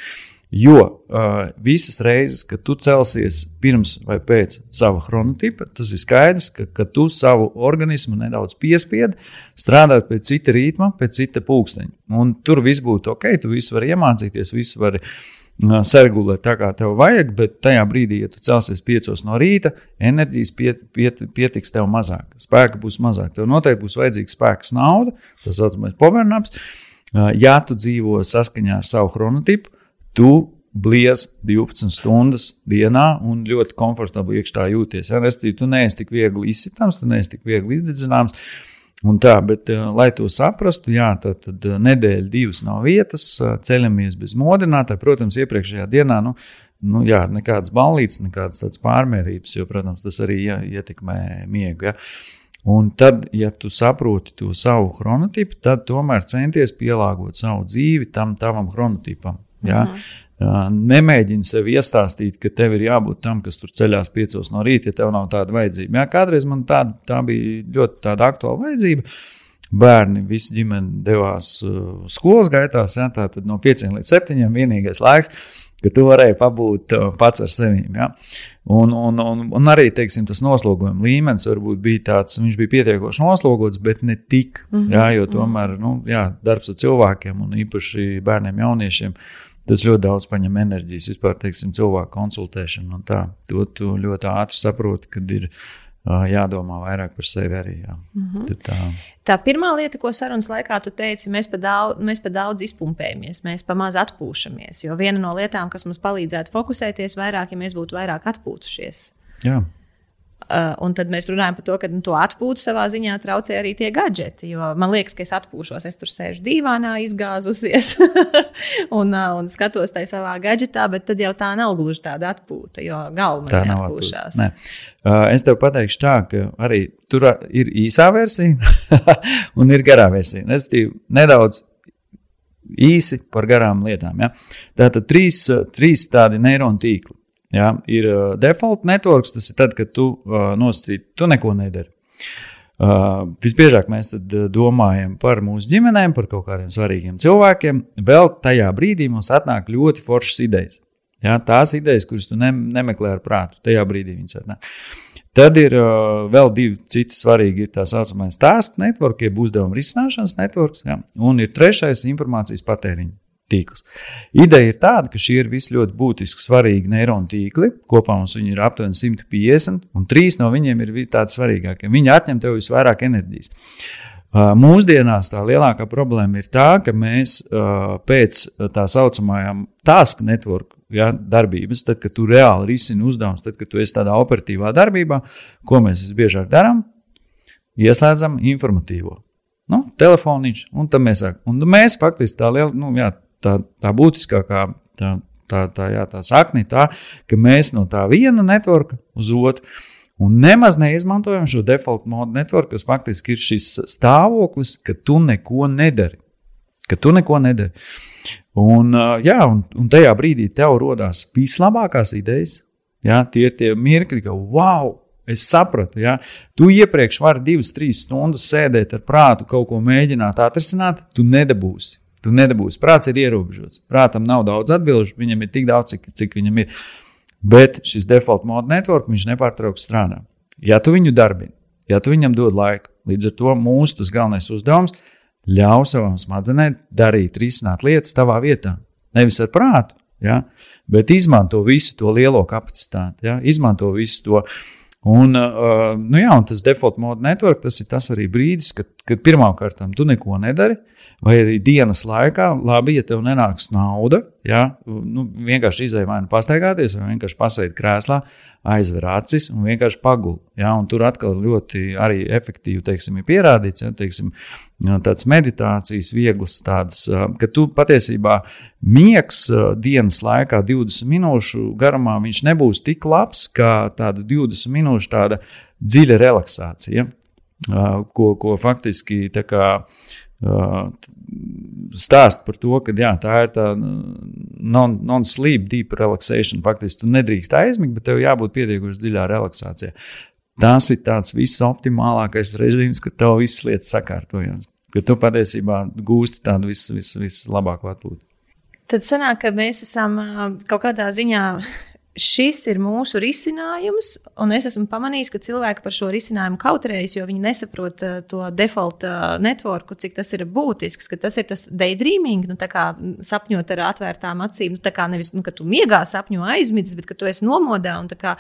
Speaker 2: Jo uh, visas reizes, kad tu celsies pirms vai pēc sava chronotipa, tas ir skaidrs, ka, ka tu savu organismu nedaudz piespiedi strādāt pēc cita ritma, pēc cita pulksteņa. Un tur viss būtu ok, tu visu vari iemācīties, visu vari uh, sargulēt tā, kā tev vajag, bet tajā brīdī, ja tu celsies piecos no rīta, enerģijas piet, piet, pietiks tev mazāk, spēka būs mazāk. Tev noteikti būs vajadzīgs spēks nauda, tas saucamais powernaps. Uh, ja tu dzīvo saskaņā ar savu chronotipu, tu bliez 12 stundas dienā un ļoti komfortabli iekšā jūties. Ja? Respektīvi, tu neesi tik viegli izsitams, tu neesi tik viegli izdedzināms. Un tā, bet, uh, lai to saprastu, jā, tad, tad uh, nedēļa, divas nav vietas, uh, ceļamies bez modinātāja. Protams, iepriekšējā dienā nu, nu, jā, nekādas ballītes, nekādas pārmērības, jo, protams, tas arī jā, ietekmē miegu. Ja. Un tad, ja tu saproti to savu chronotipu, tad tomēr centies pielāgot savu dzīvi tam tavam chronotipam. Ja? -hmm. Nemēģini sev iestāstīt, ka tev ir jābūt tam, kas tur ceļās piecos no rīta, ja tev nav tāda vajadzība. Jā, kādreiz man tāda, tā bija ļoti aktuāla vajadzība. Bērni, visi ģimene devās uh, skolas gaitās, ja? tā tad no 5 līdz 7 vienīgais laiks, ka tu varēji pabūt uh, pats ar sevi. Ja? Un, un, un, un arī teiksim, tas noslogojuma līmenis varbūt bija tāds, viņš bija pietiekoši noslogots, bet ne tik. Mm -hmm. ja? Jo tomēr nu, jā, darbs ar cilvēkiem un īpaši bērniem, jauniešiem Tas ļoti daudz paņem enerģijas, vispār teiksim, cilvēku konsultēšanu. To tu ļoti ātri saproti, kad ir jādomā vairāk par sevi arī. Mm -hmm. Tad
Speaker 1: tā. tā pirmā lieta, ko sarunas laikā tu teici, mēs pa daudz, mēs pa daudz izpumpējamies, mēs pa maz atpūšamies. Jo viena no lietām, kas mums palīdzētu fokusēties vairāk, ja mēs būtu vairāk atpūtušies.
Speaker 2: Jā.
Speaker 1: Uh, un tad mēs runājam par to, ka nu, to atpūtu savā ziņā traucē arī tie gadgeti. Jo man liekas, ka es atpūšos, es tur sēžu dīvānā, izgāzusies un, uh, un skatos tajā savā gadgetā, bet tad jau tā nav gluži tāda atpūta, jo galva man neatpūšās.
Speaker 2: Ne. Uh, es tev pateikšu tā, ka arī tur ir īsā versija un ir garā versija. Respektīvi, nedaudz īsi par garām lietām. Ja? Tātad trīs, trīs tādi neironu tīkli. Ja, ir uh, default networks, tas ir tad, kad tu uh, nosacīti, tu neko nedari. Uh, visbiežāk mēs domājam par mūsu ģimenēm, par kaut kādiem svarīgiem cilvēkiem. Vēl tajā brīdī mums atnāk ļoti foršas idejas. Ja, tās idejas, kuras tu ne, nemeklē ar prātu, tajā brīdī viņas atnāk. Tad ir uh, vēl divi citi svarīgi. Ir tā saucamais task network, jeb uzdevuma risināšanas networks, ja, un ir trešais informācijas patēriņš. Tīkls. Ideja ir tāda, ka šie ir visi ļoti būtiski svarīgi neironu tīkli. Kopā mums ir aptuveni 150, un trīs no viņiem ir tādi svarīgākie. Viņi atņem tev visvairāk enerģijas. Mūsdienās tā lielākā problēma ir tā, ka mēs pēc tā saucamajām task network ja, darbības, tad, kad tu reāli risini uzdevumus, tad, kad tu esi tādā operatīvā darbībā, ko mēs visbiežāk darām, ieslēdzam informatīvo. Nu, telefoniņš, un tā mēs sākam. Un mēs faktiski tā liela, nu, jā, tā, tā būtiskākā tā, tā, tā, jā, tā sakne ir tā, ka mēs no tā viena networka uz otru. Un nemaz neizmantojam šo default modu network, kas faktiski ir šis stāvoklis, ka tu neko nedari. Ka tu neko nedari. Un, jā, un, un tajā brīdī tev radās vislabākās idejas. Jā, tie ir tie mirkļi, ka wow! Es sapratu, ja tu iepriekš vari divas, trīs stundas sēdēt ar prātu, kaut ko mēģināt atrisināt, tu nedabūsi. Tu nedabūsi. Prāts ir ierobežots. Prātam nav daudz atbildžu, viņam ir tik daudz, cik, cik viņam ir. Bet šis default mode network viņš nepārtraukti strādā. Ja tu viņu darbini, ja tu viņam dod laiku, līdz ar to mūsu galvenais uzdevums ir ļaut savam smadzenēm darīt, risināt lietas tavā vietā. Nevis ar prātu, ja, bet izmanto visu to lielo kapacitāti, ja, izmanto visu to. Un, uh, nu jā, un tas default mode network, tas ir tas arī brīdis, kad, kad pirmkārt tu neko nedari, vai arī dienas laikā, labi, ja tev nenāks nauda, ja, nu, vienkārši izai vai nu pastaigāties, vai vienkārši pasēdi krēslā, aizver acis un vienkārši pagul. Ja, un tur atkal ļoti arī efektīvi teiksim, ir pierādīts, ja, teiksim, tādas meditācijas, vieglas tādas, ka tu patiesībā miegs dienas laikā, 20 minūšu garumā, viņš nebūs tik labs kā tāda 20 minūšu tāda dziļa relaksācija, ko, ko faktiski tā kā stāst par to, ka jā, tā ir tā non-sleep, non deep relaxation. Faktiski tu nedrīkst aizmigt, bet tev jābūt pietiekuši dziļā relaksācijā. Tas ir tāds visoptimālākais režīms, kad tev visas lietas sakārtojas. Ka tu patiesībā gūsti tādu vislabāko vis, vis atpūtu.
Speaker 1: Tad sanāk, ka mēs esam kaut kādā ziņā šis ir mūsu risinājums, un es esmu pamanījis, ka cilvēki par šo risinājumu kautrējas, jo viņi nesaprot uh, to default uh, networku, cik tas ir būtisks, ka tas ir tas daydreaming, nu, sapņot ar atvērtām acīm. Nu, kā nevis, nu, ka tu miegā sapņo aizmidzis, bet ka tu esi nomodā un kā,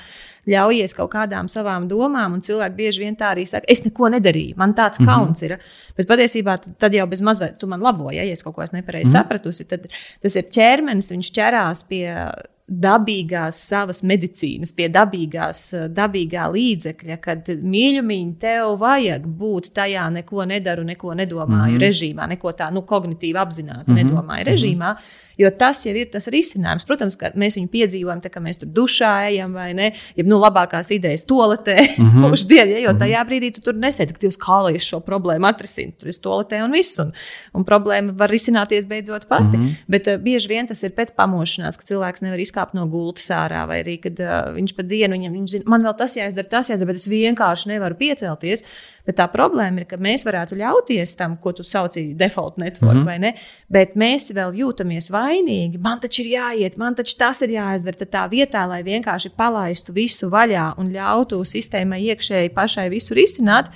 Speaker 1: ļaujies kaut kādām savām domām, un cilvēki bieži vien tā arī saka, es neko nedarīju, man tāds mm -hmm. kauns ir. Bet patiesībā tad jau bez mazliet tu man laboji, ja es kaut ko nepareizi mm -hmm. sapratusi, tad tas ir ķermenis, viņš ķerās pie dabīgās savas medicīnas, pie dabīgās, dabīgā līdzekļa, kad mīļumiņi tev vajag būt tajā neko nedaru, neko nedomāju mm -hmm. režīmā, neko tā nu, kognitīvi apzināti mm -hmm. nedomāju režīmā. Mm -hmm. Jo tas jau ir tas risinājums. Protams, ka mēs viņu piedzīvojam, tā, ka mēs tur dušā ejam vai ne. Ja nu, labākās idejas toaletē, mm -hmm. mūždien, ja, jo mhm. tajā brīdī tu tur nesēdi, ka Dievs kā lai es šo problēmu atrisinu. Tur ir toaletē un viss. Un, un problēma var risināties beidzot pati. Mm -hmm. Bet uh, bieži vien tas ir pēc pamošanās, ka cilvēks nevar izkāpt no gultas ārā, vai arī kad uh, viņš pa dienu viņam, viņš zina, man vēl tas jāizdara, tas jāizdara, bet es vienkārši nevaru piecelties. Bet tā problēma ir, ka mēs varētu ļauties tam, ko tu sauci par default network, mm -hmm. vai ne? Bet mēs vēl jūtamies vainīgi. Man taču ir jāiet, man taču tas ir jāizdara. Tad tā vietā, lai vienkārši palaistu visu vaļā un ļautu sistēmai iekšēji pašai visu risināt,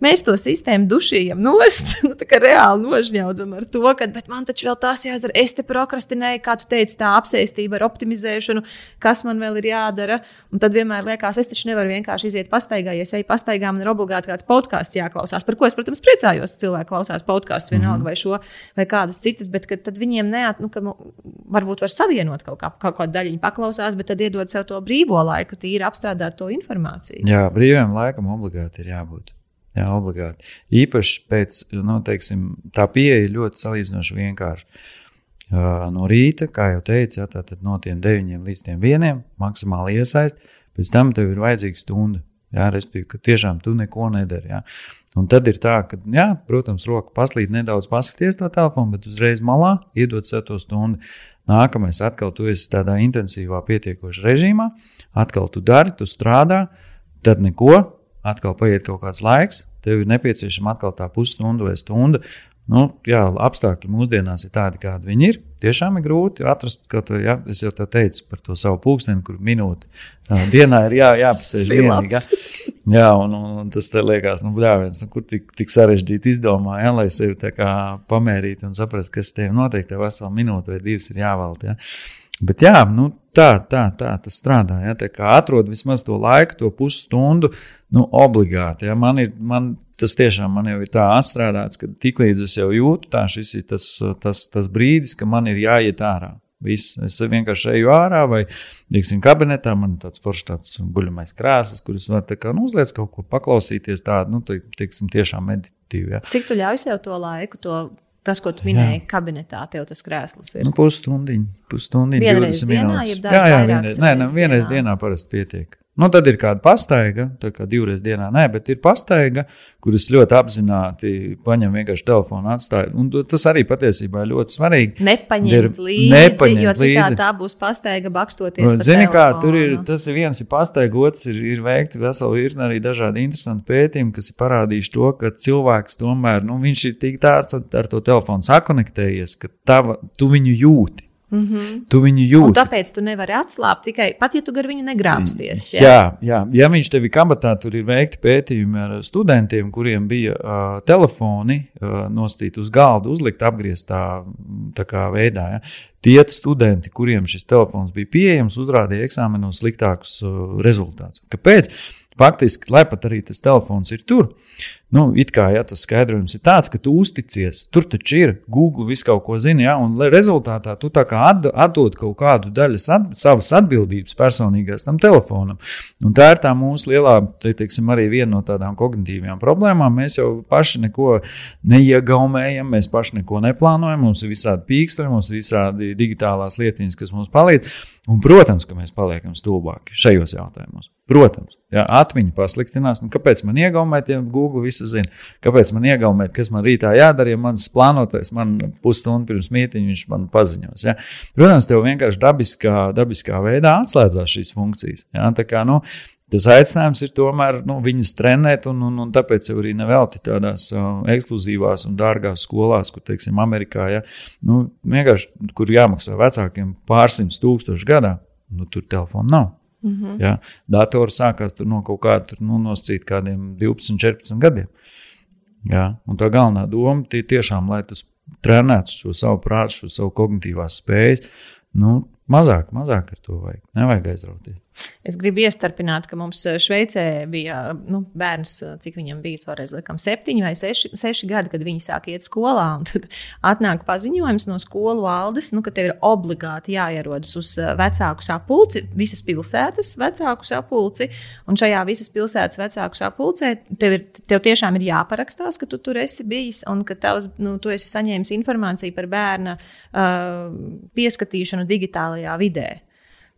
Speaker 1: Mēs to sistēmu dušījam nost, nu, tā kā reāli nožņaudzam ar to, ka man taču vēl tās jādara. Es te prokrastinēju, kā tu teici, tā apsēstība ar optimizēšanu, kas man vēl ir jādara. Un tad vienmēr liekas, es taču nevaru vienkārši iziet pastaigā. Ja es eju pastaigā, man ir obligāti kāds podkāsts jāklausās. Par ko es, protams, priecājos, cilvēki klausās podkāstus vienalga mm -hmm. vai šo vai kādus citus, bet tad viņiem neat, nu, ka, nu, varbūt var savienot kaut, kā, kaut kādu daļiņu paklausās, bet tad iedod sev to brīvo laiku, tīri apstrādāt to informāciju.
Speaker 2: Jā, brīviem laikam obligāti ir jābūt. Jā, obligāti. Īpaši pēc, nu, teiksim, tā pieeja ļoti salīdzinoši vienkārša. No rīta, kā jau teicu, jā, tātad no tiem 9 līdz 1 maksimāli iesaist, pēc tam tev ir vajadzīga stunda. Jā, respektīvi, ka tiešām tu neko nedari. Jā. Un tad ir tā, ka, jā, protams, roka paslīd nedaudz paskaties to telefonu, bet uzreiz malā iedod sev to stundu. Nākamais atkal tu esi tādā intensīvā, pietiekošā režīmā, atkal tu dari, tu strādā, tad neko, atkal paiet kaut kāds laiks, tev ir nepieciešama atkal tā pusstunda vai stunda. Nu, jā, apstākļi mūsdienās ir tādi, kādi viņi ir. Tiešām ir grūti atrast ko, ja es jau teicu par to savu pulksteni, kur minūti uh, dienā ir jā, jāpasēž vienīgi. Ja? Jā, un, un, tas te liekas, nu, bļāviens, nu, kur tik, tik sarežģīti izdomā, ja, lai sevi pamērītu un saprastu, kas tev notiek, tev veselu minūti vai divas ir jāvalda. Ja? Bet jā, nu, tā, tā, tā tas strādā. Ja? Tā kā atrod vismaz to laiku, to pusstundu, nu, obligāti. Ja? Man, ir, man tas tiešām man jau ir tā atstrādāts, ka tiklīdz es jau jūtu, tā šis ir tas, tas, tas brīdis, ka man ir jāiet ārā. Viss. Es vienkārši eju ārā, vai, teiksim, kabinetā man ir tāds foršs tāds guļamais krēsls, kurus var kā, nu, uzliec kaut ko paklausīties tādu, nu, teiksim, tiešām meditīvi. Ja.
Speaker 1: Cik tu ļauj sev to laiku, to tas, ko tu minēji, jā. kabinetā, tev tas krēsls ir.
Speaker 2: Nu, pusstundiņa, pusstundiņa,
Speaker 1: vienreiz dienā,
Speaker 2: minūtes. Jā, jā, vienreiz, nē, nē, vienreiz dienā, dienā parasti pietiek. Nu, tad ir kāda pastaiga, tā kā divreiz dienā, nē, bet ir pastaiga, kuras ļoti apzināti paņem vienkārši telefonu atstāju. Un tas arī patiesībā ir ļoti svarīgi.
Speaker 1: Nepaņemt ir, līdzi, nepaņemt jo līdzi. tā būs pastaiga bakstoties.
Speaker 2: Zini, kā tur ir, tas ir viens ir pastaiga, otrs ir, ir veikti veseli virkni arī dažādi interesanti pētījumi, kas ir parādījuši to, ka cilvēks tomēr, nu, viņš ir tik tāds ar to telefonu sakonektējies, ka tava, tu viņu jūti. Mm -hmm. Tu viņu jūti. Un
Speaker 1: tāpēc tu nevari atslābt tikai pat, ja tu gar viņu negrābsties.
Speaker 2: Jā, jā, jā. ja viņš tev ir kabatā, tur ir veikti pētījumi ar studentiem, kuriem bija uh, telefoni uh, nostīti uz galda, uzlikt apgrieztā veidā. Ja. Tie studenti, kuriem šis telefons bija pieejams, uzrādīja eksāmenos sliktākus uh, rezultātus. Kāpēc? Faktiski, lai pat arī tas telefons ir tur, nu, it kā ja, tas skaidrojums ir tāds, ka tu uzticies. Tur taču ir Google, viss kaut ko zina, ja, un rezultātā tu tā kā atd atdod kaut kādu daļu at savas atbildības personīgās tam telefonam. Un tā ir tā mūsu lielā, te, teiksim, arī viena no tādām kognitīvām problēmām. Mēs jau paši neko neiegaumējam, mēs paši neko neplānojam, mums ir visādi pīksturi, mums ir visādi digitālās lietiņas, kas mums palīdz. Un, protams, ka mēs paliekam stulbāki šajos jautājumos. Protams, ja atmiņa pasliktinās. Nu, kāpēc man iegaumēt, ja Google visu zina? Kāpēc man iegaumēt, kas man rītā jādara, ja mans plānotais man pusstundu pirms mītīņa viņš man paziņos? Ja? Protams, tev vienkārši dabiskā, dabiskā veidā atslēdzās šīs funkcijas. Ja? Tā kā, nu, Tas aicinājums ir tomēr nu, viņas trenēt, un, un, un tāpēc arī nevelti tādās uh, ekskluzīvās un dārgās skolās, kur, teiksim, Amerikā, ja, nu, vienkārši, kur jāmaksā vecākiem pārsimtus tūkstošu gadā, nu, tur telefona nav. Mm -hmm. ja, Datori sākās no kaut kāda nu, noscīt kādiem 12, 14 gadiem. Ja, un tā galvenā doma ir tiešām, lai tas trenētu šo savu prātu, šo savu kognitīvās spējas. Nu, mazāk, mazāk ar to vajag. Nevajag aizrauties.
Speaker 1: Es gribu iestarpināt, ka mums eh, Šveicē bija nu, bērns, eh, cik viņam bija toreiz, laikam, septiņi vai seši, seši gadi, kad viņi sāk iet skolā. Tad atnāk paziņojums no skolu valdes, nu, ka tev ir obligāti jāierodas uz eh, vecāku sapulci, visas pilsētas vecāku sapulci. Un šajā visas pilsētas vecāku sapulcē tev, ir, tev tiešām ir jāparakstās, ka tu tur esi bijis un ka tavs, nu, tu esi saņēmis informāciju par bērna uh, pieskatīšanu digitālajā vidē.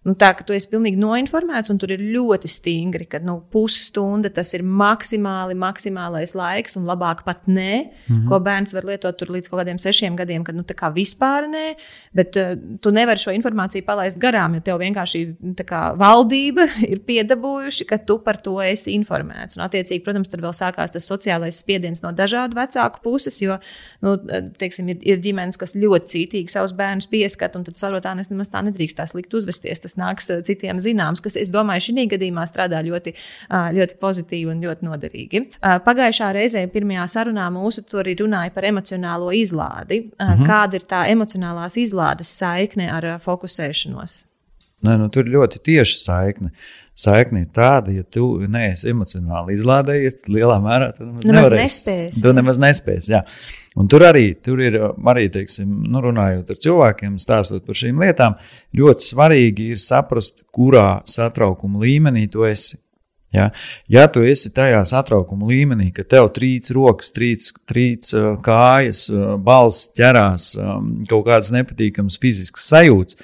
Speaker 1: Nu, tā ka tu esi pilnīgi noinformēts, un tur ir ļoti stingri, ka nu, pusstunda tas ir maksimāli, maksimālais laiks, un labāk pat nē, mm -hmm. ko bērns var lietot līdz kaut kādiem sešiem gadiem, kad nu, vispār nē. Bet uh, tu nevari šo informāciju palaist garām, jo tev vienkārši kā, valdība ir piedabūjuši, ka tu par to esi informēts. Un, attiecīgi, protams, tur vēl sākās tas sociālais spiediens no dažādu vecāku puses, jo nu, teiksim, ir, ir ģimenes, kas ļoti cītīgi savus bērnus pieskat, un tad sarotā nemaz tā nedrīkst tā slikt uzvesties. Tas kas nāks eh, citiem zināms, kas, es domāju, šī gadījumā strādā ļoti, ļoti pozitīvi un ļoti noderīgi. Pagājušā reizē, pirmajā sarunā, mūsu tur arī runāja par emocionālo izlādi. Mhm. Kāda ir tā emocionālās izlādes saikne ar fokusēšanos?
Speaker 2: Nē, nu, tur ļoti tieši saikne. Saikne ir tāda, ja tu neesi emocionāli izlādējies, tad lielā mērā tu nemaz, nemaz nespēsi. Tu nemaz nespēsi. Jā. Un tur arī tur ir, arī teiksim, nu, runājot ar cilvēkiem, stāstot par šīm lietām, ļoti svarīgi ir saprast, kurā satraukuma līmenī tu esi. Ja, ja tu esi tajā satraukuma līmenī, ka tev trīc rokas, trīc, trīc kājas, balss ķerās, kaut kādas nepatīkamas fiziskas sajūtas,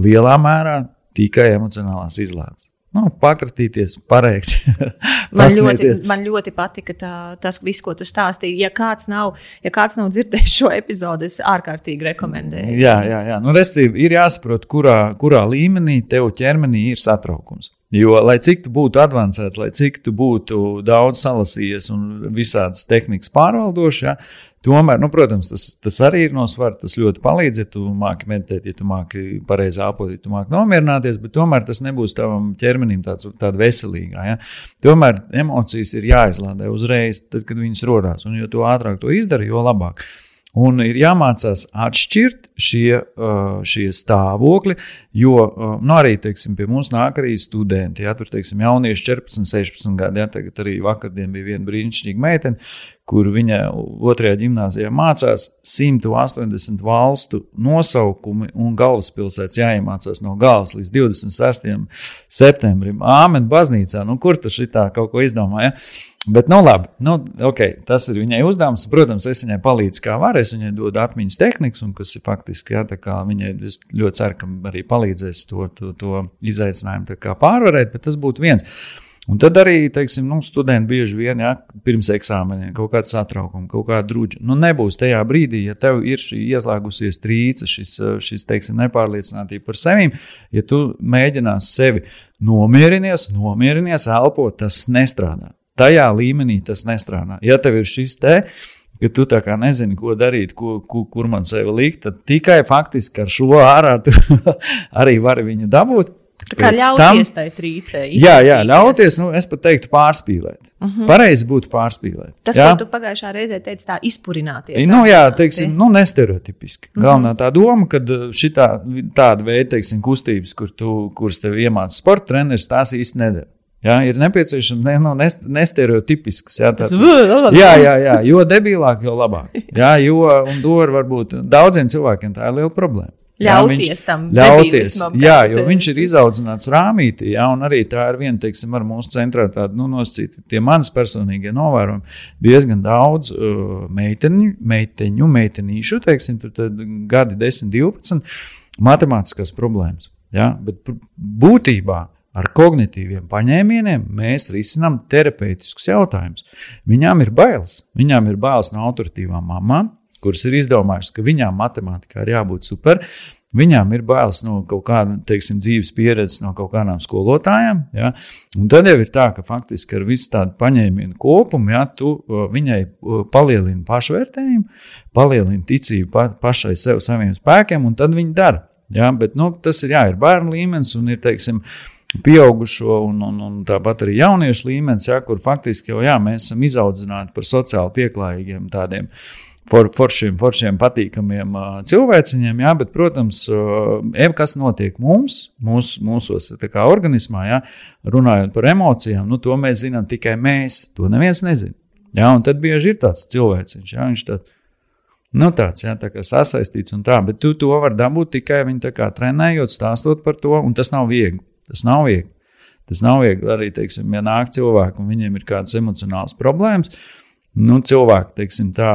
Speaker 2: lielā mērā tikai emocionālās izlaides. Nu, pakratīties, pareikt.
Speaker 1: man, ļoti, man ļoti patika tā, tas, viss, ko tu stāstīji. Ja kāds nav, ja kāds nav dzirdējis šo epizodi, es ārkārtīgi rekomendēju.
Speaker 2: Jā, jā, jā. Nu, respektīvi, ir jāsaprot, kurā, kurā līmenī tev ķermenī ir satraukums. Jo, lai cik tu būtu avansēts, lai cik tu būtu daudz salasījies un visādas tehnikas pārvaldošs, ja, tomēr, nu, protams, tas, tas arī ir no svara. Tas ļoti palīdz, ja tu māki meditēt, ja tu māki pareizi āpot, ja tu māki nomierināties, bet tomēr tas nebūs tavam ķermenim tāds, tāda veselīga. Ja. Tomēr emocijas ir jāizlādē uzreiz, tad, kad viņas rodās. Un jo ātrāk to izdara, jo labāk. Un ir jāmācās atšķirt šie, uh, šie stāvokļi, jo nu, arī teiksim, pie mums nāk arī studenti. Ja, tur teiksim, jaunieši 14, 16 gadi. Ja, tagad arī vakardien bija viena brīnišķīga meitene, kur viņa otrajā gimnājā mācās 180 valstu nosaukumi un galvaspilsētas jāiemācās no galvas līdz 26. septembrim. Āmen, baznīcā, nu kur tas šitā kaut ko izdomāja? Bet, nu, labi, nu, okay, tas ir viņai uzdevums. Protams, es viņai palīdzu, kā var. Es viņai dodu atmiņas tehnikas, un kas ir faktiski, jā, viņai ļoti ceru, ka arī palīdzēs to, to, to izaicinājumu pārvarēt, bet tas būtu viens. Un tad arī, teiksim, nu, studenti bieži vien, ja pirms eksāmeniem kaut kāda satraukuma, kaut kāda druģa. Nu, nebūs tajā brīdī, ja tev ir šī ieslēgusies trīce, šis, šis teiksim, nepārliecinātība par sevi, ja tu mēģinās sevi nomierinies, nomierinies, elpot, tas nestrādā. Tajā līmenī tas nestrādā. Ja tev ir šis te, ka tu tā kā nezini, ko darīt, ko, ko, kur man sevi likt, tad tikai faktiski ar šo ārā arī vari viņu dabūt.
Speaker 1: Kā ļauties tai trīcē.
Speaker 2: Jā, jā, ļauties, nu, es pat teiktu, pārspīlēt. Uh mhm. -huh. Pareizi būtu pārspīlēt.
Speaker 1: Tas, jā? ko tu pagājušā reizē teici, tā izpurināties.
Speaker 2: Nu, jā, teiksim, nu, nestereotipiski. Uh -huh. Galvenā tā doma, ka uh, šitā, tāda veida, teiksim, kustības, kur tu, kuras tev iemāca sporta treneris, tās īsti nedara. Jā, ir nepieciešams ne, no, nestereotipisks. Jā, tā, jā, jā, jā, jo debilāk, jo labāk. Jā, jo, un to var būt daudziem cilvēkiem tā ir liela problēma.
Speaker 1: Ļauties jā, tam
Speaker 2: ļauties, jā, jo viņš ir izaudzināts rāmītī, jā, un arī tā ir viena, teiksim, ar mūsu centrā tāda, nu, nosacīta tie manas personīgie novērojumi. Diezgan daudz uh, meiteņu, meiteņu, meitenīšu, teiksim, tur tad gadi 10, 12, matemātiskās problēmas, jā, bet būtībā ar kognitīviem paņēmieniem mēs risinām terapeitiskus jautājumus. Viņām ir bailes, viņām ir bailes no autoritīvām mamām, kuras ir izdomājušas, ka viņām matemātikā ir jābūt super. Viņām ir bailes no kaut kāda teiksim, dzīves pieredzes, no kaut kādām skolotājām. Ja? Un tad jau ir tā, ka faktiski ar visu tādu paņēmienu kopumu ja, tu viņai palielini pašvērtējumu, palielini ticību pa, pašai sev, saviem spēkiem, un tad viņi dara. Ja? Bet nu, tas ir, jā, ir bērnu līmenis un ir teiksim, pieaugušo un, un, un tāpat arī jauniešu līmenis, ja, kur faktiski jau jā, mēs esam izaudzināti par sociāli pieklājīgiem tādiem for, foršiem, foršiem, patīkamiem uh, cilvēciņiem, jā, bet, protams, uh, kas notiek mums, mūs, mūsos kā, organismā, jā, runājot par emocijām, nu, to mēs zinām tikai mēs. To neviens nezina. Jā, un tad bieži ir tāds cilvēciņš, jā, viņš tāds. Nu, tāds jā, tā kā sasaistīts un tā, bet tu to vari dabūt tikai viņa kā, trenējot, stāstot par to, un tas nav viegli. Tas nav viegli. Tas nav viegli arī, teiksim, ja nāk cilvēki un viņiem ir kādas emocionālas problēmas, uh, nu, cilvēku teiksim, tā,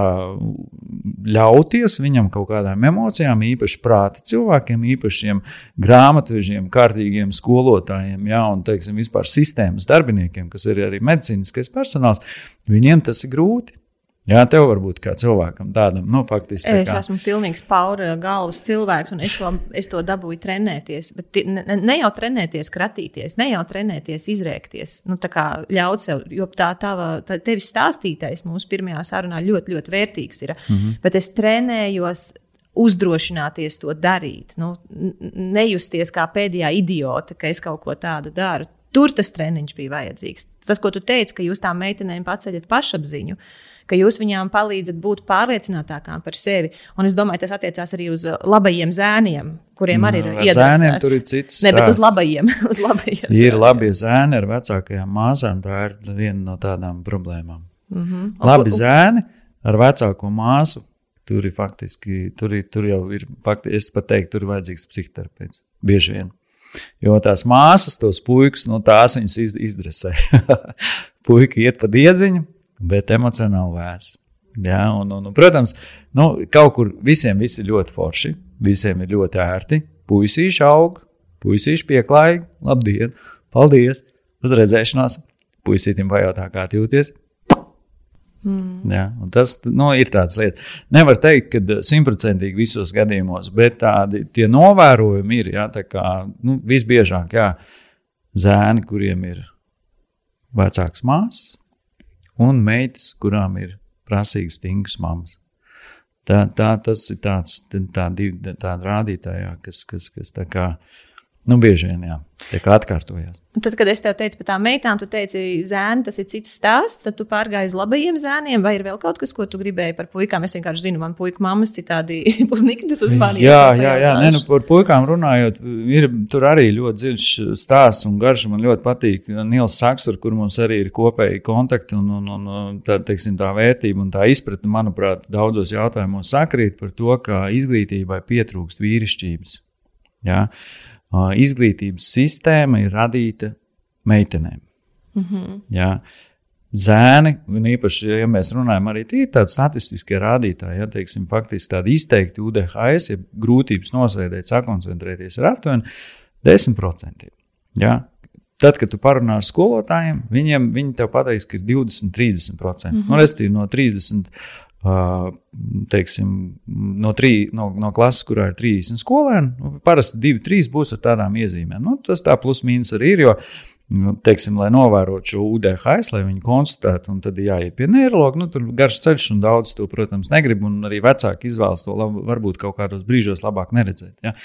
Speaker 2: ļauties viņam kaut kādām emocijām, īpaši prāta cilvēkiem, īpašiem grāmatvežiem, kārtīgiem skolotājiem, ja, un teiksim, vispār sistēmas darbiniekiem, kas ir arī medicīniskais personāls, viņiem tas ir grūti. Jā, tev varbūt kā cilvēkam tādam, nu, faktiski. Tā
Speaker 1: es kā... esmu pilnīgs paura galvas cilvēks, un es to, es to dabūju trenēties. Bet ne, ne jau trenēties, kratīties, ne jau trenēties, izrēkties. Nu, tā kā ļaut sev, jo tā tava, tā tevis stāstītais mūsu pirmajā sarunā ļoti, ļoti vērtīgs ir. Mm -hmm. Bet es trenējos uzdrošināties to darīt, nu, nejusties kā pēdējā idiota, ka es kaut ko tādu daru. Tur tas treniņš bija vajadzīgs. Tas, ko tu teici, ka jūs tām meitenēm paceļat pašapziņu. Uh, ka jūs viņām palīdzat būt pārliecinātākām par sevi. Un es domāju, tas attiecās arī uz uh, labajiem zēniem, kuriem arī ir
Speaker 2: iedvesmots. Zēniem tur ir cits.
Speaker 1: Ne, bet uz labajiem. uz labajiem
Speaker 2: ir zēniem. labie zēni ar vecākajām māsām. Tā ir viena no tādām problēmām. Mm -hmm. Labi un, zēni ar vecāko māsu. Tur ir faktiski, tur, ir, tur jau ir, faktiski, es pat teiktu, tur ir vajadzīgs psihoterapeits. Bieži vien. Jo tās māsas, tos puikas, no tās viņas izdresē. Puika iet pa diedziņu, bet emocionāli vēss. Ja, un, un, un, protams, nu, kaut kur visiem viss ir ļoti forši, visiem ir ļoti ērti. Puisīši aug, puisīši pieklājīgi, labdien, paldies, uz redzēšanos. Puisītim pajautā, kā jūties. Mm. Ja, tas nu, ir tāds lietas. Nevar teikt, ka simtprocentīgi visos gadījumos, bet tādi novērojumi ir. Ja, tā kā, nu, visbiežāk, jā, zēni, kuriem ir vecāks māsas, un meitas, kurām ir prasīgas, stingras mammas. Tā, tā, tas ir tāds, tā divi, tāda rādītājā, kas, kas, kas tā kā, nu, bieži vien, jā, tiek atkārtojās.
Speaker 1: Tad, kad es tev teicu par tām meitām, tu teici, zēni, tas ir cits stāsts. Tad tu pārgāji uz labajiem zēniem, vai ir vēl kaut kas, ko tu gribēji par puikām? Es vienkārši zinu, man puika mammas citādi pusniknes uz mani.
Speaker 2: Jā, jā, jā, nē, nu, par puikām runājot, ir tur arī ļoti dziļš stāsts un garš. Man ļoti patīk Nils Saksur, kur mums arī ir kopēji kontakti un, un, un tā, teiksim, tā vērtība un tā izpratne, manuprāt, daudzos jautājumos sakrīt par to, ka izglītībai pietrūkst vīrišķības. Jā. Ja? Izglītības sistēma ir radīta meitenēm. Mm -hmm. Jā. Zēni, un īpaši, ja mēs runājam, arī tie ir tādi statistiskie rādītāji, ja teiksim, faktiski tādi izteikti UDHS, ja grūtības nosēdēt, sakoncentrēties, ir aptuveni 10%. Ja? Tad, kad tu parunā ar skolotājiem, viņiem viņi tev pateiks, ka ir 20, 30%. Mm -hmm. nu, Respektīvi, no 30 teiksim, no, trī, no, no klases, kurā ir 30 skolēni, nu, parasti 2-3 būs ar tādām iezīmēm. Nu, tas tā plus mīnus arī ir. Jo, nu, teiksim, lai novērotu šo UDHS, lai viņi konstatētu, un tad jāiet pie neiroloģa. Nu, tur garš ceļš, un daudz to, protams, negrib. Un arī vecāki izvēlas to lab, varbūt kaut kādos brīžos labāk neredzēt. Ja?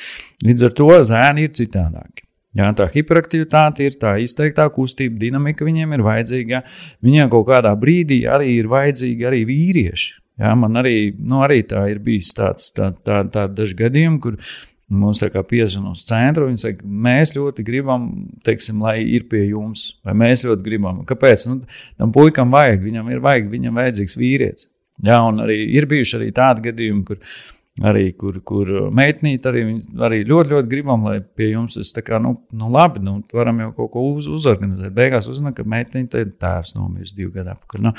Speaker 2: Līdz ar to zēni ir citādāki. Jā, tā hiperaktivitāte ir tā izteiktā kustība, dinamika viņiem ir vajadzīga. Viņiem kaut kādā brīdī arī ir vajadzīgi arī vīrieši. Jā, man arī, nu, arī tā ir bijis tāds tā, tā, tā daži gadījumi, kur mums piezvanīja uz centru. Viņi saka, mēs ļoti gribam, teiksim, lai ir pie jums, vai mēs ļoti gribam. Kāpēc? Nu, tam puikam vajag, viņam ir vajag, viņam vajadzīgs vīrietis. Jā, un arī ir bijuši arī tādi gadījumi, kur arī kur, kur meitnīte arī, arī ļoti, ļoti gribam, lai pie jums tas tā kā, nu, nu labi, nu, varam jau kaut ko uz, uzorganizēt. Beigās uzzina, ka meitnīte ir tēvs nomiris divu gadu atpakaļ. Nu,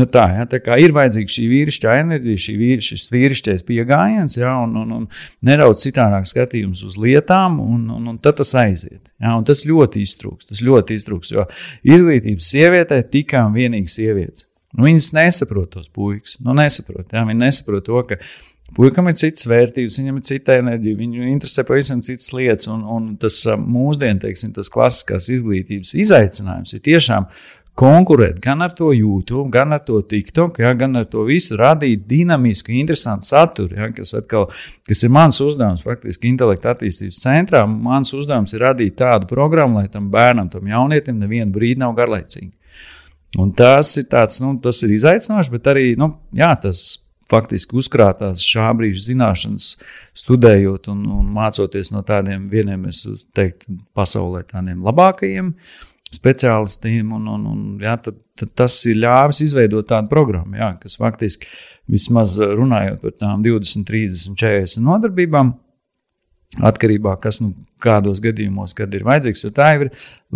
Speaker 2: nu tā, ja, tā kā ir vajadzīga šī vīrišķa enerģija, šī vīri, šis vīrišķais pieejams, ja, un, un, un nedaudz citādāk skatījums uz lietām, un, un, un tad tas aiziet. Ja, tas ļoti iztrūks, tas ļoti iztrūks, jo izglītības sievietē tikai un vienīgi sievietes. Nu, viņas nesaprot tos puikas. Nu, nesaprot, ja, viņi nesaprot to, ka Puikam ir citas vērtības, viņam ir cita enerģija, viņu interesē pavisam citas lietas. Un, un tas mūsdienu, teiksim, tas klasiskās izglītības izaicinājums ir tiešām konkurēt gan ar to YouTube, gan ar to TikTok, ja, gan ar to visu radīt dinamisku, interesantu saturu, ja, kas, atkal, kas ir mans uzdevums, faktiski intelekta attīstības centrā. Mans uzdevums ir radīt tādu programmu, lai tam bērnam, tam jaunietim nevienu brīdi nav garlaicīgi. Un tas ir tāds, nu, tas ir izaicinoši, bet arī, nu, jā, tas faktiski uzkrātās šā brīža zināšanas, studējot un, un mācoties no tādiem vieniem, es teiktu, pasaulē tādiem labākajiem speciālistiem. Un, un, un, jā, tad, tad tas ir ļāvis izveidot tādu programmu, jā, kas faktiski vismaz runājot par tām 20, 30, 40 nodarbībām Atkarībā no tā, nu, kādos gadījumos, kad ir vajadzīgs, tā ir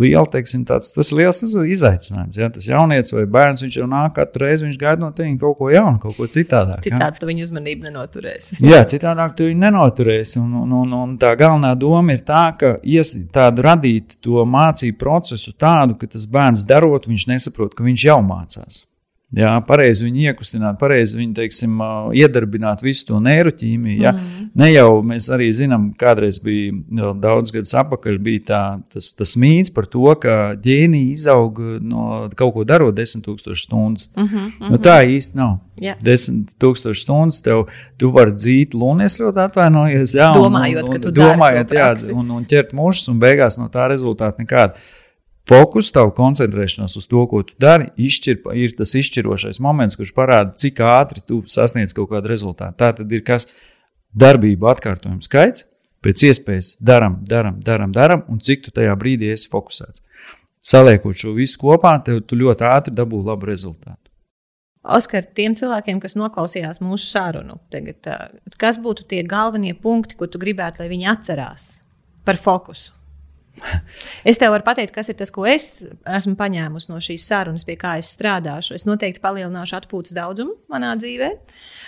Speaker 2: liela, teiksim, tāds, tas ir liels izaicinājums. Ja? Tas jaunietis vai bērns, viņš jau nāk katru reizi, viņš gaida no tevis kaut ko jaunu, kaut ko citādāk.
Speaker 1: Citādi ja? tu viņu uzmanību nenoturēsi.
Speaker 2: Jā, citādāk tu viņu nenoturēsi. Un, un, un, un tā galvenā doma ir tā, ka ies, tādu radīt to mācību procesu tādu, ka tas bērns darot, viņš nesaprot, ka viņš jau mācās. Jā, pareizi viņu iekustināt, pareizi viņu teiksim, iedarbināt visu to neiroķīmiju. Ja? Mm. Ne jau mēs arī zinām, kādreiz bija daudz gadus atpakaļ, bija tā, tas, tas mīts par to, ka ģēnija izaug no kaut ko darot 10,000 stundas. Mm -hmm, mm -hmm. Nu, tā īsti nav. Yeah. 10,000 stundas tev tu vari dzīt lunu, es ļoti atvainojos. Jā,
Speaker 1: domājot, un, un, ka tu domājot, jā,
Speaker 2: un, un ķert mušas, un beigās no tā rezultāta nekāda. Fokus, tavu koncentrēšanās uz to, ko tu dari, izšķir, ir tas izšķirošais moments, kurš parāda, cik ātri tu sasniedz kaut kādu rezultātu. Tā tad ir kas darbību atkārtojumu skaits, pēc iespējas daram, daram, daram, daram, un cik tu tajā brīdī esi fokusēts. Saliekot šo visu kopā, tev ļoti ātri dabū labu rezultātu.
Speaker 1: Oskar, tiem cilvēkiem, kas noklausījās mūsu sarunu, tagad, kas būtu tie galvenie punkti, ko tu gribētu, lai viņi atcerās par fokusu? Es tev varu pateikt, kas ir tas, ko es esmu paņēmusi no šīs sarunas, pie kā es strādāšu. Es noteikti palielināšu atpūtas daudzumu manā dzīvē.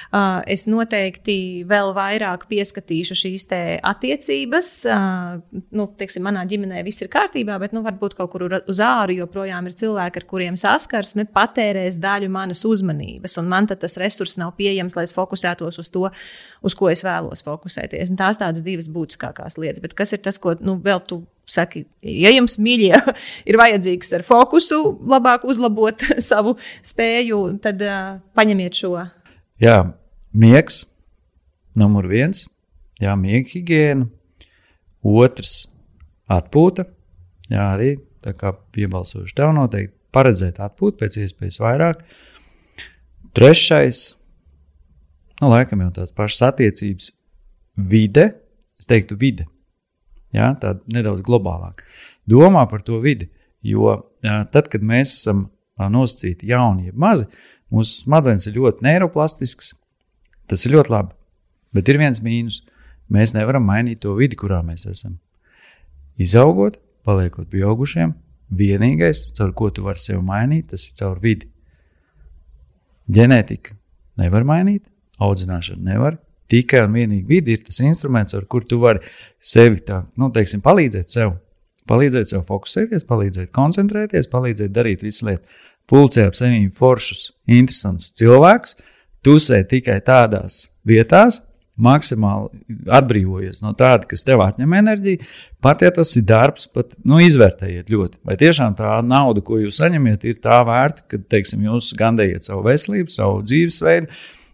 Speaker 1: Uh, es noteikti vēl vairāk pieskatīšu šīs attiecības. Uh, nu, teiksim, manā ģimenē viss ir kārtībā, bet nu, varbūt kaut kur uz āru joprojām ir cilvēki, ar kuriem saskarsme patērēs daļu manas uzmanības. Un man tas resurs nav pieejams, lai es fokusētos uz to, uz ko es vēlos fokusēties. Un tās tādas divas būtiskākās lietas. Bet kas ir tas, ko nu, vēl tu saki, ja jums mīļie ir vajadzīgs ar fokusu, labāk uzlabot savu spēju, tad uh, paņemiet šo.
Speaker 2: Jā, miegs, numur viens, jā, miega higiēna, otrs atpūta, jā, arī tā kā piebalsošu tev noteikti paredzēt atpūtu pēc iespējas vairāk. Trešais, nu, laikam jau tās pašas attiecības, vide, es teiktu, vide. Jā, tāda nedaudz globālāka. Domā par to vidi, jo tad, kad mēs esam nosacīti jauni, jeb mazi, mūsu smadzenes ir ļoti neiroplastiskas. Tas ir ļoti labi. Bet ir viens mīnus. Mēs nevaram mainīt to vidi, kurā mēs esam. Izaugot, paliekot pieaugušiem, vienīgais, caur ko tu vari sevi mainīt, tas ir caur vidi. Ģenētika nevar mainīt, audzināšana nevar. Tikai un vienīgi vidi ir tas instruments, ar kuru tu vari sevi tā, nu, teiksim, palīdzēt sev. Palīdzēt sev fokusēties, palīdzēt koncentrēties, palīdzēt darīt visu lietu. Pulcē ap sevi foršus, interesantus cilvēkus, tusē tikai tādās vietās, maksimāli atbrīvojies no tāda, kas tev atņem enerģiju. Pat ja tas ir darbs, pat nu, izvērtējiet ļoti. Vai tiešām tā nauda, ko jūs saņemiet, ir tā vērta, ka teiksim, jūs gandējat savu veselību, savu dzīvesveidu,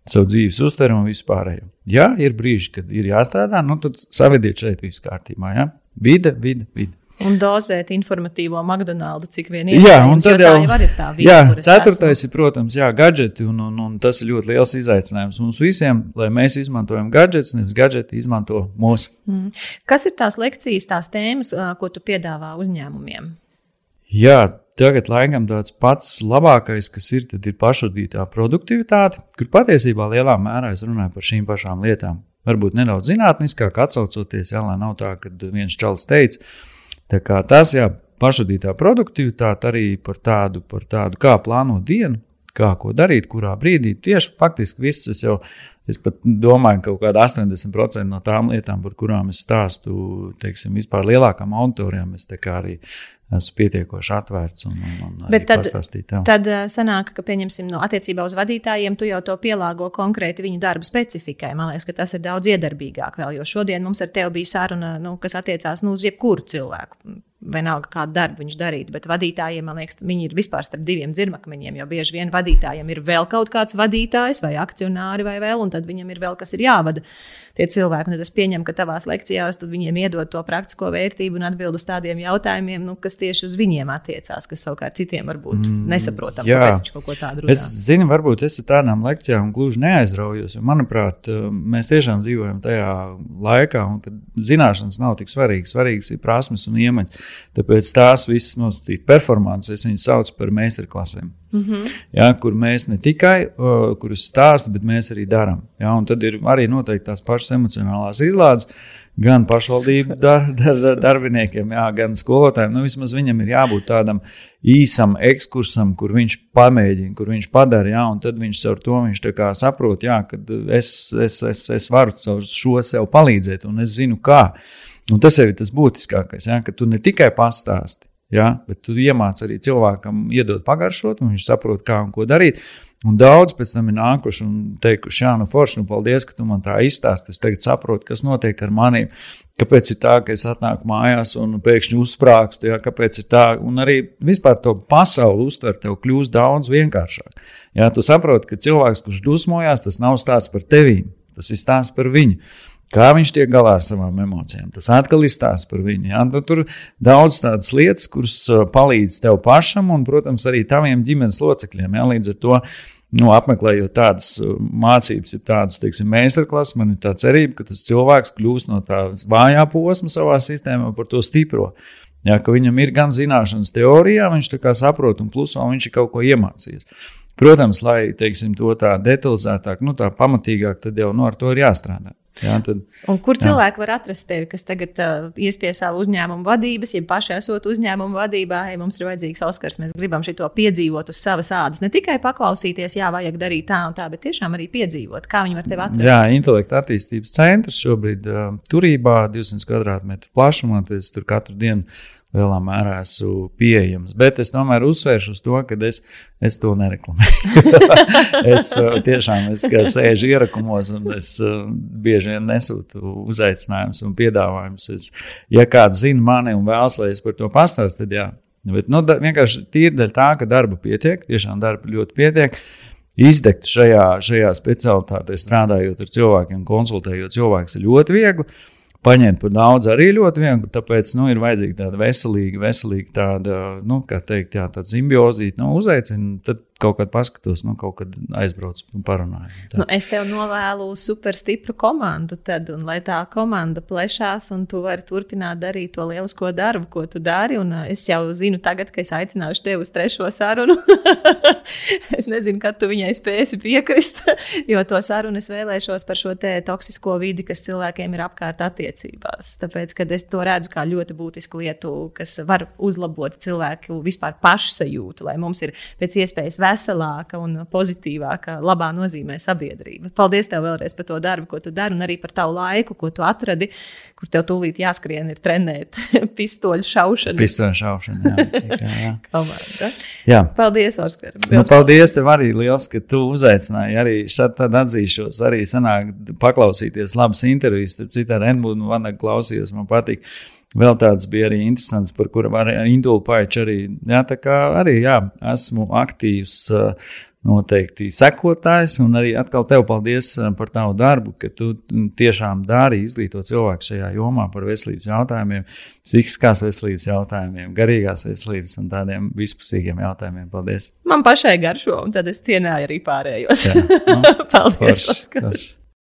Speaker 2: savu dzīves uztverumu un vispārējo. Ja ir brīži, kad ir jāstrādā, nu, tad savediet šeit viss kārtībā. Ja? Vide, vide, vide.
Speaker 1: Un dozēt informatīvo McDonald's, cik vien ir. Jā, un tad jau ir tā
Speaker 2: vieta. Jā, ceturtais esmu. ir, protams, jā, gadgeti, un, un, un tas ir ļoti liels izaicinājums mums visiem, lai mēs izmantojam gadgetus, nevis gadgeti izmanto mūsu. Mm.
Speaker 1: Kas ir tās lekcijas, tās tēmas, ko tu piedāvā uzņēmumiem?
Speaker 2: Jā, tagad laikam tāds pats labākais, kas ir, ir pašvadītā produktivitāte, kur patiesībā lielā mērā es runāju par šīm pašām lietām. Varbūt nedaudz zinātniskāk atsaucoties, jā, lai nav tā, ka viens čalis teica, Tā kā tas, jā, pašvadītā produktivitāte arī par tādu, par tādu, kā plānot dienu, kā ko darīt, kurā brīdī. Tieši faktiski viss es jau. Es pat domāju, ka kaut kāda 80% no tām lietām, par kurām es stāstu, teiksim, vispār lielākām auditorijām, es arī esmu pietiekoši atvērts un, un, un
Speaker 1: Bet tad, pastāstīt. Jā. Tad eh, sanāk, ka, pieņemsim, no attiecībā uz vadītājiem, tu jau to pielāgo konkrēti viņu darba specifikai. Man liekas, ka tas ir daudz iedarbīgāk vēl, jo šodien mums ar tevi bija saruna, nu, kas attiecās nu, uz jebkuru cilvēku vienalga, kādu darbu viņš darītu. Bet vadītājiem, man liekas, viņi ir vispār starp diviem dzirnakmeņiem. Jo bieži vien vadītājiem ir vēl kaut kāds vadītājs, vai akcionāri, vai vēl, un tad viņam ir vēl kas ir jāvada. Tie cilvēki, un es pieņemu, ka tavās lekcijās tu viņiem iedod to praktisko vērtību un atbild uz tādiem jautājumiem, nu, kas tieši uz viņiem attiecās, kas savukārt citiem varbūt mm, nesaprotam, jā. kāpēc viņš kaut ko tādu runā.
Speaker 2: Es zinu, varbūt es ar tādām lekcijām gluži neaizraujos, jo, manuprāt, mēs tiešām dzīvojam tajā laikā, un kad zināšanas nav tik svarīgas. Svarīgas ir prasmes un iemaņas. Tāpēc tās visas nosacītas performances, es viņus saucu par meistarklasēm. Mm -hmm. ja, kur mēs ne tikai uh, kurus stāstām, bet mēs arī darām. Ja, tad ir arī noteikti tās pašas emocionālās izlādes. Gan pašvaldību dar, dar, dar, darbiniekiem, jā, gan skolotājiem. Nu, vismaz viņam ir jābūt tādam īsam ekskursam, kur viņš pamēģina, kur viņš padara. Jā, un tad viņš ar to viņš saprot, jā, ka es, es, es, es varu šo sev palīdzēt, un es zinu, kā. Un tas jau ir tas būtiskākais, ja, ka tu ne tikai pastāsti, ja, bet tu iemāc arī cilvēkam iedot pagaršot, un viņš saprot, kā un ko darīt. Un daudz pēc tam ir nākuši un teikuši, jā, nu, forši, nu, paldies, ka tu man tā izstāsti. Es tagad saprotu, kas notiek ar maniem. Kāpēc ir tā, ka es atnāku mājās un pēkšņi uzsprāgstu, jā, kāpēc ir tā. Un arī vispār to pasauli uztver tev kļūst daudz vienkāršāk. Jā, tu saproti, ka cilvēks, kurš dusmojās, tas nav stāsts par tevīm, tas ir stāsts par viņu. Kā viņš tiek galā ar savām emocijām. Tas atkal ir stāsts par viņu. Ja? Nu, tur daudz tādas lietas, kuras uh, palīdz tev pašam un, protams, arī taviem ģimenes locekļiem. Ja? Līdz ar to nu, apmeklējot tādas uh, mācības, ir tādas, teiksim, meistarklases, man ir tā cerība, ka tas cilvēks kļūs no tā vājā posma savā sistēmā par to stipro. Ja, viņam ir gan zināšanas teorijā, viņš tā kā saprot, un plus vēl viņš ir kaut ko iemācījies. Protams, lai teiksim, to tā detalizētāk, nu, tā pamatīgāk, tad jau nu, ar to ir jāstrādā. Jā, tad,
Speaker 1: un kur jā. cilvēki var atrast tevi, kas tagad uh, ies pie savu uzņēmumu vadības, ja paši esot uzņēmumu vadībā, ja mums ir vajadzīgs Oskars, mēs gribam šo piedzīvot uz savas ādas. Ne tikai paklausīties, jā, vajag darīt tā un tā, bet tiešām arī piedzīvot, kā viņi var tevi atrast.
Speaker 2: Jā, intelekta attīstības centrs šobrīd uh, turībā 200 km2 plašumā, tad es tur katru dienu lielā mērā esmu pieejams. Bet es tomēr uzsvēršu uz to, ka es, es to nereklamēju. es uh, tiešām es, sēžu ierakumos un es uh, bieži vien nesūtu uzaicinājumus un piedāvājumus. Es, ja kāds zina mani un vēlas, lai es par to pastāstītu, tad jā. Bet, nu, da, vienkārši tīri dēļ tā, ka darba pietiek, tiešām darba ļoti pietiek. Izdegt šajā, šajā specialitātē, strādājot ar cilvēkiem, konsultējot cilvēkus, ir ļoti viegli paņemt par daudz arī ļoti viegli. Tāpēc nu, ir vajadzīga tāda veselīga, veselīga tāda, nu, kā teikt, jā, tāda simbiozīta. Nu, uzaicina, tad kaut kad paskatos, nu, kaut kad aizbraucu un parunāju.
Speaker 1: Nu, es tev novēlu super stipru komandu, tad, un lai tā komanda plešās, un tu vari turpināt darīt to lielisko darbu, ko tu dari. Un uh, es jau zinu, tagad, ka es aicināšu tevi uz trešo sarunu. es nezinu, kad tu viņai spēsi piekrist, jo to sarunu es vēlēšos par šo toksisko vidi, kas cilvēkiem ir apkārt attiecībās. Tāpēc, kad es to redzu kā ļoti būtisku lietu, kas var uzlabot cilvēku vispār pašsajūtu, lai mums ir pēc iespējas veselāka un pozitīvāka, labā nozīmē sabiedrība. Paldies tev vēlreiz par to darbu, ko tu dari, un arī par tavu laiku, ko tu atradi, kur tev tūlīt jāskrien, ir trenēt pistoļu šaušanu.
Speaker 2: Pistoļu šaušanu, jā. jā, jā.
Speaker 1: Komanda. jā. Paldies, Oskar.
Speaker 2: Nu, paldies tev arī liels, ka tu uzaicināji. Arī šeit tad atzīšos, arī sanāk paklausīties labas intervijas, tur citā Renbūna un Vanaga klausījos, man patīk. Vēl tāds bija arī interesants, par kuru var Indulu Paiču arī. Jā, tā kā arī, jā, esmu aktīvs noteikti sekotājs, un arī atkal tev paldies par tavu darbu, ka tu tiešām dari izglītot cilvēku šajā jomā par veselības jautājumiem, psihiskās veselības jautājumiem, garīgās veselības un tādiem vispusīgiem jautājumiem. Paldies!
Speaker 1: Man pašai garšo, un tad es cienēju arī pārējos. Jā, nu, paldies! Forš, forš.